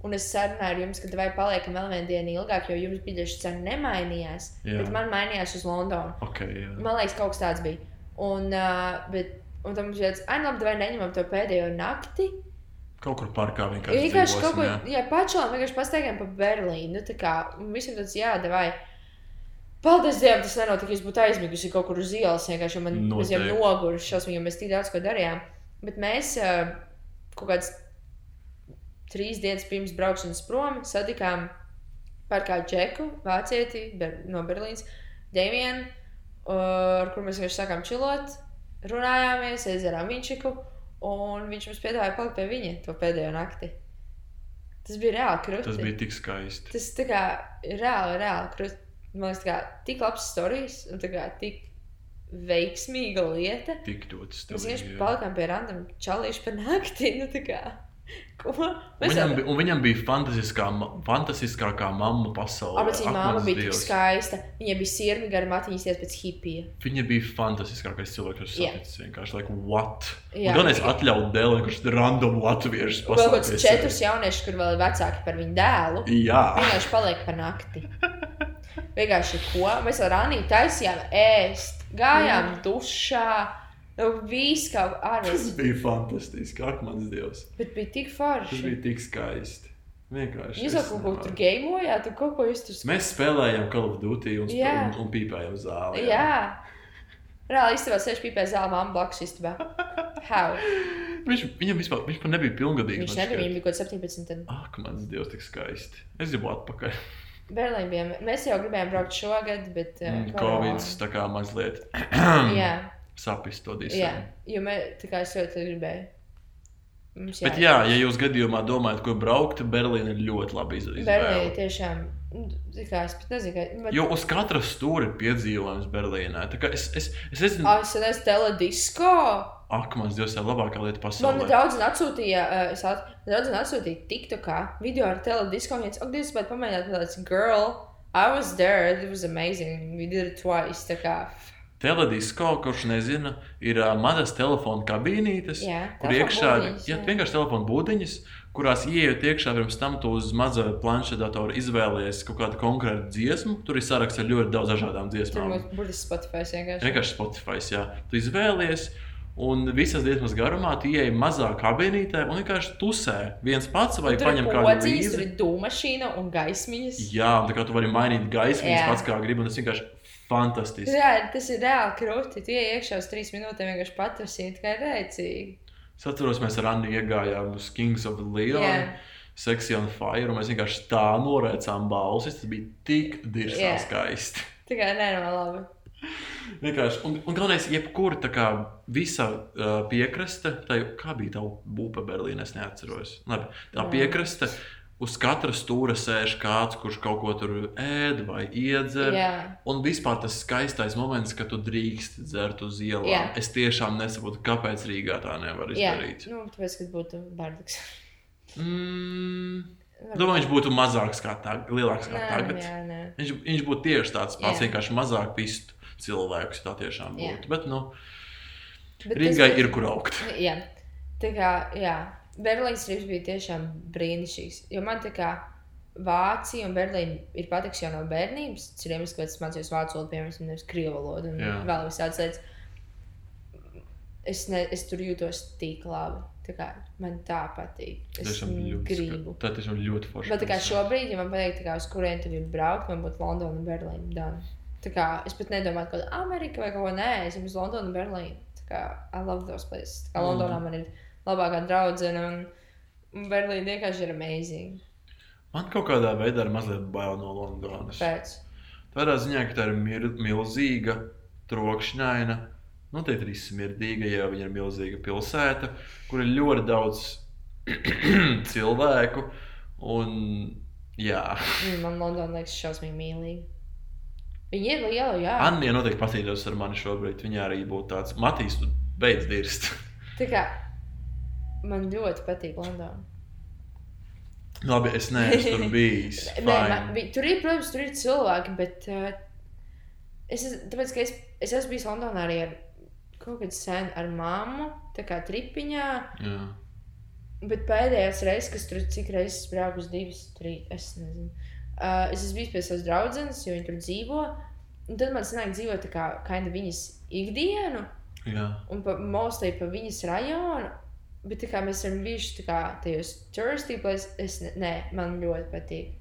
Un es sarunāju ar jums, ka vai paliekam vēl vienu dienu ilgāk, jo jums biļešu cena nemainījās. Jā. Bet man mainījās uz Londonu. Okay, jā. Man liekas, kaut kas tāds bija. Un, uh, bet, un tam bija tāds, ah, labi, vai neņemam to pēdējo nakti. Kaut kur parkā vienkārši. Vienkārši kaut ko, dzīvosim, jā. jā, pašām vienkārši pastaigājām pa Berlīnu. Nu, tā kā visiem tāds, jā, vai. Paldies Dievam, tas nenotika. Es būtu aizmigusi kaut kur uz ielas. Vienkārši man Noteikti. noguruši šausmīgi, jo mēs tik daudz ko darījām. Bet mēs kaut kāds trīs dienas pirms braukšanas prom satikām par kādu džeku, vācieti ber, no Berlīnas, Dēmienu, ar kur mēs vienkārši sākām čilot, runājāmies, aizdzērām viņšiku, un viņš mums piedāvāja palikt pie viņa to pēdējo nakti. Tas bija reāli krūtis. Tas bija tik skaisti. Tas kā reāli, reāli krūtis. Man liekas, kā tik labs stāstījis un kā tik veiksmīga lieta. Tik ļoti Mēs vienkārši palikām pie random čalīšu par nakti. Nu, Viņam, un viņam bija fantastiskā, fantastiskākā mamma pasaulē. Abas viņa mans bija tik skaista. Viņa bija sirmi gara matiņas ies pēc hipija. Viņa bija fantastiskākais cilvēks, kurš Jā. saticis. Vienkārši, like, what? Jā. Gan es atļauju dēlē, kurš ir random latviešus Vēl kaut kāds četrus jauniešus, kur vēl ir vecāki par viņu dēlu. Jā, Vienkārši paliek par nakti. Vienkārši ko? Mēs ar Aniju taisījām ēst, gājām dušā. Viss kaut tas ārvis. bija fantastiski. Ak, mans Dievs. Bet bija tik Tas forši. bija tik skaisti. Vienkārši. Jūs jau kaut ko tur gēmojāt, tu kaut ko jūs tur Mēs spēlējām Call of Duty un, Jā. un, un pīpējām zālē. Jā. Reāli īstenībā sēž pīpē zāle māma blakus istabā. How? Viņš, viņam vispār viņš nebija pilngadīgs. Viņš nebija, viņam bija kaut kāds 17. Tad Ak, mans Dievs, tik skaisti. Es gribu atpakaļ. Berlīnā. Mēs jau gribējām braukt šogad, bet. Uh, Mm, Covid tā kā mazliet Jā, sapis to jā. disēm. Jo mēs tā kā es ļoti gribēju. Mums Bet jā, ja jūs gadījumā domājat, ko braukt, Berlīna ir ļoti labi Berlīna izvēle. tiešām. nu, Kā, es pat nezinu, kā. Bet... Jo uz katra stūra ir piedzīvojums kā Es, es, es nezinu, Ah, es nezinu, teledisko. ak, mans Dievs, tā ir labākā lieta Man pasaulē. daudz atsūtīja, uh, es at, daudz atsūtīja TikTokā video ar teledisko. Viens, ak, Dievs, bet pamēģināt, tāds girl. I was there, it was amazing. We did it twice. Tā kā, Teledisko, kurš nezina, ir uh, mazas telefona kabīnītes, Jā, kur iekšā ir jā. vienkārši telefona būdiņas, kurās ienākot iekšā, pirms tam tu uz maza planšetdatora izvēlējies kaut kādu konkrētu dziesmu. Tur ir saraksts ar ļoti daudz dažādām tur dziesmām. mums burtiski Spotify vienkārši. Vienkārši Spotify, jā. Tu izvēlies. Un visas dziesmas garumā tu ieej mazā kabinītē un vienkārši tusē. viens pats vai Tur paņem kādu podziņas, tur līdzi. ir dūmašīna un gaismiņas. Jā, tā kā tu vari mainīt gaismu, Jā. pats kā gribi, un tas vienkārši fantastiski. Jā, tas ir reāli krūti. Ienāc iekšā uz trīs minūtēm vienkārši patrasīt, kā rēcīgi. Es atceros, mēs ar Annu iegājām uz Kings of Leon. Jā. Sexy on Fire, un mēs vienkārši tā noraicām balsis. Tas bija tik dirzā Jā. skaisti. Kā nenormāli. Vienkārši, un, un galvenais, jebkura tā kā visa uh, piekraste, tā jau- kā bija tā būpa Berlīnē, es neatceros. Labi, tā Jā. piekraste, uz katra stūra sēž kāds, kurš kaut ko tur ēd vai iedzer. Jā, Un vispār tas skaistais moments, kad tu drīkst dzert uz ielām. Jā. Es tiešām nesaprotu, kāpēc Rīgā tā nevar jā. izdarīt. Nu, tāpēc, kad būtu bardaks. Mm, domāju, viņš būtu mazāks kā tagad, lielāks kā Nē, tagad. jā, nē. Viņš, viņš būtu tieši tāds pats, Jā. vienkārši mazāk pistu cilvēkus. Tā tiešām Jā. būtu. Bet, nu, Bet tas Rīgai bija- ir kur augt. Jā, tā kā, jā. Berlīnas trips bija tiešām brīnišķīgs. Jo man tā kā Vācija un Berlīna ir patiks jau no bērnības. Tas ir iemesls, kāpēc es mācījos vācu valodu, piemēram, nevis krievu valodu un Jā. vēl visādas lietas. Es, ne, es tur jūtos tik labi. Tā kā man tā patīk. Es Tiešām gribu. Tā tiešām ļoti forša. Bet kā šobrīd, ja man pateikt, kā uz kurien tu gribi braukt, man būtu Londona un Berlīna. done. Tā kā es pat nedomāju, ka Amerika vai kaut ko nē, es gribu uz Londonu un Berlīnu. Tā kā I love those places. Tā kā. Londonā man ir labākā draudzene un, Berlīna vienkārši ir amazing. Man kaut kādā veidā ir mazliet bail no Londonas. Pēc. Tādā ziņā, ka tā ir mir, milzīga, trokšņaina, noteikti arī smirdīga, ja viņa ir milzīga pilsēta, kur ir ļoti daudz cilvēku. Un, jā, Mm, Man Londona liekas šausmīgi mīlīga. Viņa ir liela, jā. Anna noteikti patīkās ar mani šobrīd. Viņa arī būtu tāds - Matīs, tu beidz dirst. Tā kā man ļoti patīk Londona. Labi, es neesmu tur bijis. Nē, man, vi- tur ir, protams, tur ir cilvēki, bet uh, es, tāpēc, es, es esmu bijis Londonā arī ar kaut kādu senu ar mammu, tā kā tripiņā. Jā. Bet pēdējās reizes, kas tur cik reizes braucu uz divas, trīs, es nezinu. Uh, es esmu bijis pie savas draudzenes, jo viņi tur dzīvo. Un tad man sanāk dzīvot tā kā kinda viņas ikdienu Jā. un pa, mostly pa viņas rajonu. Bet kā mēs esam bijuši kā tajos turistīpos, es nē, man ļoti patīk.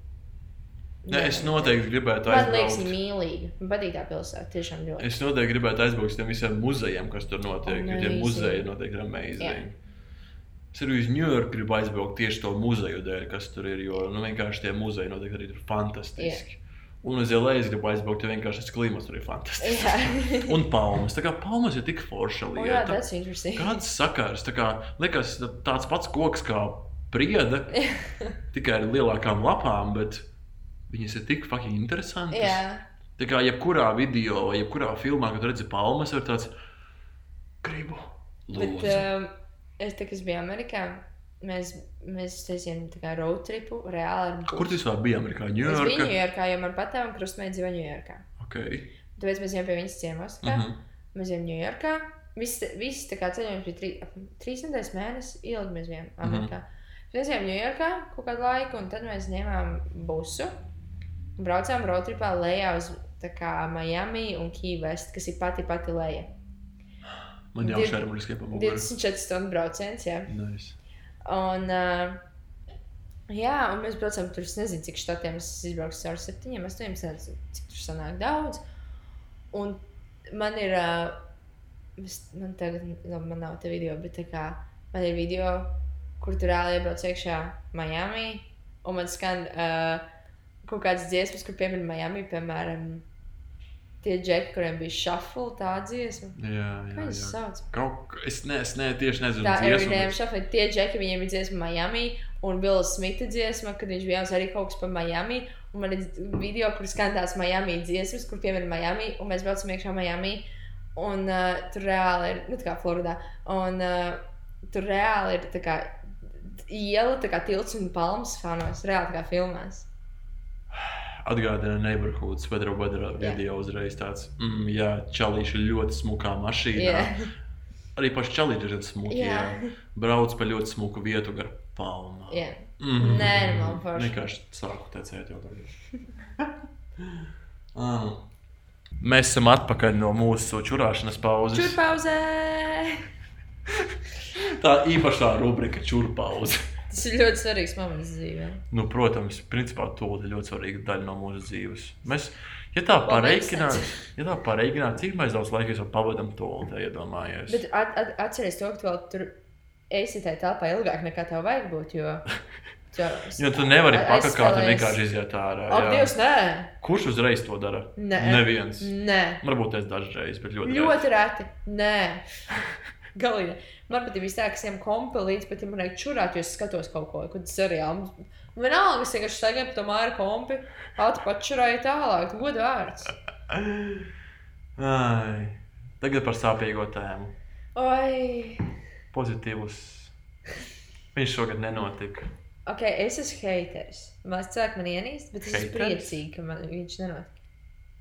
Nē, es noteikti gribētu Man liekas, aizbraukt. viņa mīlīga. Man patīk tā pilsēta. Tiešām ļoti. Es noteikti gribētu aizbraukt uz tiem visiem muzejiem, kas tur notiek. jo Tie muzeji noteikti ir amazing. Es arī uz Ņujorku gribu aizbraukt tieši to muzeju dēļ, kas tur ir. Jo nu, vienkārši tie muzeji noteikti arī ir fantastiski. Un uz LA es gribu aizbraukt, jo vienkārši tas klimats tur ir fantastisks. Jā, Un palmas. Tā kā palmas ir tik forša oh, lieta. that's interesting. Kāds sakars? Tā kā, liekas, tāds pats koks kā priede, tikai ar lielākām lapām, bet viņas ir tik fucking interesantas. Jā, Tā kā jebkurā video vai jebkurā filmā, kad redzi palmas, ir tāds - gribu. bet Lūdzu. um, es tā kā biju Amerikā. Mēs, mēs taisījām road tripu reāli Kur tu vispār biji? Amerikā, Es biju Ņujorkā. Ņujorkā, jo man patēva un krustmeita dzīvo Ņujorkā. Okay. Tāpēc mēs bijām pie viņas ciemos. Uh Mhm. -huh. Mēs bijām Ņujorkā. Viss viss tā kā ceļojums bija trī, ap trīs nedēļas mēnesis ilgi. Mēs bijām Amerikā. Mēs bijām Ņujorkā kaut kādu laiku, un tad mēs ņēmām busu. un Braucām roadtripā lejā uz kā Miami un Key West, kas ir pati pati leja. Man jau šādi ir skaipa mūžā. 24 stundu brauciens, jā. Nice. Un, uh, jā, un mēs braucam tur, es nezinu, cik štatiem es izbraukšu caur septiņiem, astoņiem, nezinu, cik tur sanāk daudz. Un man ir, uh, es, man tagad, labi, man nav te video, bet tā kā man ir video, kur tur reāli iebrauc iekšā Miami, un man skan uh, kaut kādas dziesmas, kur piemēram Miami, piemēram, tie džeki, kuriem bija shuffle, tā dziesma. Jā, jā. Kā viņas jā. sauc? Kaut es, ne, es ne, tieši nezinu, Tā dziesmu, Everyday bet- Shuffle, tie džeki, viņiem bija dziesma Miami, un Bills Smita dziesma, kad viņš bija arī kaut kas par Miami. Un man ir video, kur skan tās Miami dziesmas, kur piemēram Miami, un mēs braucam iekšā Miami. Un uh, tur reāli ir, nu, tā kā Floridā. Un uh, tur reāli ir tā kā iela, tā kā tilts un palmas fanos, reāli tā kā filmās. Atgādina Neighborhoods, Pedro Badra Jā. video uzreiz tāds. Mm, jā, čalīši ir ļoti smukā mašīnā. Jā, Arī paši čalīši ir smuki. Jā. jā. Brauc pa ļoti smuku vietu gar palmām. jā. Mm. Nē, man forši. Vienkārši sāku tecēt jau tagad. ah. Mēs esam atpakaļ no mūsu čurāšanas pauzes. Čurpauzē! Tā īpašā rubrika čurpauze. Tas ir ļoti svarīgs moments dzīvē. Nu, protams, principā to ir ļoti svarīga daļa no mūsu dzīves. Mēs, ja tā sense. ja tā pareiķinām, cik mēs daudz laika jau pavadām tā iedomājies. Bet at, at, atceries to, ka tu vēl tur esi tajā telpā ilgāk nekā tev vajag būt. Jo, jo, Jo tu nevari pakakāt un vienkārši iziet ārā. Ak. Dievs, nē, Kurš uzreiz to dara? Nē. Neviens. nē. Varbūt es dažreiz, bet ļoti. ļoti reti. Nē, galīgi. Man pat ka es ņemu kompi līdzi, bet ja man vajag čurāt, jo es skatos kaut ko, kad seriālu. Un Vienalga, es vienkārši tagad to māju kompi, ātri pačurāju tālāk, godu vārds. Ai. Tagad par sāpīgo tēmu. Oi, Pozitīvs. Viņš šogad nenotika. ok, es esmu haters. Man cilvēki man ienīst, bet es esmu Haters? priecīga, ka man, viņš nenotika.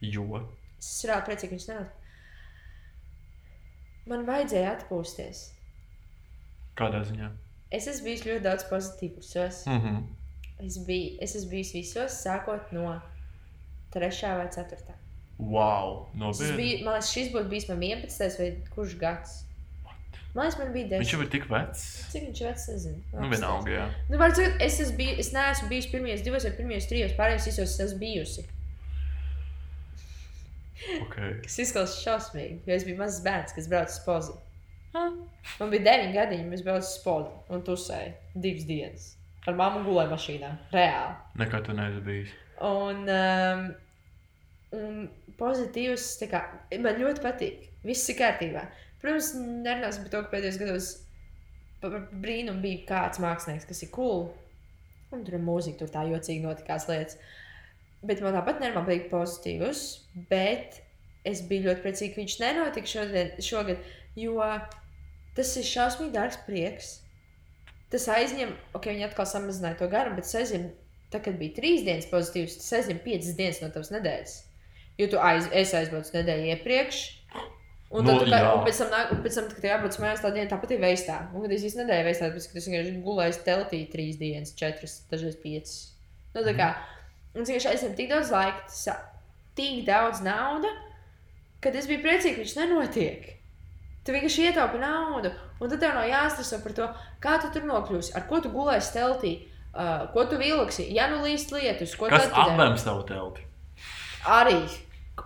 Jo. Es esmu reāli priecīga, ka viņš nenotika. Man vajadzēja atpūsties. Kādā ziņā? Es esmu bijis ļoti daudz pozitīvus. Mm -hmm. Es, biju, es esmu bijis visos, sākot no 3. vai 4. Wow. Nopietni. bija, man liekas, šis būtu bijis man 11. vai kurš gads. Man liekas, man bija 10. Viņš jau ir tik vecs. Cik viņš ir vecs, nezinu. Nu, vienalga, jā. Nu, var teikt, es, esmu bij, es neesmu bijis pirmajos divos vai pirmajos trijos, pārējos visos es esmu bijusi. Okay. Tas izklausās šausmīgi, jo es biju mazs bērns, kas brauca uz pozi. Man bija 9 gadi, mēs braucām uz pozi un tusēju divas dienas. Ar mammu gulēju mašīnā. Reāli. Nekā tu neesi bijis. Un, um, un pozitīvs, kā, man ļoti patīk. Viss ir kārtībā. Protams, nerunāsim par to, ka pēdējos gados brīnumu bija kāds mākslinieks, kas ir cool. Un tur ir mūzika, tur tā jocīgi notikās lietas. Bet man tāpat nemanā patīk pozitīvs. Bet es biju ļoti priecīga, ka viņš nenotika šodien, šogad, jo tas ir šausmīgi dārgs prieks. Tas aizņem, ok, viņi atkal samazināja to garumu, bet tas aizņem Tad, kad bija trīs dienas pozitīvs, tas aizņem piecas dienas no tavas nedēļas. Jo tu aiz, es aizbraucu nedēļu iepriekš. Un, Nu, tad, tu, kā, un pēc tam, nāk, pēc tam kad jābrauc mājās, tā diena tāpat ir veistā. Un, kad es īstenībā nedēļu veistā, ka es vienkārši gulēju teltī trīs dienas, četras, dažreiz piecas. Nu, tā kā, un es vienkārši aizņem tik daudz laika, tik daudz nauda, kad es biju priecīga, ka viņš nenotiek. Tu vienkārši ietaupi naudu, un tad tev nav jāstrādā par to, kā tu tur nokļūsi, ar ko tu gulēsi teltī, uh, ko tu vilksi, ja nu līst lietus, ko Kas tu dari? apvēms tavu telti? Arī.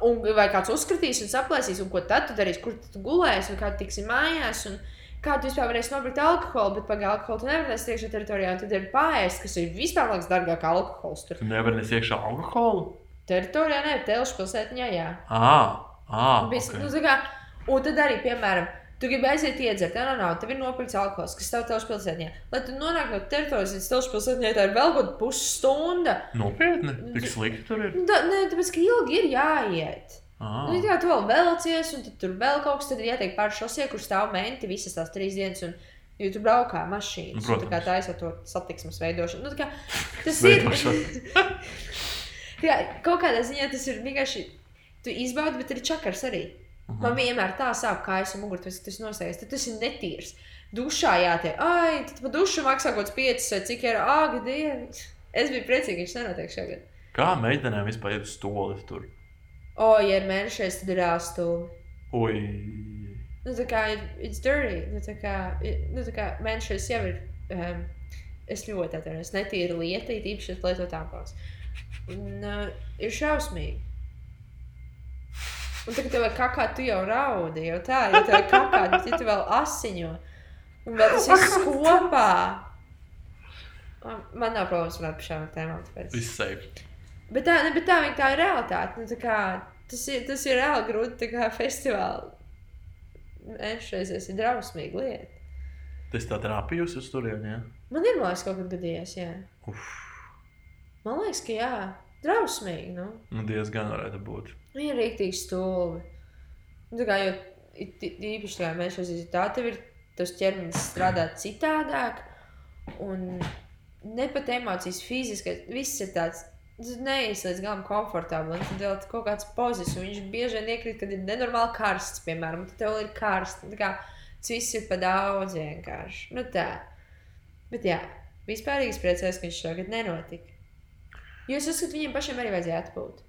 Un vai kāds uzskatīs un saplēsīs, un ko tad tu darīsi, kur tu gulēsi, un kā tu tiksi mājās. Un kā tu vispār varēsi nopirkt alkoholu, bet pagaidi alkoholu tu nevarēsi iekšā teritorijā, un tad ir pārējais, kas ir vispār liekas dārgāk kā alkohols. Tur Tu nevari nes iekšā alkoholu? teritorijā, ne telšu pilsētiņā, jā. Ah, ah okay. nu, tā kā, un tad arī, piemēram, tu gribi aiziet iedzert, no nav, tev ir nopirkts alkohols, kas tev telšu pilsētiņā. Lai tu nonāktu no teritorijas līdz telšu pilsētiņai, tā ir vēl kaut kāda pusstunda. Nopietni, tik slikti tur ir. Nu, tā, nē, tāpēc, ka ilgi ir jāiet. Ah. Nu, jā, tu vēl velcies, un tur vēl kaut kas, tad ir jātiek pāri šosei, kur stāv menti visas tās trīs dienas. Un, Jo tu braukā mašīnas, Nu, un tā kā protams. taisa to satiksmes veidošanu. Nu, tā kā, tas ir. Jā, kaut kādā ziņā tas ir vienkārši. Tu izbaudi, bet ir čakars arī. Mhm. Man vienmēr tā sāp kājas un mugurā, tas, tas nosējas. Tad tas ir netīrs. Dušā jātiek. Ai, tad pa dušu maksā kaut kāds 5 vai cik ir āga dievs. Es biju priecīga, ka viņš nenotiek šogad. Kā meitenēm vispār ir stoli tur? O, ja ir mēnešais, tad ir āstūmi. Ui, Nu, tā kā ir it's dirty. Nu, tā kā, nu, tā kā mēnešais jau ir. Um, es ļoti atvainojos. Netīra lieta, īpaši es lietoju tāmpons. Un uh, ir šausmīgi. Un tagad tev ir kakā, tu jau raudi, jau tā, ja tev ir kakā, tad tu vēl asiņo. Un vēl tas viss kopā. Man- Man nav problēmas runāt par šādām tēmām. Tāpēc. viss safe. Bet tā, ne, bet tā, tā ir realitāte. Nu, tā kā, tas, ir, tas ir reāli grūti tā kā festivāli. Es šeit esmu drausmīga lieta. Tas tā trāpījus uz turieni, ja? Man ir mākslinieks kaut kad gadījies, jā. Uf, Man liekas, ka jā, drausmīgi. Nu. nu diezgan varētu būt. Ir rīktīgi stulbi. Nu, tā kā jau īpaši tā, mēs šeit zinām, tā tev ir tas ķermenis strādā citādāk. Un ne pat emocijas, fiziskais, viss ir tāds. Tas neies līdz galam komfortabli. Tad vēl kaut kāds pozis, un viņš bieži vien iekrīt, kad ir nenormāli karsts, piemēram, tad tev ir karsts. Tā kā tas viss ir pa daudz vienkārši. Nu tā. Bet jā, vispār es priecājos, ka viņš šogad nenotika. Jo es uzskatu, viņiem pašiem arī vajadzēja atpūt.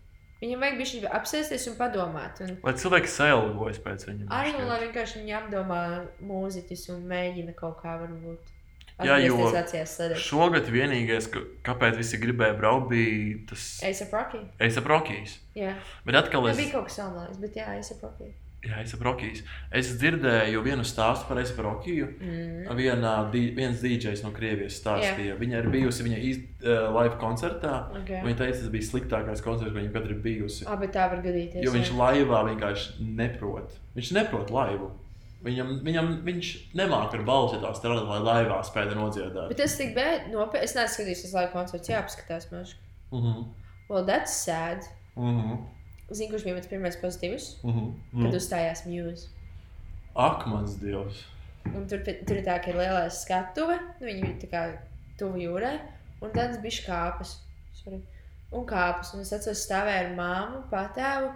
Viņam vajag bišķi apsēsties un padomāt. Un Lai cilvēki sailgojas pēc viņiem. arī, šķiet. lai vienkārši viņi apdomā mūziķis un mēģina kaut kā varbūt. Jā, jo. Šogad vienīgais, ka, kāpēc visi gribēja braukt, bija tas Ace of Rocky. Ace Rokijs. Jā, Bet atkal tas es, bija kaut kas samlājs, bet jā, Ace of Rocky. Jā, Ace Rokijs. es dzirdēju vienu stāstu par Ace Rokiju. Mm. Viena, di- viens DJs no Krievijas stāstīja, viņa ir bijusi viņa iz, uh, live koncertā. Okay. Viņa teica, tas bija sliktākais koncerts, ko viņa kad ir bijusi. Bet tā var gadīties. Jo viņš jā. laivā vienkārši neprot. Viņš neprot laivu. Viņam, viņam viņš nemāķi ar balsi tā strādāt, lai laivā spētu nodziedāt. Bet tas tik bēd, nopietni. Es neesmu skatījies uz laika koncertu, jāapskatās. Uh -huh. Well, that's sad. Uh -huh. Zinu, kurš bija mans pirmais pozitīvs, Uh -huh. kad uzstājās Muse. Ak, mans dievs! Un tur, tur ir tā, ka ir lielais skatuve, nu, viņi ir tā kā tuvu jūrai, un tāds bija kāpas. Sorry. Un kāpas. Un es atceros, stāvēju ar māmu, patēvu.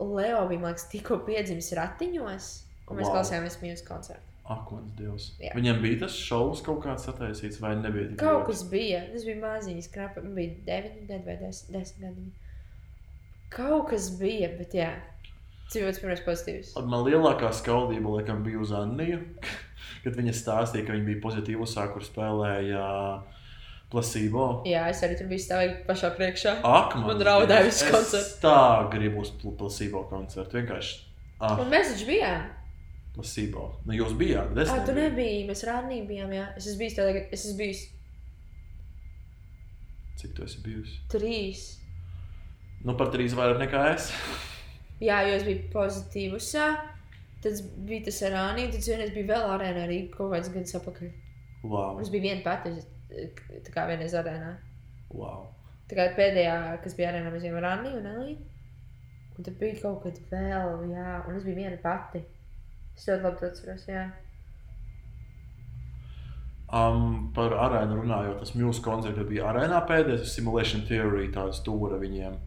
Leo bija, man liekas, tikko piedzimis ratiņos, un mēs Wow. klausījāmies mīlestības koncertu. Ak, mans dievs! Jā. Viņam bija tas šovs kaut kāds sataisīts, vai nebija? Kaut kas bija, tas bija maziņš, man bija 9 gadi vai 10 gadi. Kaut kas bija, bet jā, tas bija mans pirmais pozitīvs. Man lielākā skaudība laikam, bija uz Anniju, kad viņa stāstīja, ka viņa bija pozitīvā, kur spēlēja placebo. Jā, es arī tur biju stāvējis pašā priekšā. Ak, Man raudāja viss koncerts. Tā gribu uz pl- placebo koncertu. Vienkārši. Ah, Un mēs taču bijām. placebo. Nu, jūs bijāt, es Ah, tu nebija. Mēs rādnī bijām. Jā. Es esmu bijis tādā, es esmu bijis Cik tu esi bijusi? trīs. Nu, par trīs vairāk nekā es. Jā, jo es biju pozitīvs. Tad bija tas ar Rāniju, tad vienreiz bija vēl arēnā arī kaut kāds gads atpakaļ. Wow. Mums bija viena pati, tā kā vienreiz arēnā. wow. Tā kā pēdējā, kas bija arēnā, mēs bijām ar Rāniju un Elīnu. Un tad bija kaut kas vēl, jā, un es biju viena pati. Es ļoti labi atceros, jā. Um, par arēnu runājot, tas mūsu koncerts kad bija arēnā pēdējais, simulation theory, tāda stūra viņiem.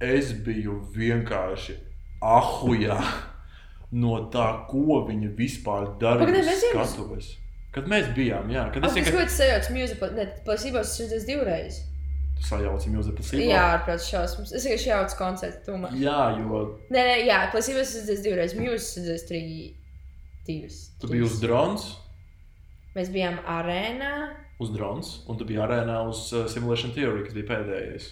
Es biju vienkārši ahujā no tā, ko viņi vispār darīja. Skatuves. Kad mēs bijām, jā, kad es tas vienkārši kaut kāds sajauts mūziku, ne, plasībos es redzēju divreiz. sajaucu mūziku plasībā. Jā, ārprāt šausmas. Es vienkārši jaucu koncertu tūmā. jā, jo Nē, nē, jā, plasībos es redzēju divreiz. Es redzēju trīs. Divas. tu biji uz drons, Mēs bijām arēnā. uz drons, un tu biji arēnā uz uh, simulation theory, kas bija pēdējais.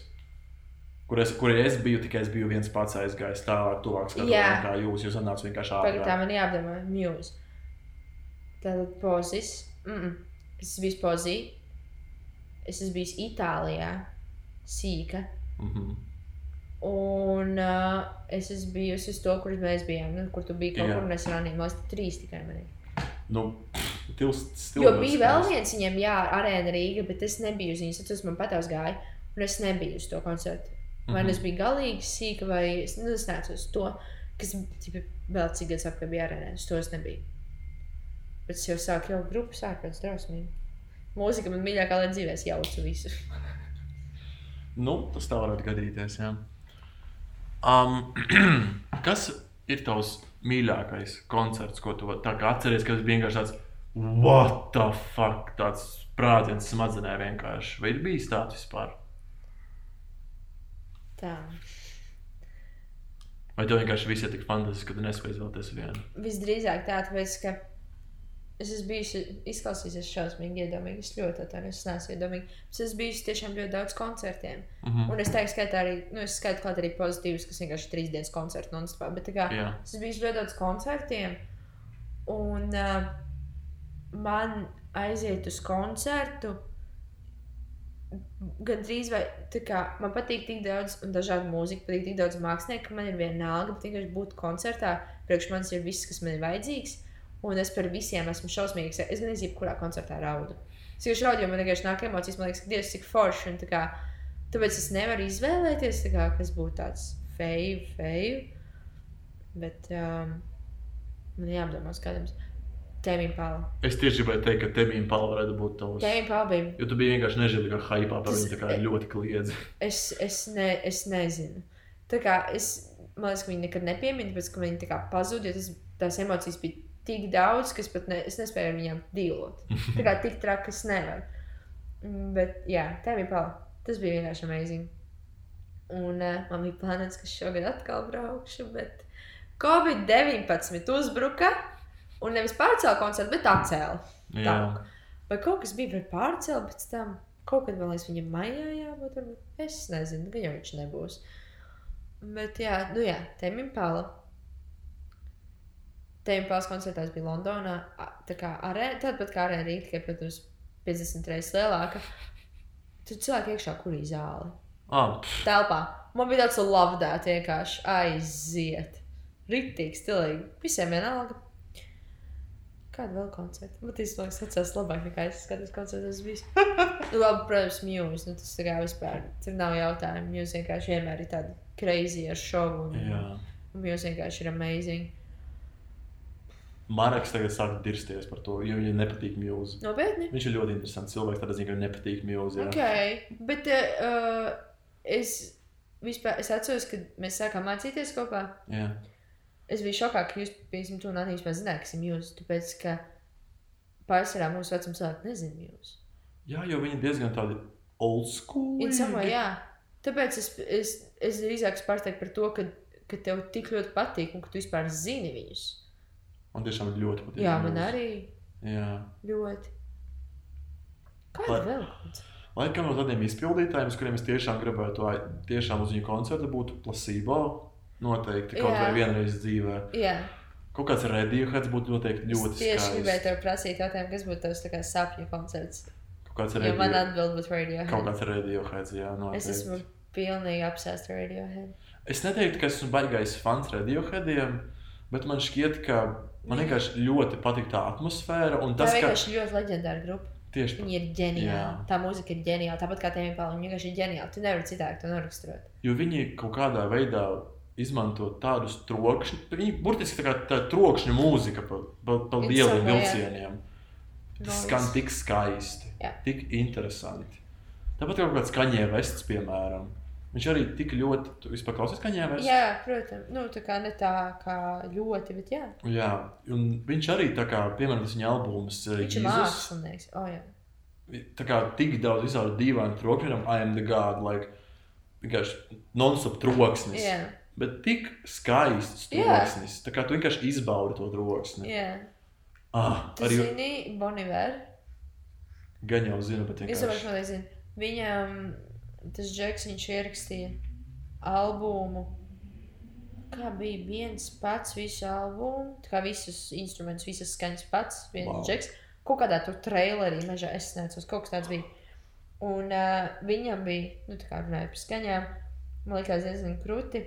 Kur es, kur es biju, tikai es biju viens pats aizgājis tālāk, tuvāk Jā. nekā jūs. Jūs nācāt vienkārši Pagaidām, ārā. man jāapdomā. Mūzikas. Tātad pozis. Mm -mm. Es esmu bijis pozī. Es esmu bijis Itālijā. Sīka. Mhm. Un uh, es esmu bijusi uz to, kur mēs bijām. Nu, kur tu biji kaut Jā. kur nesenā. Man liekas, trīs tikai man ir. Nu, stils, Jo bija vēl viens viņam, jā, arēna Rīga, bet es nebiju uz viņas. Tas man patīk gāja, un es nebiju uz to koncertu. Vai Mhm. nu es biju galīgi sīka, vai es, nu, es neatceros to, kas tipa, vēl cik gadus atpakaļ bija arēnā. Es nebiju. Bet es jau sāku jau grupu sākot, drausmīgi. Mūzika man mīļākā lieta dzīvē, es jaucu visu. Nu, tas tā varētu gadīties. Jā. Um, kas ir tavs mīļākais koncerts, ko tu atceries, ka tas bija vienkārši tāds - what the fuck, tāds sprādziens smadzenē vienkārši. Vai ir bijis tāds vispār? Tā. Vai tev vienkārši viss ir tik fantastiski, ka tu nespēji izvēlēties vienu? Visdrīzāk tā, tāpēc, ka es esmu bijusi, izklausīsies šausmīgi iedomīgi. Es ļoti es neesmu iedomīgi. Es esmu bijusi tiešām ļoti daudz koncertiem. Mhm. Un es teiktu, ka arī, nu, es skaitu klāt arī pozitīvus, kas vienkārši trīs dienas koncertu non-stopā. Bet tā kā Jā, es esmu bijis ļoti daudz koncertiem, un uh, man aiziet uz koncertu. Gan drīz vai tā kā man patīk tik daudz dažādu mūziku, patīk tik daudz mākslinieku, ka man ir vienalga, bet vienkārši būt koncertā, priekš manis ir viss, kas man ir vajadzīgs. Un es par visiem esmu šausmīgs. Es gan nezinu, kurā koncertā raudu. Es vienkārši raudu, jo man vienkārši nāk emocijas, man liekas, ka Dievs cik forši. un tā Kā, tāpēc es nevaru izvēlēties, kā, kas būtu tāds feju, feju. Bet um, man jāapdomā, kādam tēmiem pāla. es tieši gribēju teikt, ka bija pala varētu būt tavs. Tēmiem pāla bija. Jo tu biji vienkārši nežēlīga hypā par viņu, tā kā ļoti kliedzi. Es, es, ne, es nezinu. Tā kā es, man liekas, ka viņi nekad nepiemina, tāpēc ka viņi tā kā pazuda, jo tas, tās emocijas bija tik daudz, ka es pat ne, es nespēju ar viņiem dīlot. Tā kā tik traki es nevaru. Mm, Bet, jā, tā bija pala. Tas bija vienkārši amazing. Un uh, man bija plānots, ka šogad atkal braukšu, bet Covid-19 uzbruka un nevis pārcēla koncertu, bet atcēla. Jā. Vai kaut kas bija par pārcēlu pēc tam? Kaut kad vēl es viņam maijā jābūt, varbūt es nezinu, ka jau viņš nebūs. Bet jā, nu jā, Tēmim Pala. Tēmim Pāls koncertās bija Londonā, tā kā arēna, tāpat kā arēna Rīga, tikai, protams, 50 reizes lielāka. Tur cilvēki iekšā kurī zāli. pff, Telpā. Man bija tāds lavdēt vienkārši aiziet. Ritīgi, stilīgi. Visiem vienalga. Kāda vēl koncerta? Man tas liekas, atceros labāk nekā es skatos nu, labi, protams, Muse. Nu, tas tā kā vispār. Tur nav jautājumu. Muse vienkārši vienmēr ir tāda crazy ar šovu. Un, jā. un Muse vienkārši ir amazing. Marks tagad sāk dirsties par to, jo viņam nepatīk mūzika. Nopietni? Viņš ir ļoti interesants cilvēks, tādā ziņā, ka viņam nepatīk mūzika. Ok. Bet uh, es vispār, es atceros, kad mēs sākām mācīties kopā. Jā. Es biju šokā, ka jūs, piemēram, to Nānijas mēs ir jūs. Tāpēc, ka pārsvarā mūsu vecuma cilvēki nezina jūs. jā, jo viņi diezgan tādi old school. Ir samā, jā. Tāpēc es, es, es drīzāk pārsteigtu par to, ka, ka tev tik ļoti patīk un ka tu vispār zini viņus. Man tiešām ļoti patīk. Jā, man mūzika. arī Jā. ļoti. Kāda Lai- vēl? Laikam no tādiem izpildītājiem, kuriem es tiešām gribētu, tiešām uz viņu koncertu būtu placebo. Noteikti kaut Jā. vai vienreiz dzīvē. Jā, Kaut kāds radioheads būtu noteikti ļoti tieši skaists. gribēju tev prasīt jautājumu, kas būtu tavs sapņu koncerts. Kaut kāds Jo man atbild būtu radio. kaut kāds radioheads, jā, noteikti. Es esmu pilnīgi apsēsta radiohead. Es neteiktu, ka esmu baigais fans radioheadiem, bet man šķiet, ka man vienkārši ļoti patīk tā atmosfēra. Un Tā tas, ka vienkārši ļoti leģendāra grupa. tieši Viņi ir ģeniāli. Tā mūzika ir ģeniāla. Tāpat kā tēmā pāri, viņi vienkārši ir ģeniāli. Tu nevari citādi to noraksturot. Jo viņi kaut kādā veidā izmanto tādus trokšņus, viņi burtiski tā kā tā trokšņa mūzika pa, pa, pa lieliem vilcieniem. Tas skan tik skaisti, Jā. tik interesanti. Tāpat kā kaut kāds kaņē vests, piemēram. Viņš arī tik ļoti, tu vispār klausies kaņē vests? Jā, protams. Nu, tā kā ne tā kā ļoti, bet jā. Jā, un viņš arī tā kā, piemēram, tas viņa albums eh, Viņš ir mākslinieks. Oh, jā. tā kā tik daudz izrāda dīvainu trokšņiem, I am the God, like, vienkārši non-stop troksnis. Jā, Bet tik skaists troksnis. Tā kā tu vienkārši izbaudi to troksni. jā. Ah, Tu arī zini, Boniver. gan jau zinu, bet Es vienkārši. saprotu, ko zinu. Viņam tas Džeks, viņš ierakstīja albumu. kā bija viens pats visu albumu, tā kā visus instrumentus, visas skaņas pats, viens Wow. džeks. Kaut kādā tur trailerī mežā es neatceros, kaut kas tāds bija. Un uh, viņam bija, nu tā kā runāja par skaņām, man liekas diezgan krūti,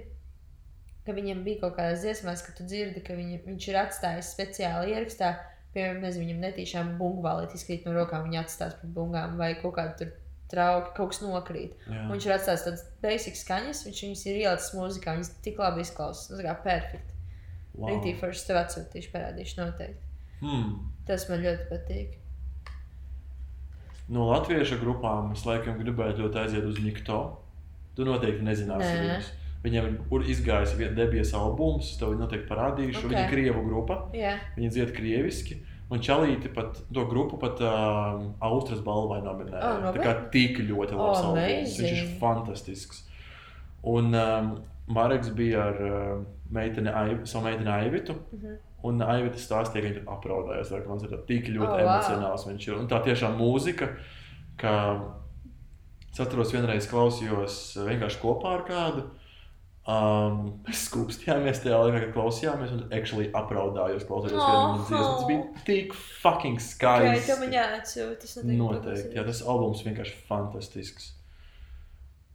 ka viņam bija kaut kādas dziesmās, ka tu dzirdi, ka viņa, viņš ir atstājis speciāli ierakstā, piemēram, nezinu, viņam netīšām bungvālīt izkrīt no rokām, viņa atstās pret bungām vai kaut kāda tur trauki, kaut kas nokrīt. Viņš ir atstājis tādas basic skaņas, viņš viņas ir ielicis mūzikā, viņas tik labi izklausās. Tā kā perfekti. Wow. Rītī forši tev atsūtīšu, parādīšu noteikti. Hmm. Tas man ļoti patīk. No latviešu grupām es laikam gribētu ļoti aiziet uz Nikto. Tu noteikti nezināsi Nē. viņus. Viņiem ir izgājis viens debijas albums, tev viņi noteikti parādīšu. Okay. Viņa ir krievu grupa, Jā, viņa dzied krieviski. Un Čalīti pat to grupu pat uh, Austrijas balvai nominēja. Oh, tā kā tik ļoti labs Oh, albums. Viņš ir fantastisks. Un um, Mareks bija ar uh, meiteni, savu meiteni Aivitu. Mhm. Un Aivita stāstīja, ka viņa tur apraudājās. Man ir tik ļoti Oh, oh, wow. emocionāls viņš ir. Un tā tiešām mūzika, ka es atceros, vienreiz klausījos vienkārši kopā ar kādu. Um, mēs skūpstījāmies tajā laikā, kad klausījāmies, un actually apraudājos, klausoties oh. Vienas dziesmas. Tas bija tik fucking skaisti. tev man jāatsūta. Tas noteikti. Noteikti, jā, tas albums vienkārši fantastisks.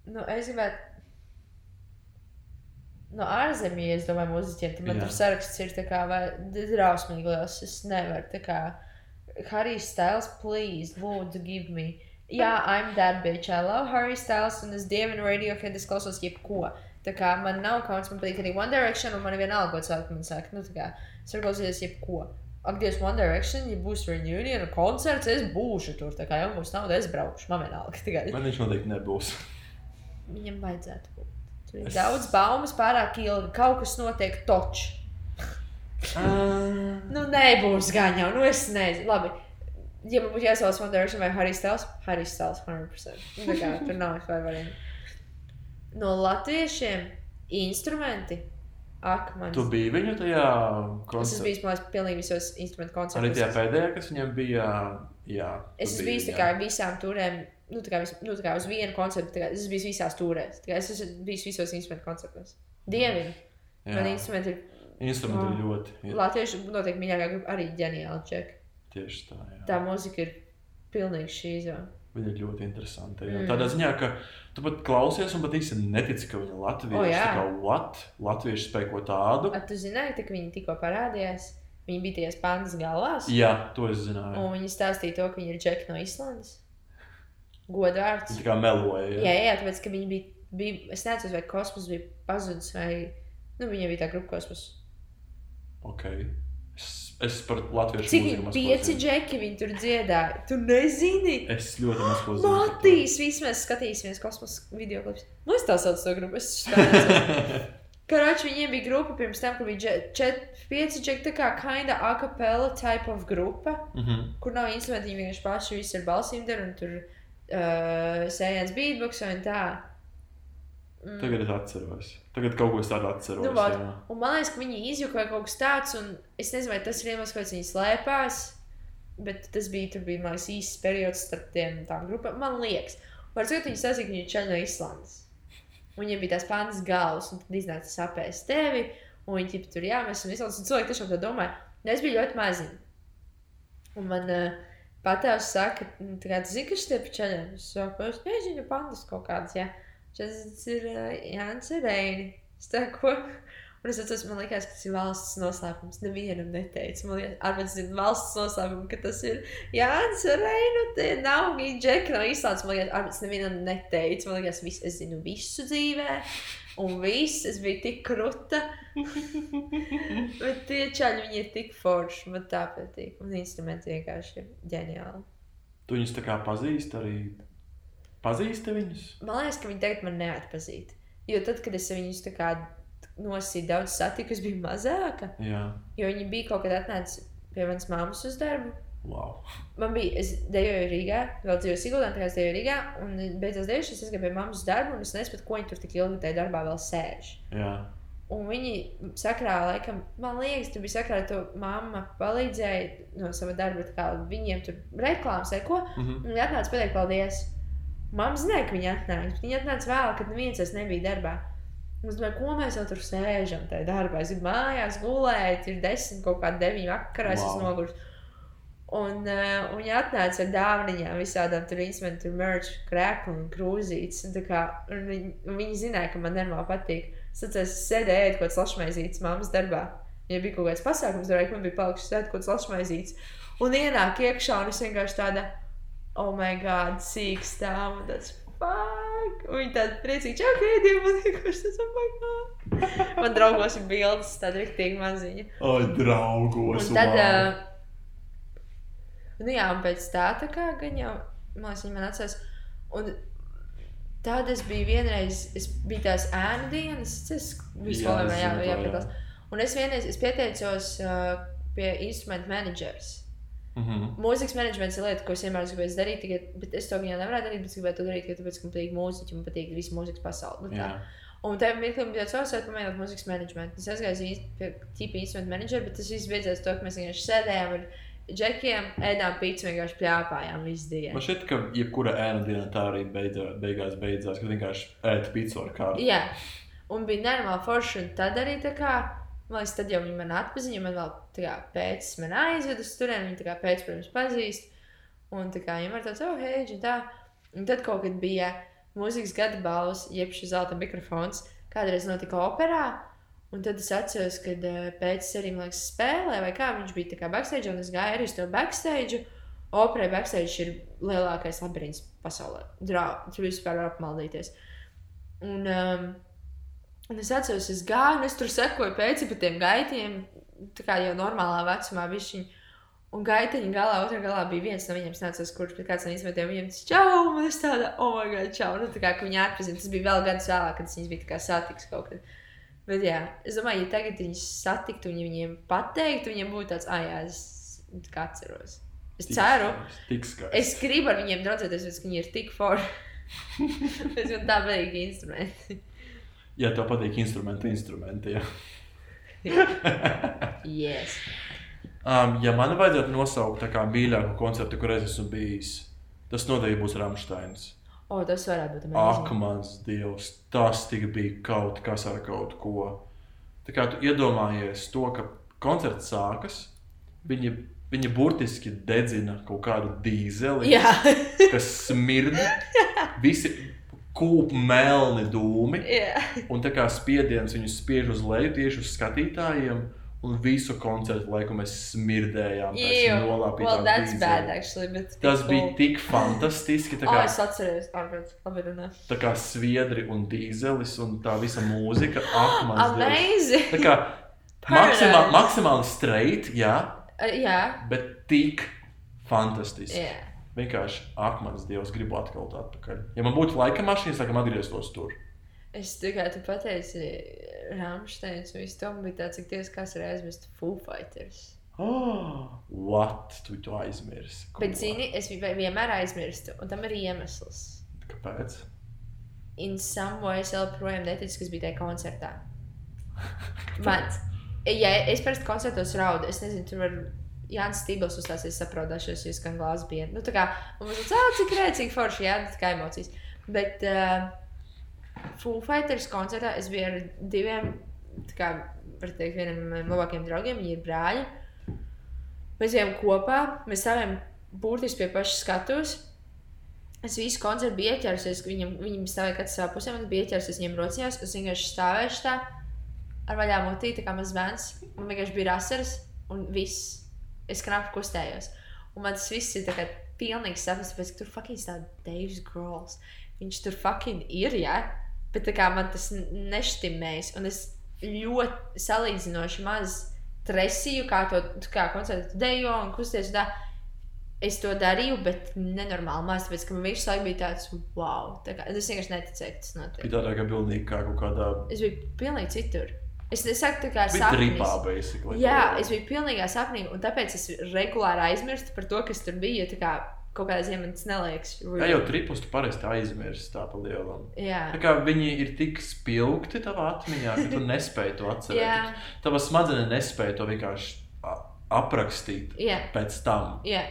Nu, es gribētu. No ārzemju, es domāju, mūziķiem, Jā. tur saraksts ir kā vai drausmīgi liels. Es nevaru tā kā. Harry Styles, please, lūdzu, give me. Jā, I'm that bitch. I love Harry Styles, un es dievinu Radiohead, es klausos jebko. Tā kā man nav kauns, man patīk arī One Direction, un man vienalga, ko cilvēki man saka. Nu, tā kā es varu klausīties jebko. Ak, Dievs, One Direction, ja būs reunion koncerts, es būšu tur. Tā kā jau būs nauda, es braukšu. Man vienalga. Kā Man viņš noteikti nebūs. Viņam vajadzētu būt. Tur ir Es- daudz baumas, pārāk ilgi. Kaut kas notiek točs. Uh, Nu, nebūs gan jau. Nu, es nezinu. Labi. Ja man būtu jāsauc One Direction vai Harry Styles, Harry Styles 100%. Nu, Tā kā tur nav vispār variantu. No latviešiem instrumenti. Ak, man. tu biji viņu tajā Es koncertā. bijis, man liekas, pilnīgi visos instrumentu Arī koncertos. tajā pēdējā, kas viņam bija. Jā, Es biji bijis kā visām turēm, nu, tā kā, vis, nu, tā kā uz vienu koncertu. kā Es bijis visās turēs. Kā Es esmu bijis visos instrumentu koncertos. Dievinu. Man Jā. instrumenti ir Instrumenti ir Jā. ļoti. Jā, Latviešu noteikti mīļākā grupa arī ģeniāli čeki. tieši tā. Jā. Tā mūzika ir pilnīgi šīza. Viņa ir ļoti interesanta. Mm. Tādā ziņā, ka tu pat klausies un pat īsti netici, ka viņa O, latvieši jā. tā kā what? Latvieši spēj ko tādu. Ar tu zināji, tā, ka viņi tikko parādījās? Viņi bija tajās pandas galvās. Jā, to es zināju. Un viņi stāstīja to, ka viņi ir džeki no Islandes. Godvārds. Viņa kā meloja. Jā, jā, jā, tāpēc, ka viņi bija, bija es nezinu, vai kosmos bija pazudis vai, nu, viņiem bija tā grupa kosmos. Okay. Es, es par latviešu Cik mūziku viņi maz pieci džeki viņi tur dziedāja? Tu nezini! Es ļoti maz ko zinu. Matīs, vismaz skatīsimies kosmosa video klips. Nu, es tā saucu to grupu. Karoči, viņiem bija grupa pirms tam, kur bija 4-5 džeki, tā kā kinda a cappella type of grupa, Mhm. kur nav instrumenti, viņi vienkārši paši visu ar balsīm dara un tur uh, sējās beatbox un tā. Mm. Tagad es atceros. Tagad kaut ko tādu atceros. Nu. Un man liekas, ka viņi izjukoja kaut kas tāds, un es nezinu, vai tas ir iemesls, kāpēc viņi slēpās. Bet tas bija, bija liekas, īsts periods starp tiem tām grupām. Man liekas, varbūt viņi sasīja, ka viņi ir čaļi no Islandes. Viņiem bija tās pandas galvas, un tad iznāca sapēs tevi. Un viņi ķip, tur jā, mēs esam Islandes. Un cilvēki tiešām tā domāja. Un es biju ļoti maziņa. Un man uh, patēvs saka, "Nu, tā kā zini, kas tie pačaļi. Es saku, es nezinu, pandas kaut kādas, jā. Tas ir uh, Jānis Reini. Un es atceros, man liekas, ka tas ir valsts noslēpums. Nevienam neteicu. Man liekas, ar mani zina valsts noslēpumu, ka tas ir Jānis Reini. Tie nav džeki no Īslandes. Man liekas, ar mani nevienam neteicu. Man liekas, vis, es zinu visu dzīvē. Un viss, es biju tik kruta. Bet tie čaļi, viņi ir tik forši. Man tā patīk. Un instrumenti vienkārši ir ģeniāli. Tu viņus tā kā pazīsti arī. Pazīsti viņus? Man liekas, ka viņi tagad man neatpazīst. Jo tad, kad es viņus tā kā nosīju daudz satiku, es biju mazāka. Jā. Jo viņi bija kaut kad atnācis pie manas mammas uz darbu. Wow. Man bija, es dejoju Rīgā, vēl dzīvoju Siguldā, tā kā es dejoju Rīgā, un beidzot dejušies, es gāju pie mammas darbu, un es nesaprotu, ko viņi tur tik ilgi tajā darbā vēl sēž. Jā. Un viņi sakrā, laikam, man liekas, tur bija sakrā, to mamma palīdzēja no sava darba, tā kā viņiem tur reklāmas vai ko. Mhm. Viņa atnāca pateikt paldies. Mamma zināja, ka viņa atnāks, viņa atnāca vēl, kad neviens vairs nebija darbā. Un Es domāju, ko mēs jau tur sēžam tajā darbā. Es gribu mājās gulēt, ir desmit kaut kādi deviņi vakarā, es Wow. esmu noguris. Un uh, viņi atnāca ar dāvanām, visādām tur instrumentu, tur merch, krēklu un krūzītes. Un, tā kā, un viņi, un viņi zināja, ka man normāli patīk. Es atceros, es sēdēju kaut kādas lašmaizītes mammas darbā. Ja bija kaut kāds pasākums, tur man bija palikušas ēst kaut kādas lašmaizītes. Un ienāk iekšā, un es vienkārši tāda, oh, my God, sīk stāv un tāds. Fuck! Un Viņi tādi priecīgi, čau, Heidi, man vienkārši tas, oh, my God! Man draugos ir bildes, tāda riktīgi maziņa. Oi, draugos! Un tad, wow. uh, nu jā, un pēc tā, tā kā gan jau, man liekas, viņi man atceras. Un tad es biju vienreiz, es biju tās ēnu dienas, es visu to, jāpiedalās. jā. Un es vienreiz, es pieteicos uh, pie instrumentu menedžers. Mhm. Mūzikas menedžments ir lieta, ko es vienmēr gribēju darīt, tikai, bet es to viņā nevarēju darīt, es gribēju to darīt, jo tāpēc, ka man patīk mūziķi, man patīk visa mūzikas pasaule. Nu, tā. Jā. Un tajā mirklī bija tāds savs, pamēģināt mūzikas menedžmentu. Es aizgāju pie tipa instrumentu menedžera, bet tas viss beidzās to, ka mēs vienkārši sēdējām ar džekiem, ēdām pīci, vienkārši pļāpājām visu dienu. Man šķiet, ka jebkura ēna dienā tā arī beidzā, beigās beidzās, kad vienkārši ēta pīci ar kādu. Jā, un bija normāli forši, un tad arī tā kā, man liekas, tad jau viņi man atpazīst, man vēl tā kā pēc man aizved uz turieni, viņi tā kā pēc, protams, pazīst. Un tā kā viņam ir tāds, oh, hei, un tā. Un tad kaut kad bija mūzikas gada balvas, jeb šis zelta mikrofons, kādreiz notika operā. Un tad es atceros, kad uh, pēc man liekas, spēlē, vai kā viņš bija kā backstage, un es gāju arī uz to backstage. Operai backstage ir lielākais labirints pasaulē. Drau, tur vispār var apmaldīties. Un, um, un es atceros, es gāju, un es tur sekoju pēc tiem gaitiem, tā kā jau normālā vecumā višķiņā. Un gaitiņa galā, otrā galā bija viens no viņiem, nācās, kurš pēc kāds no instrumentiem viņam teica, čau, un es tāda, oh, my God, čau. Nu, tā kā ka viņi atpazina, tas bija vēl gadus vēlāk, kad viņas bija satiks kaut kad. Bet jā, es domāju, ja tagad viņus satiktu un ja viņiem pateiktu, viņiem būtu tāds, ah, jā, es tā atceros. Es Tik ceru, skaisti, Tik skaisti. es gribu ar viņiem draudzēties, bet viņi ir tik forši. es man tā patīk instrumenti. Ja tev patīk instrumenti, instrumenti. Jā. Yes. Um, ja man vajadzētu nosaukt kā mīļāko koncertu, kur es esmu bijis, tas noteikti būs Rāmsteins. O, tas varētu būt Ak, amazing. mans dievs, tas tik bija kaut kas ar kaut ko. Tā kā tu iedomājies to, ka koncerts sākas, viņi, viņi burtiski dedzina kaut kādu dīzeli, kas smird, visi kūp melni dūmi, jā. un tā kā spiediens viņus spiež uz leju tieši uz skatītājiem. Un visu koncertu laiku mēs smirdējām. nolāpītām Well, that's bad, actually. Tas tik bija cool. tik fantastiski. tā kā- es atceros, labi runā. tā kā sviedri un dīzelis un tā visa mūzika. Ak. Amazing! Tā kā Paradise. maksimāli, straight, jā, Uh, jā, bet tik fantastiski. jā. Vienkārši, ak, mans Dievs, gribu atkal tā atpakaļ. Ja man būtu laika mašīna, es laikam atgrieztos tur. Es tikai tu pateici, Rāmsteins, un tam bija tāds, cik ties, kas ir aizmirst Foo Fighters. Oh, what? Tu to aizmirsi? Ko? Bet, zini, es vi- vienmēr aizmirstu, un tam ir iemesls. Kāpēc? In some way es joprojām neticu, kas bija tajā koncertā. Man, ja es parasti koncertos raudu, es nezinu, tur var Jānis Stībels uzstāsies saprotašies, jūs gan glāzes bija. Nu, tā kā, man liekas, ah, cik rēcīgi forši, jā, tā kā emocijas. Bet uh, Foo Fighters koncertā es biju ar diviem, tā kā, var teikt, vienam labākajiem draugiem, viņi ir brāļi. Mēs bijām kopā, mēs stāvējām burtiski pie paša skatuves. Es visu koncertu biju ieķērusies, viņam, viņam stāvēja katrs savā pusē, man bija ieķērusies viņiem rociņās, es vienkārši stāvēju tā ar vaļā mutī, tā kā mazs bērns. Man vienkārši bija rasaras un viss. Es knapi kustējos. Un man tas viss ir tā kā pilnīgi sapnis, tāpēc, ka tur fucking stāv Davis Grols. Viņš tur fucking ir, jā. Bet tā kā man tas neštimējas, un es ļoti salīdzinoši maz tresīju, kā to kā koncertu dejo un kusties. Tā. Es to darīju, bet nenormāli maz, tāpēc, ka man visu laiku bija tāds, wow, tā kā, es vienkārši neticēju, ka tas notiek. Bija tādā kā pilnīgi kā kaut kādā. Es biju pilnīgi citur. Es nesaku, tā kā tripā, basically. Jā, es biju pilnīgā sapnī, un tāpēc es regulāri aizmirstu par to, kas tur bija. Kā, kaut kādā ziņā man tas neliekas. Jā, jau tripus tu parasti aizmirsti tā pa lielam. Jā. Tā kā viņi ir tik spilgti tavā atmiņā, ka tu nespēji to atcerēties. Tava smadzenes nespēja to vienkārši aprakstīt jā, pēc tam. jā,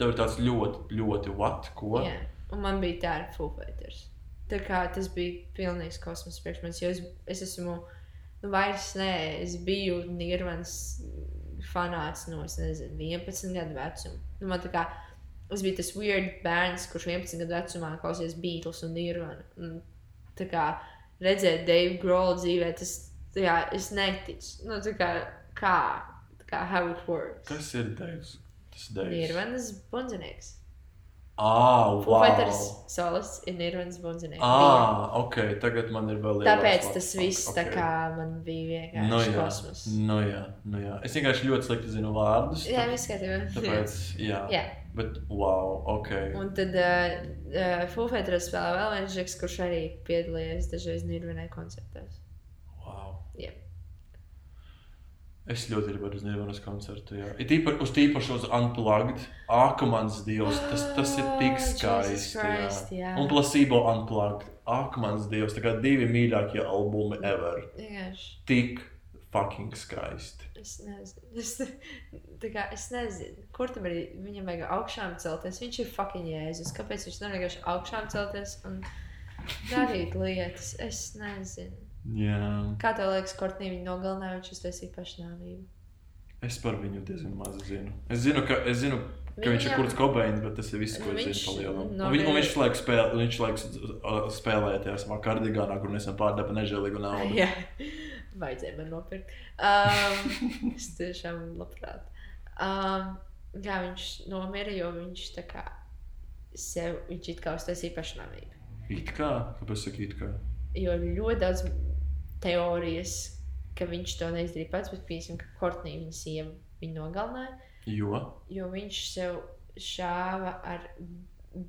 Tev ir tāds ļoti, ļoti what, ko. jā. Un man bija tā ar Foo Fighters. tā kā tas bija pilnīgs kosmos priekš manis, jo es, es esmu, nu vairs nē, es biju Nirvans fanāts no, nezinu, 11 gadu vecuma. Nu, man tā kā, es biju tas weird bērns, kurš 11 gadu vecumā klausījās Beatles un Nirvana. Un, tā kā redzēt Dave Grohl dzīvē, tas, kā, es neticu. Nu, tā kā, kā, tā kā, how it works. Kas ir Deivs? Tas ir Deivs. Nirvanas bundzinieks. Ah, wow. Fighters solists ir Nirvanas bundzinieks. Ah, ok, tagad man ir vēl lielāks Tāpēc tas viss Ok. tā kā man bija vienkārši Nu jā, kosmos. nu jā, nu jā. Es vienkārši ļoti slikti zinu vārdus. Jā, viss kārtībā. Tāpēc, jā. Jā. Bet, wow, ok. Un tad uh, uh, Fufetras spēlē vēl viens žeks, kurš arī piedalījās dažreiz Nirvanai koncertos. Wow. Jā. Es ļoti gribu uz Nirvanas koncertu. Jā. Ir tīpaši uz tīpaši uz Unplugged. Akmens dievs, tas, tas ir tik Ah, skaisti. Christ, jā. jā. Un placebo Unplugged. Akmens dievs, tā kā divi mīļākie albumi ever. Vienkārši. Tik fucking skaisti. Es nezinu. Es, kā, es nezinu, kur tam arī viņam vajag augšām celties. Viņš ir fucking jēzus. Kāpēc viņš nevar vienkārši augšām celties un darīt lietas? Es nezinu. Jā. Kā tev liekas, Kortnī viņa nogalināja, viņš uztaisīja pašnāvību? Es par viņu diezgan maz zinu. Es zinu, ka, es zinu, ka Viņam- viņš ir kurds kobains, bet tas ir viss, ko Nu, es viņš zinu par lielu. no Un, viņ, un viņš laiku spēlē, viņš laiku uh, spēlēties savā kardigānā, kur nesam pārdepa nežēlīgu naudu. Jā, vajadzēja man nopirkt. Um, es tiešām labprāt. Um, kā viņš nomira, jo viņš tā kā sev, viņš it kā uztaisīja pašnāvību. It kā? Kāpēc saki it kā? Jo ļoti daudz teorijas, ka viņš to neizdarīja pats, bet piemēram, ka Kortnī viņa sieva viņu nogalināja, Jo? jo viņš sev šāva ar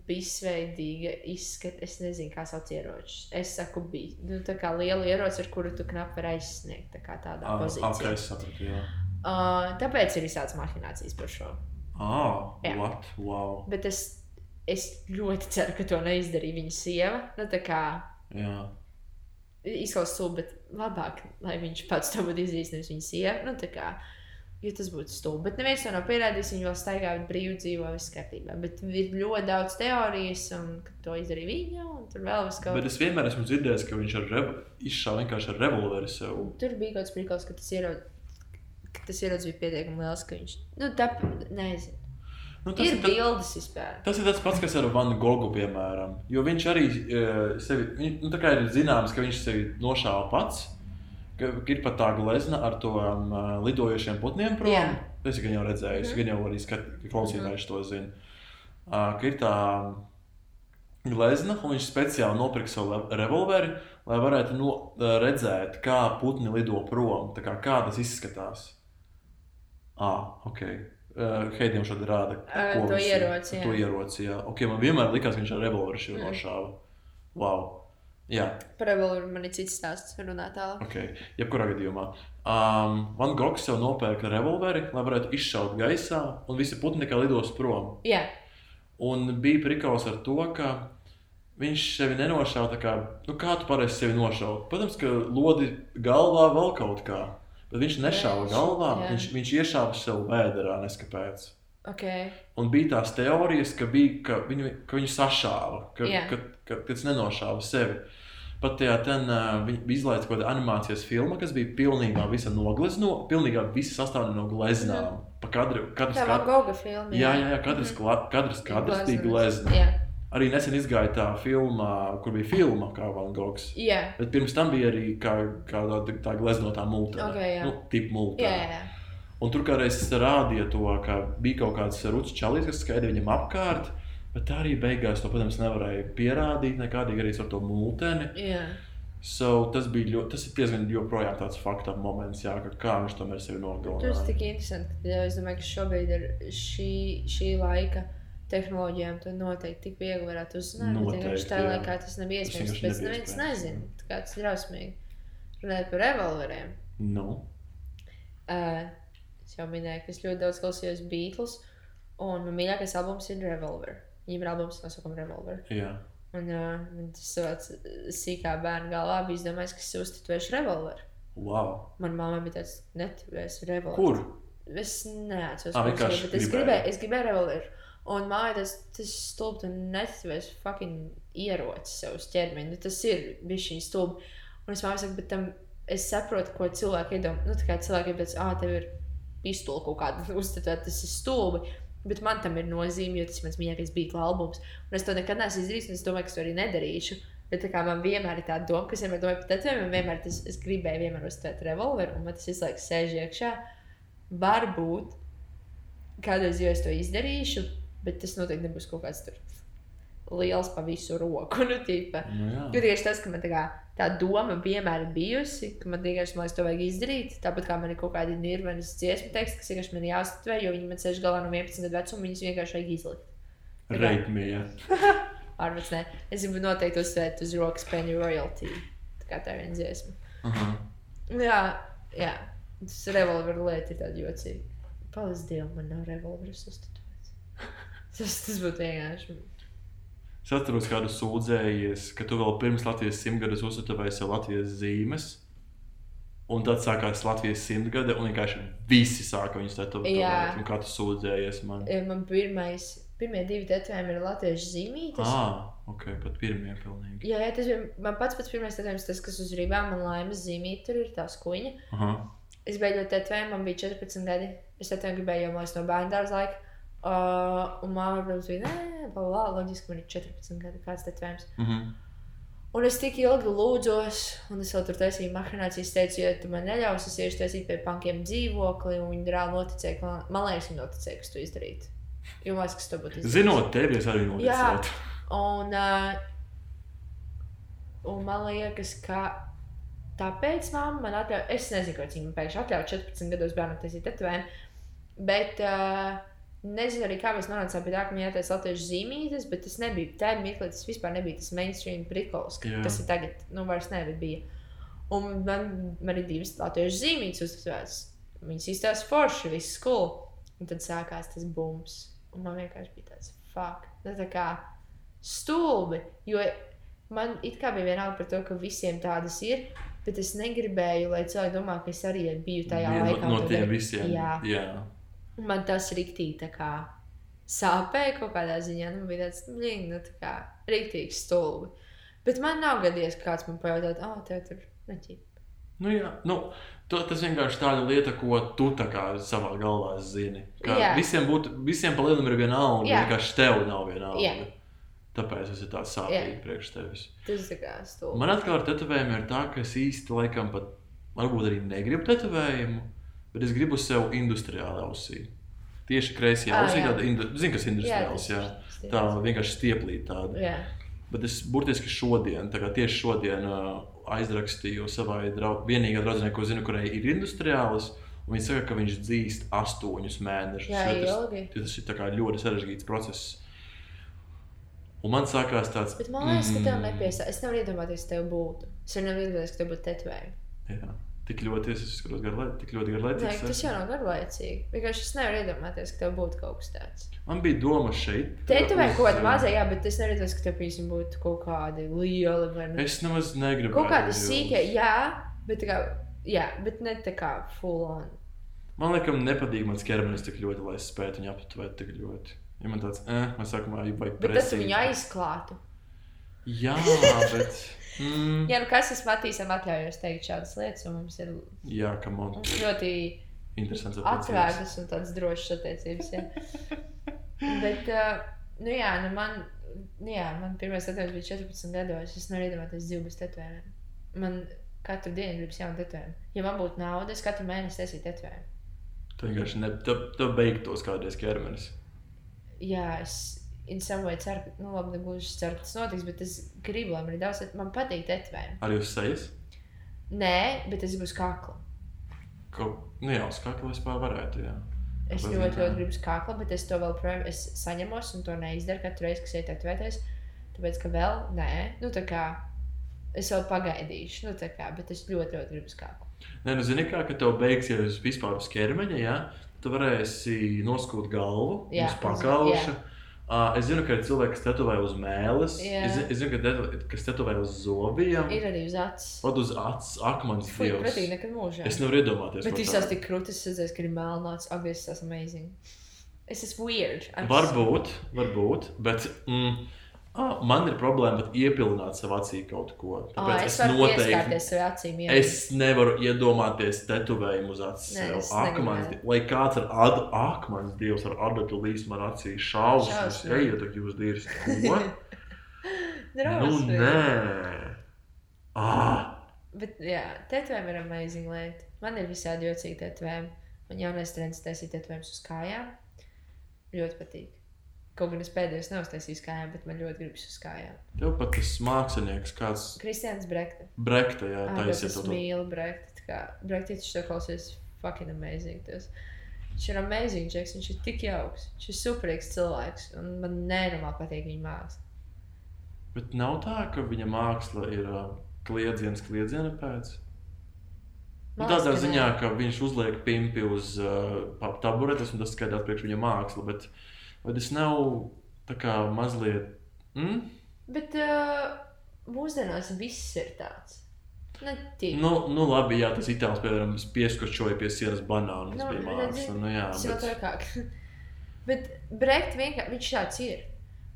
bisveidīga izskata. Es nezinu, kā sauc ieročus. Es saku, bija nu, tā kā liela ieroci, ar kuru tu knapi vari aizsniegt. Tā kā tādā Ah, pozīcijā. ok, es sapratu, jā. Uh, tāpēc ir visādas mahinācijas par šo. Ah, Jā. what? Wow. Bet es, es ļoti ceru, ka to neizdarīja viņa sieva. Nu, tā kā Jā. izklausās bet labāk, lai viņš pats to būtu izdarījis, nevis viņa sieva. Nu, tā kā, jo tas būtu stulbi. Bet neviens to nav pierādījis. Viņa vēl staigā brīvi dzīvo, viss kārtībā. Bet ir ļoti daudz teorijas, un to izdarīja viņa, tur vēl viss kaut Bet es vienmēr esmu dzirdējis, ka viņš rev... izšāva vienkārši ar revolveri sev. Tur bija kaut kāds brīnums, ka tas ierodas. Tas ierodas bija pietiekami liels, ka viņš. Nu, tāp, nezinu. Nu, Ir tad- bildes vispār. Tas ir tas pats, kas ar Vanu Gogu, piemēram. Jo viņš arī uh, sevi, viņ, nu, tā kā ir zināms, ka viņš sevi nošāva pats. Ir pat tā glezna ar to um, uh, lidojošiem putniem prom. Es gan jau redzēju, Mhm. gan jau arī skatu, klausītājs to zina. Uh, ka ir tā glezna, un viņš speciāli nopirka savu revolveri, lai varētu no, uh, redzēt, kā putni lido prom, kā, kā tas izskatās. Ah, ok. Uh, Heidiem šādi rāda. Ko to ieroci, jā. To ieroci, jā. Ok, man vienmēr likās, ka viņš ar revolveri šo Mm. nošāva. Wow. Jā, Par revolveru man ir cits stāsts, runāt tālāk. ok. Jebkurā gadījumā. Um, Van Gogs jau nopērka revolveri, lai varētu izšaut gaisā, un visi putni kā lidos prom. Jā, Un bija prikals ar to, ka viņš sevi nenošāva tā kā, nu kā tu parasti sevi nošauji. Protams, ka lodi galvā vēl kaut kā, bet viņš nešāva galvā, jā. viņš, viņš iešāva sev vēderā, neskapēc. ok. Un bija tās teorijas, ka, bija, ka, viņu, ka viņu sašāva, ka, Jā. ka, ka, ka tas nenošāva sevi. Pat tajā ten, uh, bija izlaista kaut kāda animācijas filma, kas bija pilnībā visa noglezno, pilnībā visa sastāvdaļa no gleznām. Pa katrs, Tā kad... Van Gogha filma. jā, jā, jā, katrs, mm. katrs kadrs bija glezna. Jā, Arī nesen izgāja tā filma, kur bija filma kā Van Gogs. jā, Bet pirms tam bija arī kā, kā tā, tā gleznotā multene. Ok, jā. nu, tip multene. jā, jā. Un tur kādreiz rādīja to, ka bija kaut kāds rucis čalis, kas skaidri viņam apkārt. Bet tā arī beigās to, protams, nevarēja pierādīt nekādīgi arī ar to multeni. jā. So, tas bija ļoti, tas ir diezgan joprojām tāds fakta moments, jā, kā viņš tomēr sevi Tas nogalināja. tik interesanti, ka jā, es domāju, ka šobrīd ar šī, šī laika tehnoloģijām to noteikti tik viegli varētu uzzināt. Noteikti, tajā jā. laikā tas Tas iespējams. vienkārši Pēc neviens iespējams, nezina, kā tas ir drausmīgi. Runājot par revolveriem. Nu, Uh, es jau minēju, ka es ļoti daudz klausījos Beatles, un man mīļākais albums ir Revolver. Viņiem ir albums nosaukuma Revolver. jā. Un uh, tas savāds sīkā bērna galvā bija izdomājis, ka es uztitvēšu revolveru. Wow. Manā mamā bija tāds netvērs revolvers. Kur? Es neatceros, kurš vienkārši bija, es gribēju, es gribēju revolveru. Un mājā tas, tas stulbi, tu netvērs fucking ieroci sev uz ķermeņa. Nu, tas ir bijis šī stulbi. Un es mākslinieks, bet tam es saprotu, ko cilvēki iedomā. Nu, tā kā cilvēki tāds, ah, tev ir pistole kaut kāda uzstādīta, tas ir stulbi. Bet man tam ir nozīme, jo tas ir mans mīļākais beigla albums. Un es to nekad neesmu izdarījis, un es domāju, ka es to arī nedarīšu. Bet kā, man vienmēr ir tāda doma, kas vienmēr domāja par tetovējumiem, man vienmēr tas, es gribēju vienmēr uztvert revolveru, un man tas visu laiku sēž iekšā. Varbūt kādreiz jau es to izdarīšu, bet tas noteikti nebūs kaut kāds tur liels pa visu roku. Nu, tīpa. Nu, jā. Jo tieši tas, ka man tā, kā, tā doma vienmēr ir bijusi, ka man vienkārši man liekas, to vajag izdarīt. Tāpat kā man ir kaut kādi nirvanas dziesmu teksti, kas vienkārši man jāuztver, jo viņi man sēž galā no 11 gadu vecuma, viņus vienkārši vajag izlikt. Reitmija. Ārpus ne. Es gribu noteikti uzsvērt uz rokas penny royalty. Tā kā tā ir viena dziesma. Aha. Jā, jā. Tas revolveru lieta ir tāda jocīga. Paldies Dievam, man nav revolveris uzstādīts. Tas, tas būtu vienkārši. Es atceros, kādu sūdzējies, ka tu vēl pirms Latvijas simtgades uzstāvēji sev Latvijas zīmes. Un tad sākās Latvijas simtgade, un vienkārši visi sāka viņus tetovēt. Kā tu sūdzējies man? Eh, Man pirmais, pirmie divi tetovējumi ir latviešu zīmītes. Ah, ok, pat pirmie pilnīgi. Jā, jā, tas bija man pats pats pirmais tetovējums, tas, kas uz rībām man laimes zīmīte, tur ir tā skuņa. Aha. Es beidzot tetovēju, man bija 14 gadi. Es tetovēju gribēju jau no bērnu dārza laika. Uh, un māma, protams, bija, nē, bla, loģiski, man ir 14 gadi, kāds tetovējums. Mhm. Un es tik ilgi lūdzos, un es vēl tur taisīju mašīnācijas, teicu, ja tu man neļausi, es iešu taisīt pie pankiem dzīvokli, un viņi reāli noticēja, ka man, liekas, viņi noticēja, ka to izdarītu. Jo man liekas, ka tas to būtu izdarījis. Zinot tevi, es arī Jā. noticētu. Un, uh, un man liekas, ka tāpēc mamma man atļauj, es nezinu, kāpēc viņa man pēkšņi atļauj 14 gados bērnu taisīt tetovējumu, bet uh, nezinu arī, kā mēs nonācām pie tā, ka man jātaisa latviešu zīmītes, bet tas nebija, tā mirklī tas vispār nebija tas mainstream prikols, ka Jā. tas ir tagad, nu vairs ne, bet bija. Un man, man ir divas latviešu zīmītes uztvērts. Viņas izstāsta forši, viss cool. Un tad sākās tas bums. Un man vienkārši bija tāds fuck. Nu, tā kā stulbi. Jo man it kā bija vienalga par to, ka visiem tādas ir. Bet es negribēju, lai cilvēki domā, ka es arī biju tajā Viena laikā. No, tiem visiem. Jā. Jā. Man tas rīktīgi tā kā sāpēja kaut kādā ziņā. Nu, bija tāds, blīn, nu, tā kā rīktīgi stulbi. Bet man nav gadījies, ka kāds man pajautā, ah, oh, tev tur neķīp. Nu, jā. Nu, to, tas vienkārši tāda lieta, ko tu tā savā galvā zini. Kā Jā. visiem būtu, visiem pa lielam ir viena alga, Jā. vienkārši tev nav viena Jā. alga. Tāpēc tas ir tāds sāpīgi priekš tevis. Tas tā kā stulbi. Man atkal ar tetovējumiem ir tā, ka es īsti laikam pat, varbūt arī negribu tetovējumu, bet es gribu sev industriāli ausī. Tieši kreisajā Ā, ausī, jā. tāda, zini, kas ir industriāls, jā. tas Tā vienkārši stieplīt tāda. Jā, Bet es burtiski šodien, tieši šodien aizrakstīju savai draug, vienīgā draudzenei, ko zinu, kurai ir industriāls. Viņa saka, ka viņš dzīst astoņus mēnešus. Jā, tas, tas ir ļoti sarežģīts process. Un man sākās tāds, bet man liekas, ka tev mm, nepiesā. Es nevaru iedomāties, ka tev būtu. Es nevaru iedomāties, ka tev būtu tetovējumi. Tik ļoti, es izskatos garlaicīgi, tik ļoti Nē, garlaicīgs. tas jau nav garlaicīgi. Vienkārši es nevaru iedomāties, ka tev būtu kaut kas tāds. Man bija doma šeit. Tetovējumi kaut kāda mazā, jā, bet es iedomāties, ka tev, piemēram, būtu kaut kādi lieli vai ne. Es nemaz negribu. Kaut kādi sīkie, jā, bet kā, jā, bet ne tā kā full on. Man liekas, nepatīk mans ķermenis tik ļoti, lai es spētu viņu aptvert tik ļoti. Ja man tāds, eh, man sākumā jau vajag Bet tas viņu aizklātu. Jā, bet. Mm, Jā, nu kas es Matīsam atļaujos teikt šādas lietas, un mums ir jā, mums ļoti atvērtas un tādas drošas attiecības. Jā. Bet, uh, nu jā, nu man, nu jā, man pirmais tetovējums bija 14 gados. Es nevaru iedomāties dzīvi bez tetovējumiem. Man katru dienu gribas jaunu tetovējumu. Ja man būtu nauda, es katru mēnesi taisītu tetovējumu. Tu vienkārši ne, tu, tu beigtos kādreiz ķermenis. Jā, es in some way ceru, ka, nu labi, negluži ceru, ka tas notiks, bet es gribu, lai man ir daudz, man patīk tetovējumi. Arī uz sejas. Nē, bet es gribu uz kakla. Kaut, nu jā, uz kakla vispār varētu, jā. Es Kāpēc ļoti, ļoti gribu uz kakla, bet es to vēl projām, es saņemos un to neizdaru katru reizi, kas iet atvēties. Tāpēc, ka vēl, nē, nu tā kā, es vēl pagaidīšu, nu tā kā, bet es ļoti, ļoti gribu uz kakla. Nē, nu zini kā, ka tev beigsies vispār uz ķermeņa, jā. Tu varēsi noskūt galvu, Jā, uz pakauša. Uh, es zinu, ka ir cilvēki, kas tetovē uz mēles. Jā. Es, es zinu, ka tetovē, kas tetovē uz zobiem. Ir arī uz acis. Pat uz acis, akmens dievs. pretīgi nekad mūžā. Es nevaru iedomāties. Bet visās tādu. tik krūtis, redzēju, ka ir melnāts, tas amazing. Es esmu weird. I'm Varbūt, varbūt, bet mm, Ah, man ir problēma pat iepilināt savā acī kaut ko. Tāpēc es es, varu noteikti acīm. jā. Es nevaru iedomāties tetovējumu uz acis. Nē, sev. es Ak, negribētu. mans, di- Lai kāds ar adu, ak, mans dievs, ar adatu līst man acīs šausmas. Ejiet, ak, jūs. Ko? nu, nē. Ah, Bet, jā, tetovējumi ir amazing lieta. Man ir visādi jocīgi tetovējumi. Man jaunais trends taisīt tetovējumus uz kājām. Ļoti patīk. Kaut gan es pēdējos neuztaisīju uz kājām, bet man ļoti gribas uz kājām. tev pat tas mākslinieks, kāds Kristians Brekta. Brekta, jā, tā ir es mīlu Brekta. Brekta, viņš to klausies fucking amazing. Tas. Viņš ir amazing, Džeks. Viņš ir tik jauks. Viņš ir superīgs cilvēks. Un man nenormāli patīk viņa māksla. Bet nav tā, ka viņa māksla ir uh, kliedziens kliedziena pēc. Nu, tādā ziņā, ka viņš uzliek pimpi uz uh, taburetes, un tas skaidrs priekš viņa māksla. Bet vai tas nav tā kā mazliet. Mm? Bet uh, mūsdienās viss ir tāds. Ne tik. Nu, nu, labi, jā, tas itālis, piemēram, pieskočoja pie sienas banānu. Tas Nu, bija redzi, māksla. Nu, jā, Tas bet... trakāk. Bet Brekt vienkārši viņš tāds ir.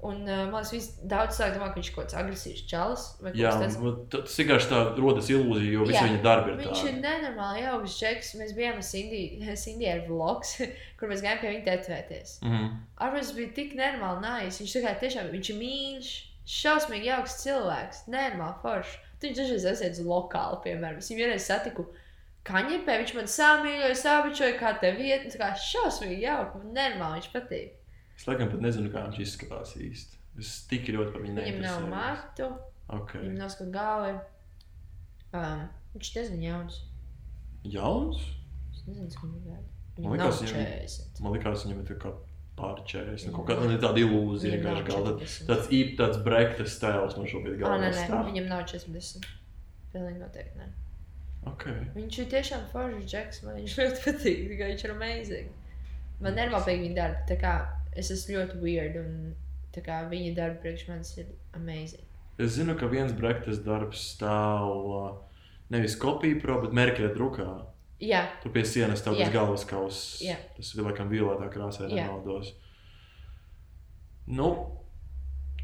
Un uh, man liekas, daudz cilvēku domā, ka viņš ir kaut kāds agresīvs čalis. Jā, tāds. bet tas vienkārši tā rodas ilūzija, jo visi viņa darbi ir Viņš ir tādi. nenormāli jauks džeks. Mēs bijām ar Cindy ar vlogs, kur mēs gājām pie viņa tetovēties. Mhm. Arvis bija tik nenormāli nājas. Viņš kā tiešām viņš ir mīļš, šausmīgi jauks cilvēks, nenormāli foršs. Tad Viņš dažreiz aiziet uz lokālu, piemēram. Es viņu vienreiz satiku kaņepē, viņš man sāmīļoja, sābičoja, kā te vieta. Tā kā šausmīgi jauki, man nenormāli viņš patīk. Es laikam pat nezinu, kā viņš izskatās īsti. Es tik ļoti par viņu Viņam nav matu, Okay. viņam nav skatu galvi. Um, viņš ir diezgan jauns. Jauns? Es nezinu, cik viņam gadi. Man liekas, viņam- 40. Man liekas, viņam ir tā kā pārčēs. Nu, kaut Viņam kāda nav- tāda ilūzija, nav vienkārši galda. 40. Tāds īpašs, tāds brekta stils man šobrīd galvā nē, nē, viņam nav 40. Pilnīgi noteikti. Nē. Okay. Viņš ir tiešām foršs džeks. Man viņš ļoti patīk. Viņš ir amazing. Man nenormāli patīk viņa darbi. Es esmu ļoti weird. Un kā viņa darbi priekš manis ir amazing. Es zinu, ka viens brektas darbs stāv nevis kopija pro, bet Merkele drukā. Jā, Tur pie sienas tev Jā. tas galvaskauss. Jā. Tas ir laikam violetā krāsā, ja nemaldos. Nu,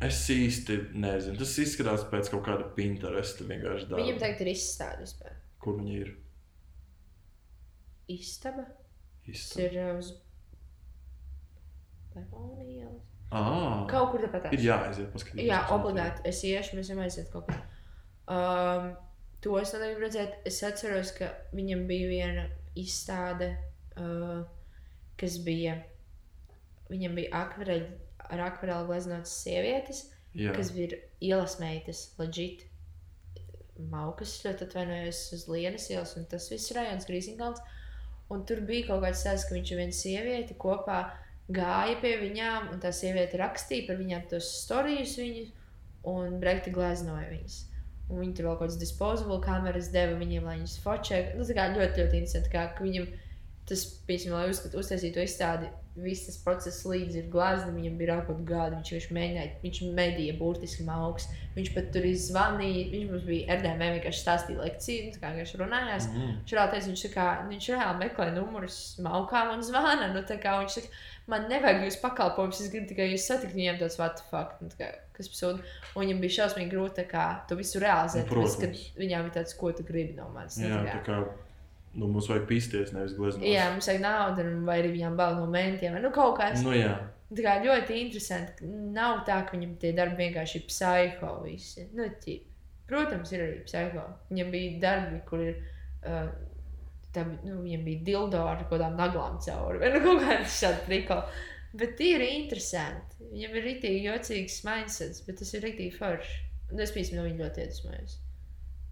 es īsti nezinu. Tas izskatās pēc kaut kāda Pinteresta vienkārši darba. viņam tagad ir izstāde vispār. Kur viņi ir? Istaba. Tas Izstāv. ir uh, uz Lemonijas. Ah, Kaut kur tāpat. ir jāaiziet paskatīties. Jā, obligāti. Es iešu, mēs varam aiziet kaut kur. Um, to es negribu redzēt. Es atceros, ka viņam bija viena izstāde, uh, kas bija. Viņam bija akvareļi, ar akvareli gleznotas sievietes, Jā. kas bija ielas meitas, leģit. Maukas ļoti atvainojos uz Lienas ielas, un tas viss ir rajons Grīziņkalns. Un tur bija kaut kāds tāds, ka viņš un viena sieviete kopā gāja pie viņām, un tā sieviete rakstīja par viņām tos stāstus viņu, un Brekti gleznoja viņas. Un viņi tur vēl kaut kādas disposable kameras deva viņiem, lai viņas focē. Nu, tā kā ļoti, ļoti interesanti, kā viņam tas, piemēram, lai uzskat, uztaisītu to izstādi, viss tas process līdzi ir glāzts, viņam bija rākot gadi, viņš, viņš mēģināja, viņš medīja burtiski mauks. Viņš pat tur izvanīja, viņš mums bija RDM vienkārši stāstīja lekciju, nu, tā kā viņš runājās. Mm. Reāli teica, viņš, kā, viņš reāli meklē numurus maukām un zvana. Nu, tā kā viņš saka, man nevajag jūs pakalpojumus, es gribu tikai jūs satikt, viņiem tāds what the fuck. Nu, kā, kas pasūta. Un viņam bija šausmīgi grūti kā, to visu realizēt. Nu, Tāpēc, protams. viņām ir tāds, ko tu gribi no manis. nu, Jā, tā kā. nu, mums vajag pīsties, nevis gleznot. Jā, mums vajag naudu, vai arī viņām bail no mentiem. vai Nu, kaut kas Nu, jā. tā kā ļoti interesanti. ka Nav tā, ka viņam tie darbi vienkārši ir psiho visi. Nu, ķip. Protams, ir arī psiho. Viņam bija darbi, kur ir. Uh, Tā, nu, viņam bija dildo ar kaut kādām naglām cauri. Vai nu kaut kāda tāda triko. Bet tie ir interesanti. Viņam ir rītīgi jocīgs mindsets, bet tas ir rītīgi forši. Un es pīsmu no viņa ļoti iedvesmojos.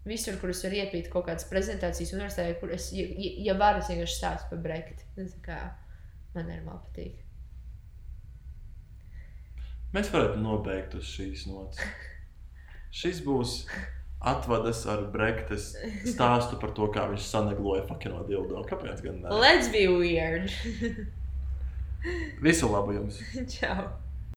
Visur, kur es varu iepīt kaut kādas prezentācijas universitātē, kur es, ja, ja, varu, es vienkārši stāstu par brekti. Nu, man normāli patīk. Mēs varētu nobeigt uz šīs nots. Šis būs atvadas ar Brektas stāstu par to, kā viņš sanegloja fakino dildo. Kāpēc gan ne? Let's be weird. Visu labu jums! Ciao.